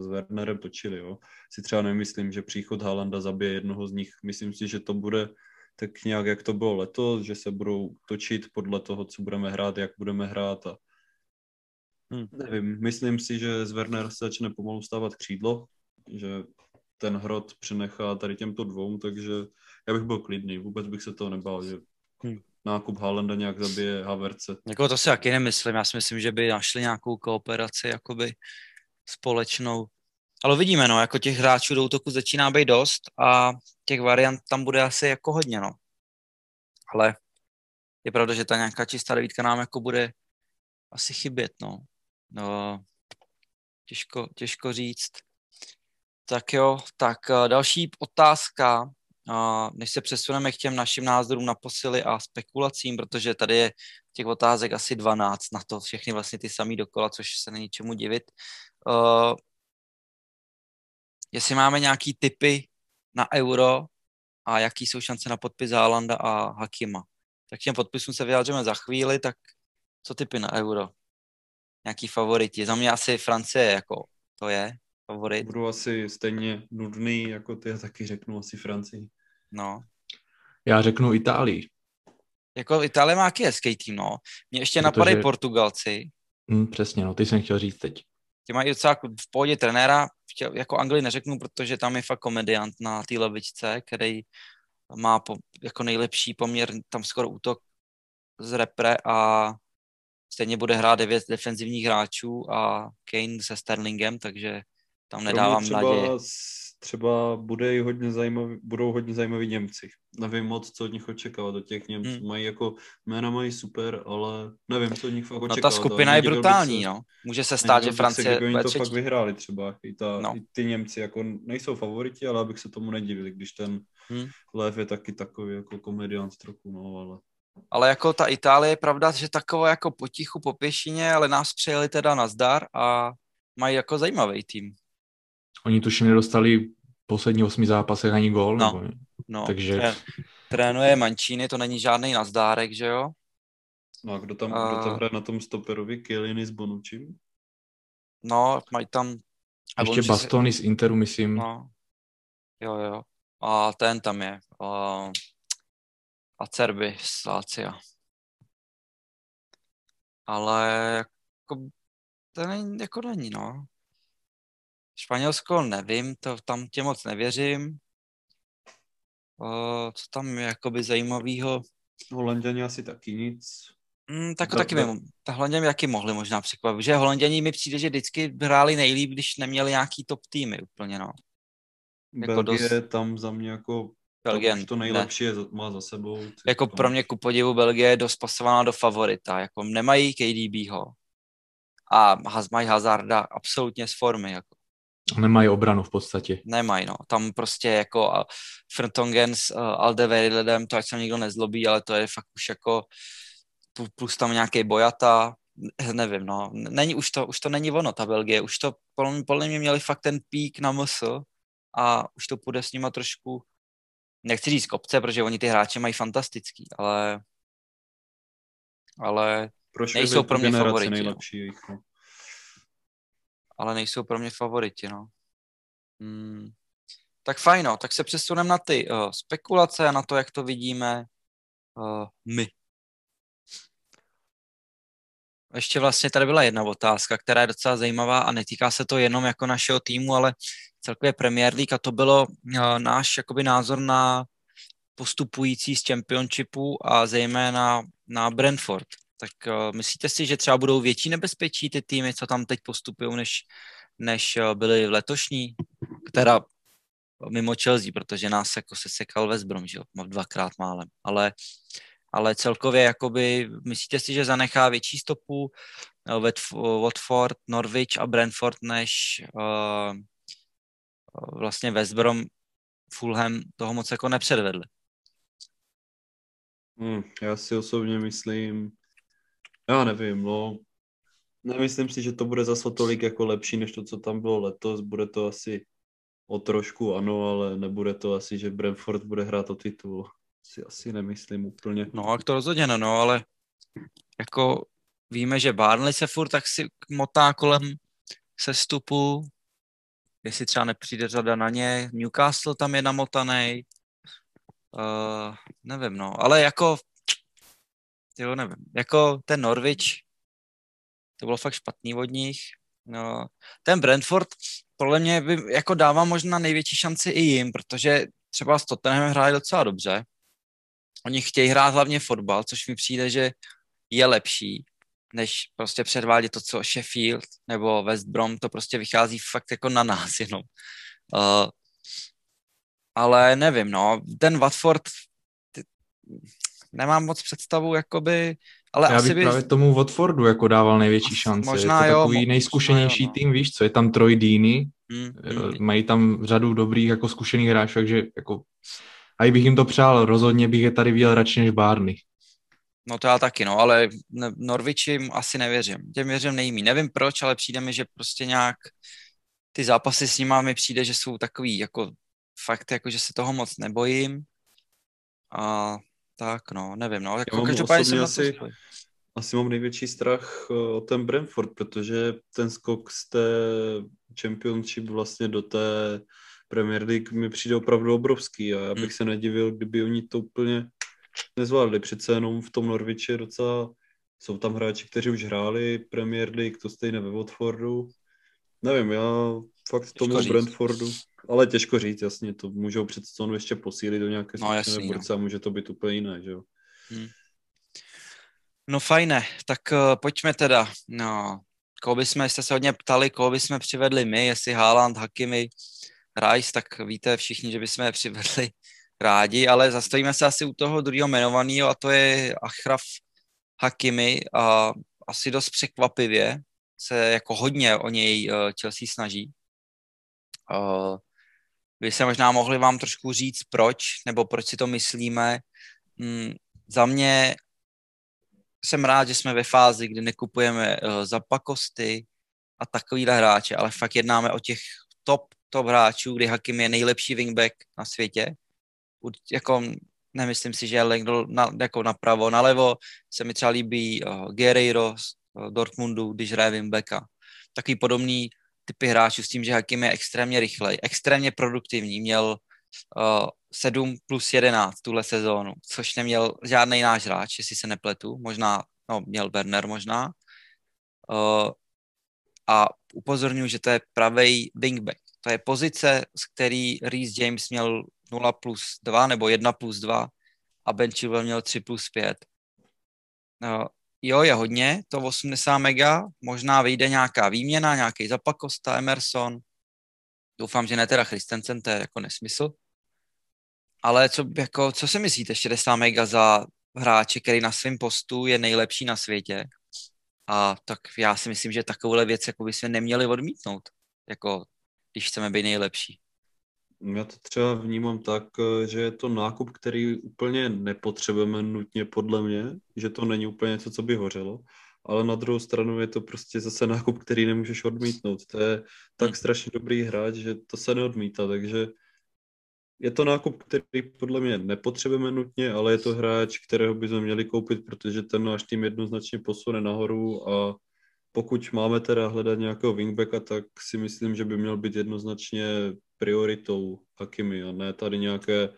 s Wernerem točili. Jo. Si třeba nemyslím, že příchod Haalanda zabije jednoho z nich. Myslím si, že to bude tak nějak, jak to bylo letos, že se budou točit podle toho, co budeme hrát, jak budeme hrát a Hmm. Nevím, myslím si, že z Werner se začne pomalu stávat křídlo, že ten hrot přenechá tady těmto dvou, takže já bych byl klidný, vůbec bych se toho nebál, že hmm. Nákup Haalanda nějak zabije Haverce. Jako to si taky nemyslím, já si myslím, že by našli nějakou kooperaci jakoby společnou. Ale vidíme, no, jako těch hráčů do útoku začíná být dost a těch variant tam bude asi jako hodně, no. Ale je pravda, že ta nějaká čistá devítka nám jako bude asi chybět, no. No, těžko, těžko říct. Tak jo, tak eh, další otázka, než se přesuneme k těm našim názorům na posily a spekulacím, protože tady je těch otázek asi 12 na to, všechny vlastně ty samý dokola, což se není čemu divit. Uh, jestli máme nějaký typy na euro a jaký jsou šance na podpis Haalanda a Hakima. Tak těm podpisům se vyjádříme za chvíli, tak co typy na euro? nějaký favoriti. Za mě asi Francie jako to je favorit. Budu asi stejně nudný jako ty, taky řeknu asi Francii. No. Já řeknu Itálii. Jako Itálie má jaký hezký tým, no. Mě ještě Protože- napadají Portugalci. Hm, přesně, no, ty jsem chtěl říct teď. Ti mají docela v pohodě trenéra, chtěl, jako Anglii neřeknu, protože tam je fakt komediant na té levičce, který má po, jako nejlepší poměr, tam skoro útok z repre a stejně bude hrát devět defenzivních hráčů a Kane se Sterlingem, takže tam nedávám s- třeba bude i hodně zajímavý, budou hodně zajímaví Němci. Nevím moc, co od nich očekávat. Od těch Němců Hmm. mají jako, jména mají super, ale nevím, co od nich fakt No očekávat. ta ale skupina je brutální, se- no. Může se stát, že se, Francie oni bude to fakt třetí. vyhráli třeba. I, ta, No. no. I ty Němci jako nejsou favoriti, ale abych se tomu nedivil, když ten Hmm. Lev je taky takový jako komediant trochu, no, ale Ale jako ta Itálie je pravda, že taková jako potichu po pěšině, ale nás přijeli teda na zdar a mají jako zajímavý tým. Oni tuším nedostali v posledních osmi zápasech ani gól, No. nebo No, Takže- tré- trénuje Mancini, to není žádný nazdárek, že jo? no a kdo tam, A- kdo tam hraje na tom stoperovi? Kieliny s Bonucci? No, mají tam... a ještě se- Bastony z Interu, myslím. No, jo, jo. A ten tam je. A, a Cerby z Lácia. Ale jako, to není, jako není, no. Španělsko nevím, to tam tě moc nevěřím. O, co tam je jakoby zajímavého? Holanděni asi taky nic. Mm, tak Da- taky da- mi, ta Holanděni jaký mohli možná překvapit, že Holanděni mi přijde, že vždycky hráli nejlíp, když neměli nějaký top týmy úplně, no. Jako Belgie dost- tam za mě jako Belgie, to, to ne. nejlepší je, za- má za sebou. Jako tam- pro mě ku podivu Belgie je dost pasovaná do favorita, jako nemají KDBho a mají Hazarda absolutně z formy, jako Nemají obranu v podstatě. nemají, no. Tam prostě jako Frontongen s uh, Aldeveridem, to ať se nikdo nezlobí, ale to je fakt už jako plus tam nějaký Bojata, nevím, no. Není, už to, už to není ono, ta Belgie, už to podle mě, podle mě měli fakt ten pík na MS a už to půjde s nima trošku, nechci říct kopce, protože oni ty hráče mají fantastický, ale ale, Prošli nejsou pro mě favoriti, no. nejlepší jejich, no. Ale nejsou pro mě favoriti, no. Hmm. Tak fajn, no, tak se přesuneme na ty uh, spekulace a na to, jak to vidíme uh, my. Ještě vlastně tady byla jedna otázka, která je docela zajímavá a netýká se to jenom jako našeho týmu, ale celkově Premier League a to bylo uh, náš jakoby názor na postupující z Championshipu a zejména na Brentford. Tak uh, myslíte si, že třeba budou větší nebezpečí ty týmy, co tam teď postupují, než, než uh, byly v letošní? Teda mimo Chelsea, protože nás jako se sekal West Brom, že jo, dvakrát málem, ale, ale celkově jakoby, myslíte si, že zanechá větší stopu eh, Watf- Watford, Norwich a Brentford, než uh, vlastně West Brom, Fulham toho moc jako nepředvedli. Hmm, já si osobně myslím, já nevím, no, nemyslím si, že to bude zase tolik jako lepší, než to, co tam bylo letos, bude to asi o trošku, ano, ale nebude to asi, že Brentford bude hrát o titul, si asi nemyslím úplně. No, jak to rozhodně ne, no, ale jako víme, že Barnley se furt tak si motá kolem sestupu, jestli třeba nepřijde řada na ně, Newcastle tam je namotaný, uh, nevím, no, ale jako, jo, nevím, jako ten Norwich, to bylo fakt špatný od nich, no, ten Brentford, podle mě by jako dává možná největší šanci i jim, protože třeba s Tottenhamem hráli docela dobře, oni chtějí hrát hlavně fotbal, což mi přijde, že je lepší, než prostě předvádět to, co Sheffield nebo West Brom, to prostě vychází fakt jako na nás jenom. Uh, ale nevím, no, ten Watford, ty, nemám moc představu, jakoby, ale Já asi bych by... právě tomu Watfordu jako dával největší šance. Možná je to jo, takový mo- nejzkušenější možná jo, no. tým, víš co, je tam Troy Deeney, Hmm, eh, hmm, mají tam řadu dobrých jako zkušených hráčů, takže jako a i bych jim to přál, rozhodně bych je tady viděl radši než Barney. No to já taky, no, ale jim asi nevěřím. Těm věřím nejmí. Nevím proč, ale přijde mi, že prostě nějak ty zápasy s nima mi přijde, že jsou takový jako fakt, jako že se toho moc nebojím. A tak, no, nevím, no. Jako mám každopádně jsem osobně na to asi-. Asi mám největší strach eh, o ten Brentford, protože ten skok z té Championship vlastně do té Premier League mi přijde opravdu obrovský a já bych hmm. se nedivil, kdyby oni to úplně nezvládli. Přece jenom v tom Norviči docela jsou tam hráči, kteří už hráli Premier League, to stejné ve Watfordu. Nevím, já fakt tomu. Brentfordu, ale těžko říct, jasně, to můžou před sezónu ještě posílit do nějaké no, jasný, no. a může to být úplně jiné, že jo. Hmm. No fajné, tak uh, pojďme teda. No, koho bychom, jste se hodně ptali, koho bychom přivedli my, jestli Haaland, Hakimi, Rice, tak víte všichni, že bychom je přivedli rádi, ale zastavíme se asi u toho druhého jmenovaného a to je Achraf Hakimi a asi dost překvapivě se jako hodně o něj uh, Chelsea snaží. Uh, by se možná mohli vám trošku říct, proč, nebo proč si to myslíme. Mm, za mě jsem rád, že jsme ve fázi, kdy nekupujeme uh, zapakosty a takovýhle hráče, ale fakt jednáme o těch top, top hráčů, kdy Hakim je nejlepší wingback na světě. Jako, nemyslím si, že je na, jako napravo, nalevo se mi třeba líbí uh, Guerreiro z uh, Dortmundu, když hraje wingbacka. Takový podobný typy hráčů s tím, že Hakim je extrémně rychlej, extrémně produktivní, měl uh, 7 plus 11 tuhle sezónu, což neměl žádný náš hráč, jestli se nepletu, možná, no měl Werner možná. Uh, a upozorňuji, že to je pravý wingback. To je pozice, z který Reece James měl 0 plus 2 nebo 1 plus 2 a Ben Chilwell měl 3 plus 5. Uh, jo, je hodně, to 80 mega, možná vyjde nějaká výměna, nějaký zapakosta, Emerson, doufám, že ne teda Christensen, to je jako nesmysl, ale co, jako, co si myslíte, 60 mega za hráče, který na svém postu je nejlepší na světě? A tak já si myslím, že takovouhle věc jako by jsme neměli odmítnout, jako když chceme být nejlepší. Já to třeba vnímám tak, že je to nákup, který úplně nepotřebujeme nutně podle mě, že to není úplně něco, co by hořelo, ale na druhou stranu je to prostě zase nákup, který nemůžeš odmítnout. To je tak hmm. strašně dobrý hráč, že to se neodmítá, takže je to nákup, který podle mě nepotřebujeme nutně, ale je to hráč, kterého bychom měli koupit, protože ten náš tým jednoznačně posune nahoru a pokud máme teda hledat nějakého wingbacka, tak si myslím, že by měl být jednoznačně prioritou Hakimi a ne tady nějaké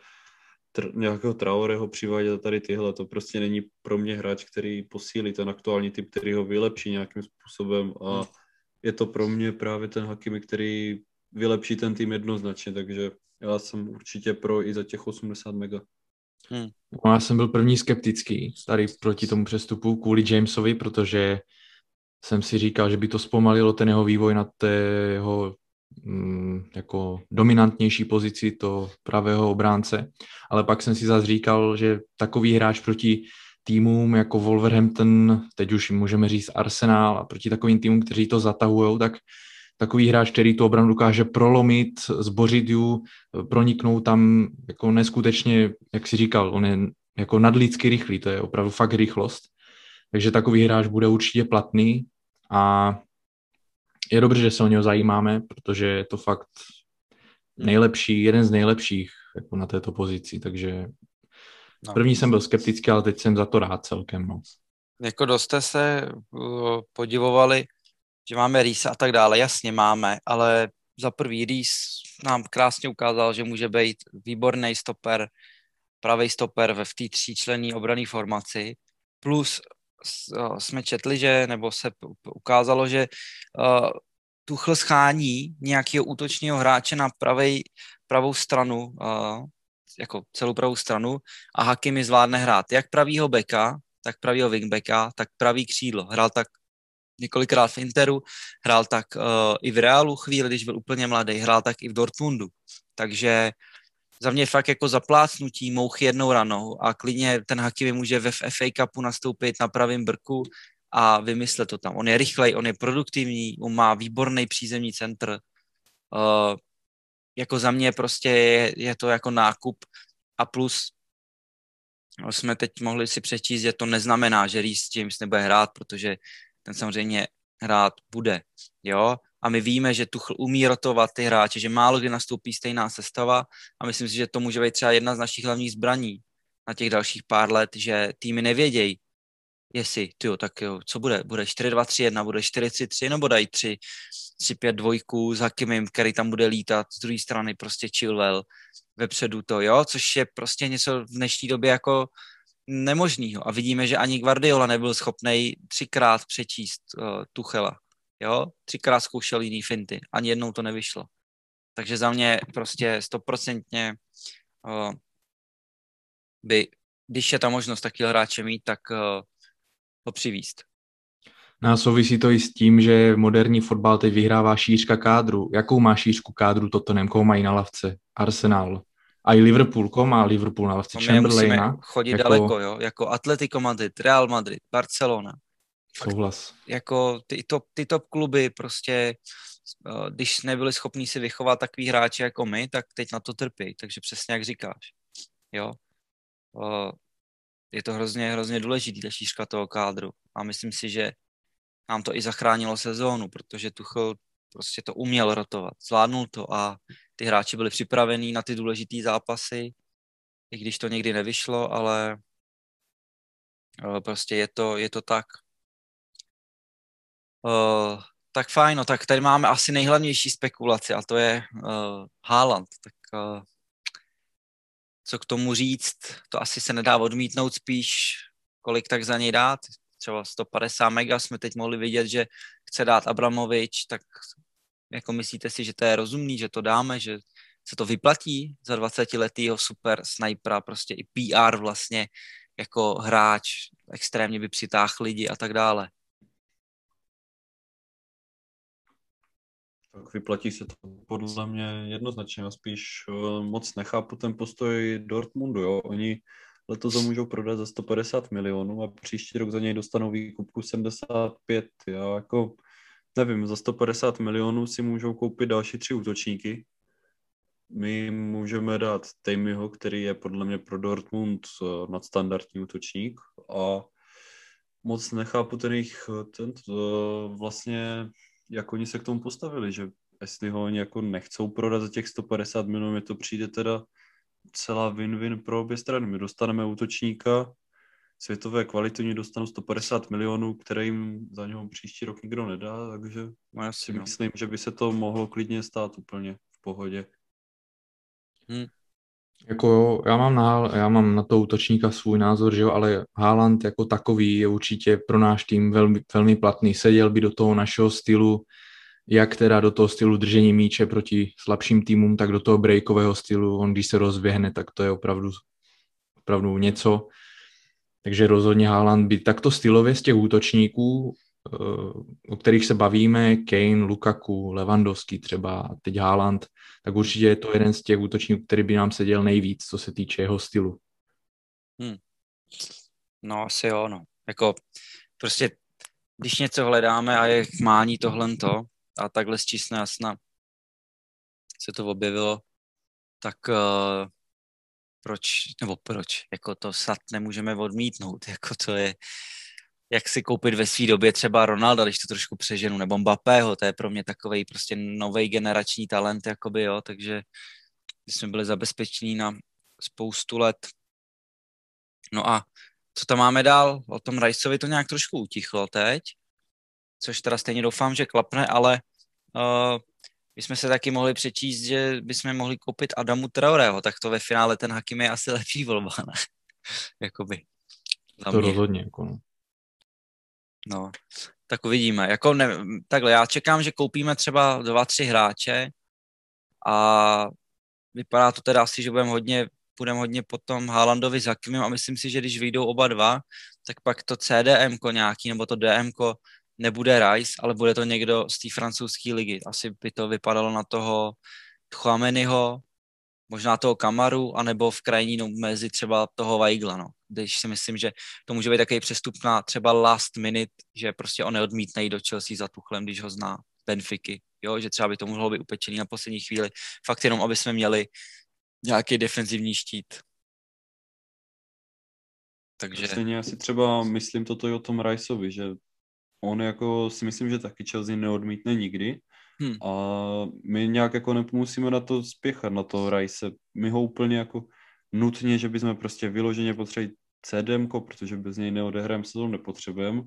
tr- nějakého Traoreho přivádět tady tyhle. To prostě není pro mě hráč, který posílí ten aktuální typ, který ho vylepší nějakým způsobem a hmm. je to pro mě právě ten Hakimi, který vylepší ten tým jednoznačně, takže já jsem určitě pro i za těch 80 mega. Hmm. No, já jsem byl první skeptický tady proti tomu přestupu kvůli Jamesovi, protože jsem si říkal, že by to zpomalilo ten jeho vývoj na té jeho jako dominantnější pozici to pravého obránce, ale pak jsem si zase říkal, že takový hráč proti týmům jako Wolverhampton, teď už můžeme říct Arsenal a proti takovým týmům, kteří to zatahují, tak takový hráč, který tu obranu dokáže prolomit, zbořit ju, proniknout tam jako neskutečně, jak si říkal, on je jako nadlidsky rychlý, to je opravdu fakt rychlost. Takže takový hráč bude určitě platný a je dobře, že se o něho zajímáme, protože je to fakt nejlepší, jeden z nejlepších jako na této pozici, takže no. první jsem byl skeptický, ale teď jsem za to rád celkem. No. Jako dost jste se uh, podivovali, že máme Rýs a tak dále, jasně máme, ale za prvý Rýs nám krásně ukázal, že může být výborný stoper, pravý stoper ve v té tříčlenné obrané formaci, plus jsme četli, že, nebo se ukázalo, že uh, Tuchl schání nějakého útočního hráče na pravej, pravou stranu, uh, jako celou pravou stranu a Hakimi zvládne hrát jak pravýho beka, tak pravýho wingbacka, tak pravý křídlo. Hrál tak několikrát v Interu, hrál tak uh, i v Realu chvíli, když byl úplně mladý, hrál tak i v Dortmundu. Takže za mě fakt jako zaplácnutí mouchy jednou ranou a klidně ten Hakimi může ve FA Cupu nastoupit na pravém brku a vymyslet to tam. On je rychlej, on je produktivní, on má výborný přízemní centr. Uh, jako za mě prostě je, je to jako nákup a plus jsme teď mohli si přečíst, že to neznamená, že Reece James nebude hrát, protože ten samozřejmě hrát bude, jo, a my víme, že Tuchl umí rotovat ty hráče, že málo kdy nastoupí stejná sestava a myslím si, že to může být třeba jedna z našich hlavních zbraní na těch dalších pár let, že týmy nevědějí, jestli, tyjo, tak jo, co bude? Bude 4-2-3-1, bude 4-3-3, nebo dají 3, 3-5 dvojku za Kimim, který tam bude lítat, z druhé strany prostě Chilwell, vepředu to, jo, což je prostě něco v dnešní době jako nemožného. A vidíme, že ani Guardiola nebyl schopný třikrát přečíst uh, Tuchela, jo, třikrát zkoušel jiný finty, ani jednou to nevyšlo. Takže za mě prostě stoprocentně uh, by, když je ta možnost taky hráče mít, tak uh, ho přivíst. No a souvisí to i s tím, že moderní fotbal teď vyhrává šířka kádru. Jakou má šířku kádru Tottenham? Koho mají na lavce? Arsenal. A i Liverpool, koho má Liverpool na lavce? Chamberlaina. chodit jako... daleko, jo? Jako Atletico Madrid, Real Madrid, Barcelona. Souhlas. Jako ty top, ty top kluby prostě, eh, když nebyli schopní si vychovat takový hráči jako my, tak teď na to trpí. Takže přesně jak říkáš. Jo? Eh, je to hrozně, hrozně důležitý, ta šířka toho kádru. A myslím si, že nám to i zachránilo sezónu, protože Tuchel prostě to uměl rotovat, zvládnul to a ty hráči byli připravení na ty důležité zápasy, i když to někdy nevyšlo, ale eh, prostě je to, je to tak. Uh, tak fajn, no tak tady máme asi nejhlavnější spekulaci a to je uh, Haaland. Tak uh, co k tomu říct, to asi se nedá odmítnout spíš, kolik tak za něj dát. Třeba 150 mega jsme teď mohli vidět, že chce dát Abramovič, tak jako myslíte si, že to je rozumný, že to dáme, že se to vyplatí za 20 letýho super snipera, prostě i PR vlastně jako hráč, extrémně by přitáhl lidi a tak dále. Tak vyplatí se to podle mě jednoznačně. Já spíš uh, moc nechápu ten postoj Dortmundu. Jo? Oni letos ho můžou prodat za 150 milionů a příští rok za něj dostanou výkupku 75. Já jako nevím, za 150 milionů si můžou koupit další tři útočníky. My můžeme dát Tamyho, který je podle mě pro Dortmund uh, nadstandardní útočník a moc nechápu ten jejich, uh, vlastně jak oni se k tomu postavili, že jestli ho oni jako nechcou prodat za těch 150 milionů, mi to přijde teda celá win-win pro obě strany. My dostaneme útočníka světové kvality, oni dostanou 150 milionů, které jim za něho příští rok nikdo nedá, takže no, já si no. myslím, že by se to mohlo klidně stát úplně v pohodě. Hmm. Jako jo, já mám, na, já mám na to útočníka svůj názor, že jo, ale Haaland jako takový je určitě pro náš tým velmi, velmi platný. Seděl by do toho našeho stylu, jak teda do toho stylu držení míče proti slabším týmům, tak do toho breakového stylu. On když se rozběhne, tak to je opravdu, opravdu něco. Takže rozhodně Haaland by takto stylově z těch útočníků, o kterých se bavíme, Kane, Lukaku, Lewandowski třeba, teď Haaland, tak určitě je to jeden z těch útočníků, který by nám seděl nejvíc, co se týče jeho stylu. Hmm. No asi jo, no. Jako prostě, když něco hledáme a je mání tohle to a takhle zčísne jasna se to objevilo, tak uh, proč, nebo proč, jako to snad nemůžeme odmítnout, jako to je, jak si koupit ve své době třeba Ronalda, když to trošku přeženu, nebo Mbappého, to je pro mě takový prostě nový generační talent, jakoby, jo, takže jsme byli zabezpečení na spoustu let. No a co tam máme dál? O tom Rajsovi to nějak trošku utichlo teď, což teda stejně doufám, že klapne, ale uh, my jsme se taky mohli přečíst, že bychom mohli koupit Adamu Traoreho, tak to ve finále ten Hakim je asi lepší volba, ne? Jakoby. to rozhodně, jako no. No, tak uvidíme. Jako ne, takhle, já čekám, že koupíme třeba dva, tři hráče a vypadá to teda asi, že budeme hodně, budeme hodně potom Haalandovi s Hakimem a myslím si, že když vyjdou oba dva, tak pak to CDM nějaký nebo to DM nebude Rice, ale bude to někdo z té francouzské ligy. Asi by to vypadalo na toho Chouameniho, možná toho Kamaru, anebo v krajní no, mezi třeba toho Weigla, no. Když si myslím, že to může být takový přestup na třeba last minute, že prostě on neodmítne jít do Chelsea za Tuchlem, když ho zná Benfiky, jo, že třeba by to mohlo být upečený na poslední chvíli, fakt jenom, aby jsme měli nějaký defenzivní štít. Takže... Stejně já si třeba myslím toto i o tom Riceovi, že on jako si myslím, že taky Chelsea neodmítne nikdy, Hmm. A my nějak jako nemusíme na to spěchat, na to Rice. My ho úplně jako nutně, že bychom prostě vyloženě potřebovali CDM, protože bez něj neodehrajeme sezónu, nepotřebujeme.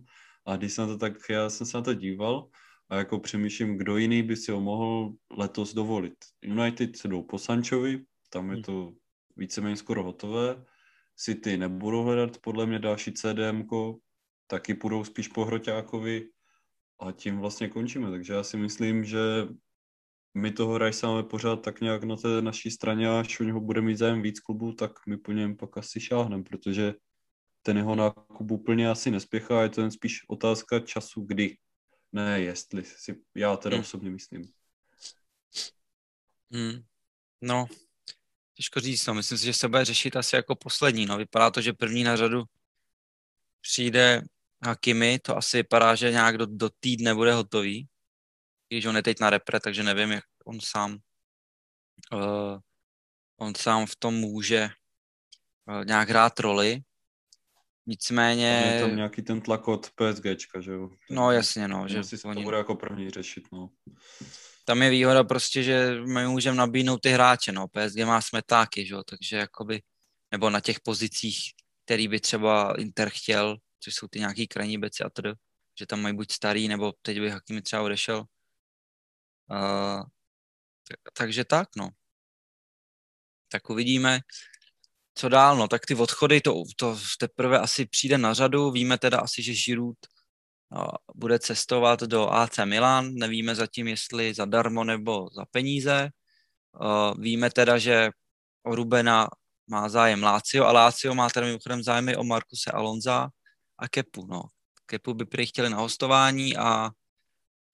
A když jsem to tak, já jsem se na to díval a jako přemýšlím, kdo jiný by si ho mohl letos dovolit. United se jdou po Sanchovi, tam je hmm. to víceméně skoro hotové. City nebudou hledat podle mě další CDM, taky půjdou spíš po Hroťákovi a tím vlastně končíme. Takže já si myslím, že my toho Rajsa máme pořád tak nějak na té naší straně a až u něho bude mít zájem víc klubů, tak my po něm pak asi šáhneme, protože ten jeho nákup úplně asi nespěchá, je to jen spíš otázka času, kdy. Ne, jestli si já teda hmm. osobně myslím. Hmm. No, těžko říct, no. Myslím si, že se bude řešit asi jako poslední, no. Vypadá to, že první na řadu přijde Hakimi, to asi vypadá, že nějak do, do týdne bude hotový. Když on je teď na repre, takže nevím, jak on sám uh, on sám v tom může uh, nějak hrát roli. Nicméně... je tam nějaký ten tlak od PSGčka, že jo? No jasně, no. Že si oni... to bude jako první řešit, no. Tam je výhoda prostě, že my můžeme nabídnout ty hráče, no. PSG má smetáky, že jo, takže jakoby, nebo na těch pozicích, který by třeba Inter chtěl, což jsou ty nějaký krajní beci a td., že tam mají buď starý, nebo teď by Hakimi třeba odešel. Uh, tak, takže tak, no. Tak uvidíme, co dál, no. Tak ty odchody, to, to teprve asi přijde na řadu. Víme teda asi, že Giroud uh, bude cestovat do AC Milan. Nevíme zatím, jestli zadarmo nebo za peníze. Uh, víme teda, že o Rubena má zájem Lácio a Lácio má teda mimochodem zájmy o Markuse Alonza a Kepu, no. Kepu by prý chtěli na hostování a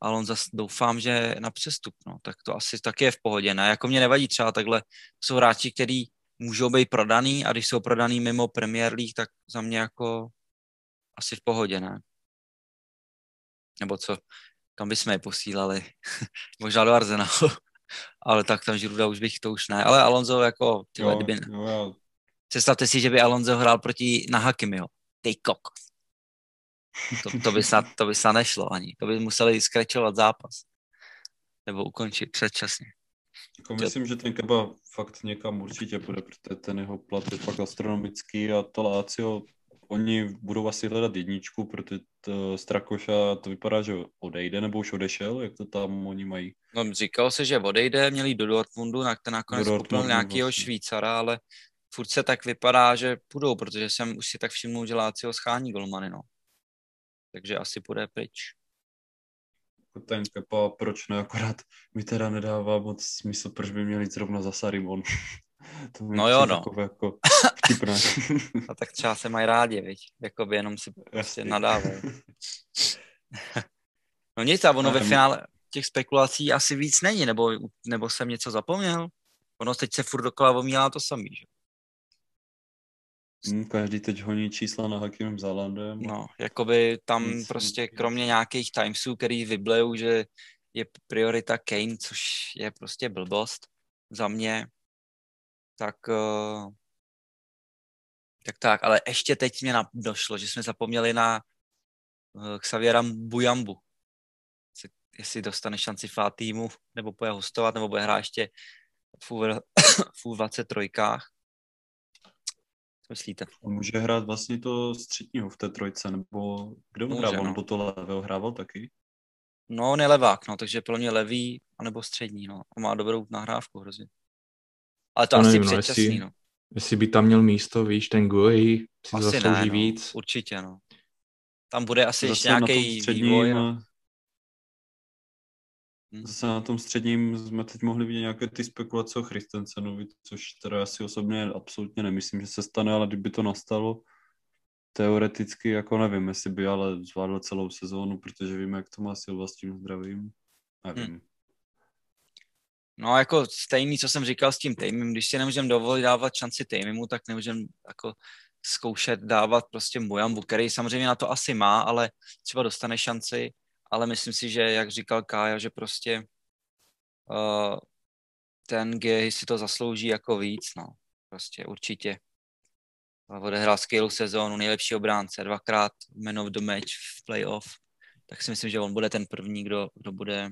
ale on zase doufám, že na přestup, no. tak to asi taky je v pohodě, ne? Jako mě nevadí třeba takhle, jsou hráči, kteří můžou být prodaný a když jsou prodaný mimo Premier League, tak za mě jako asi v pohodě, ne? Nebo co? Kam bychom je posílali? Možná do Arsenalu. ale tak tam Žiruda už bych to už ne. Ale Alonso jako, tyhle, jo, kdyby... Jo, jo. Představte si, že by Alonso hrál proti Nahakimiho. Ty kokos. To, to, by snad, to by snad nešlo ani. To by museli skračovat zápas. Nebo ukončit předčasně. Jako myslím, že ten Keba fakt někam určitě bude, protože ten jeho plat je fakt astronomický a to Lácio, oni budou asi hledat jedničku, protože to Strakoša to vypadá, že odejde nebo už odešel, jak to tam oni mají. No, říkal se, že odejde, měli do Dortmundu, na ten nakonec koupil nějakého vlastně. Švýcara, ale furt se tak vypadá, že půjdou, protože jsem už si tak všiml, že Lácio schání golmany, no takže asi půjde pryč. Ten Kepa, proč ne, akorát mi teda nedává moc smysl, proč by měl jít zrovna za Sarimon. to no jo, no. jako. A tak třeba se mají rádi, viď? Jakoby jenom si prostě nadávají. no nic, a ono ve finále těch spekulací asi víc není, nebo, nebo jsem něco zapomněl. Ono teď se furt dokola omílá to samý, že? Hmm, každý teď honí čísla na Hakimem Zalandem. No, jakoby tam Nic prostě kromě nějakých timesů, který vyblejou, že je priorita Kane, což je prostě blbost za mě, tak uh, tak tak, ale ještě teď mě došlo, že jsme zapomněli na uh, Xaviera Bujambu. Jestli dostane šanci v týmu, nebo bude hostovat, nebo bude hrát ještě v, v 23 myslíte? On může hrát vlastně to středního v té trojce, nebo kdo mu hrával, no. nebo to levého hrával taky? No, on je levák, no, takže pro mě levý, anebo střední, no. A má dobrou nahrávku hrozně. Ale to, to asi nevím, no, předčasný, jestli, no. Jestli by tam měl místo, víš, ten Guy si asi zaslouží ne, no. víc. Určitě, no. Tam bude asi ještě nějaký vývoj. No. Hmm. Zase na tom středním jsme teď mohli vidět nějaké ty spekulace o Christensenovi, což teda asi osobně absolutně nemyslím, že se stane, ale kdyby to nastalo, teoreticky, jako nevím, jestli by ale zvládl celou sezónu, protože víme, jak to má Silva s tím zdravím. Nevím. Hmm. No jako stejný, co jsem říkal s tím Tejmem, když si nemůžeme dovolit dávat šanci Tejmimu, tak nemůžeme jako zkoušet dávat prostě Mujambu, který samozřejmě na to asi má, ale třeba dostane šanci ale myslím si, že jak říkal Kája, že prostě uh, ten G si to zaslouží jako víc, no. Prostě určitě. Odehrál skvělou sezónu, nejlepší obránce, dvakrát man of the match v playoff, tak si myslím, že on bude ten první, kdo, kdo bude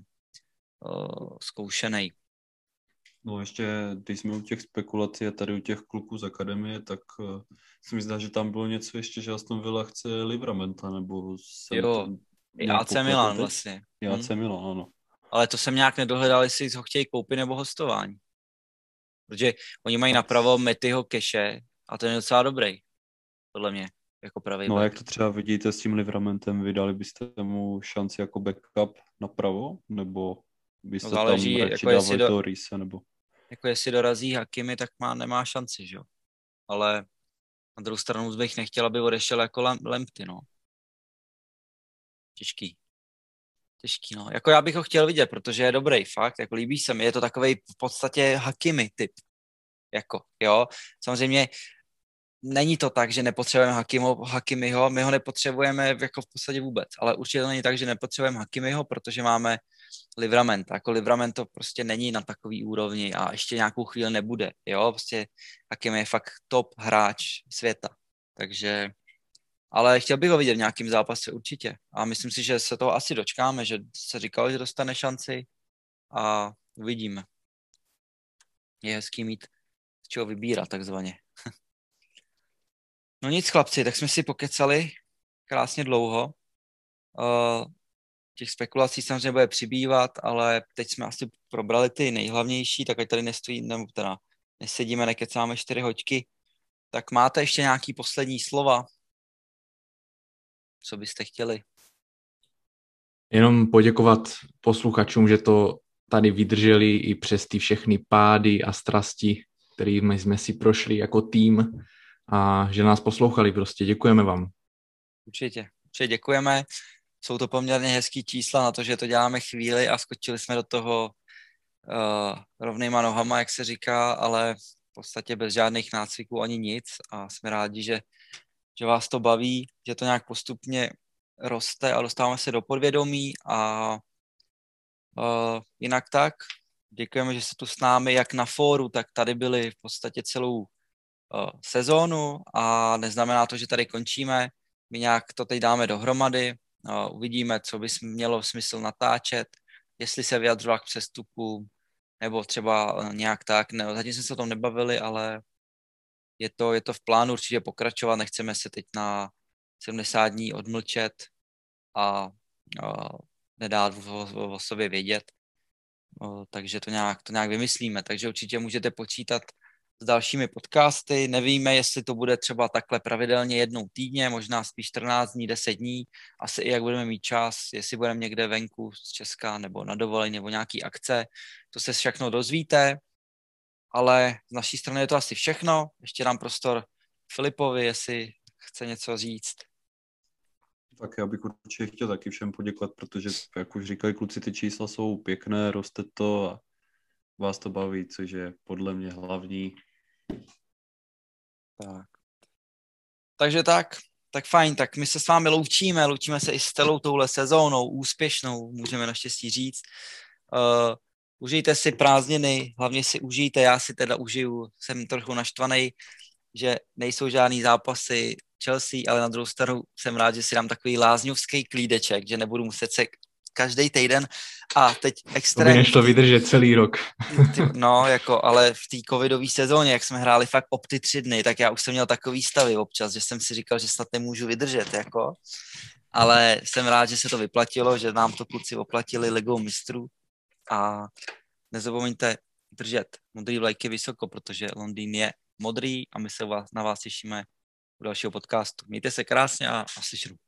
uh, zkoušený. No ještě, když jsme u těch spekulací a tady u těch kluků z akademie, tak uh, si myslím, že tam bylo něco ještě, že Aston Villa chce Livramenta, nebo... Jo, i AC Milan vlastně. I AC hmm. Milan, ano. Ale to jsem nějak nedohledal, jestli ho chtějí koupit nebo hostování. Protože oni mají napravo Metyho keše a ten je docela dobrý, podle mě, jako pravý. No a jak to třeba vidíte s tím Livramentem, vydali byste mu šanci jako backup napravo, nebo byste no záleží, tam radši jako dávali do, Rise, nebo... Jako jestli dorazí Hakimy, tak má, nemá šanci, že jo. Ale na druhou stranu bych nechtěl, aby odešel jako Lempty, no. Těžký. Těžký, no. Jako já bych ho chtěl vidět, protože je dobrý, fakt, jako líbí se mi, je to takový v podstatě Hakimy typ. Jako, jo. Samozřejmě není to tak, že nepotřebujeme Hakimo, Hakimiho, my ho nepotřebujeme jako v podstatě vůbec, ale určitě to není tak, že nepotřebujeme Hakimiho, protože máme Livrament. Jako Livrament to prostě není na takový úrovni a ještě nějakou chvíli nebude, jo, prostě Hakimi je fakt top hráč světa, takže ale chtěl bych ho vidět v nějakém zápase určitě a myslím si, že se toho asi dočkáme, že se říkalo, že dostane šanci a uvidíme. Je hezký mít z čeho vybírat takzvaně. no nic chlapci, tak jsme si pokecali krásně dlouho. Uh, těch spekulací samozřejmě bude přibývat, ale teď jsme asi probrali ty nejhlavnější, tak ať tady nestojí, nebo teda nesedíme, nekecáme čtyři hoďky. Tak máte ještě nějaký poslední slova? Co byste chtěli? Jenom poděkovat posluchačům, že to tady vydrželi i přes ty všechny pády a strasti, kterými jsme si prošli jako tým a že nás poslouchali prostě. Děkujeme vám. Určitě, určitě děkujeme. Jsou to poměrně hezký čísla na to, že to děláme chvíli a skočili jsme do toho uh, rovnýma nohama, jak se říká, ale v podstatě bez žádných nácviků ani nic a jsme rádi, že, že vás to baví, že to nějak postupně roste a dostáváme se do podvědomí a uh, jinak tak. Děkujeme, že jste tu s námi jak na fóru, tak tady byli v podstatě celou uh, sezónu a neznamená to, že tady končíme. My nějak to teď dáme dohromady, uh, uvidíme, co by mělo smysl natáčet, jestli se vyjadřovat k přestupu, nebo třeba nějak tak. Ne, zatím jsme se o tom nebavili, ale je to, je to v plánu určitě pokračovat, nechceme se teď na 70 dní odmlčet a, a nedát o, o sobě vědět. O, takže to nějak, to nějak vymyslíme. Takže určitě můžete počítat s dalšími podcasty. Nevíme, jestli to bude třeba takhle pravidelně jednou týdně, možná spíš 14 dní, 10 dní. Asi i jak budeme mít čas, jestli budeme někde venku z Česka nebo na dovolení nebo nějaký akce. To se všechno dozvíte ale z naší strany je to asi všechno. Ještě dám prostor Filipovi, jestli chce něco říct. Tak já bych určitě chtěl taky všem poděkovat, protože, jak už říkali kluci, ty čísla jsou pěkné, roste to a vás to baví, což je podle mě hlavní. Tak. Takže tak, tak fajn, tak my se s vámi loučíme, loučíme se i s celou touhle sezónou, úspěšnou, můžeme naštěstí říct. Uh, užijte si prázdniny, hlavně si užijte, já si teda užiju, jsem trochu naštvaný, že nejsou žádný zápasy Chelsea, ale na druhou stranu jsem rád, že si dám takový lázňovský klídeček, že nebudu muset se každý týden a teď extrémně... To to vydržet celý rok. no, jako, ale v té covidové sezóně, jak jsme hráli fakt op ty tři dny, tak já už jsem měl takový stavy občas, že jsem si říkal, že snad nemůžu vydržet, jako. Ale jsem rád, že se to vyplatilo, že nám to kluci oplatili ligou mistrů a nezapomeňte držet modrý vlajky vysoko, protože Londýn je modrý a my se vás, na vás těšíme u dalšího podcastu. Mějte se krásně a, slyšenou.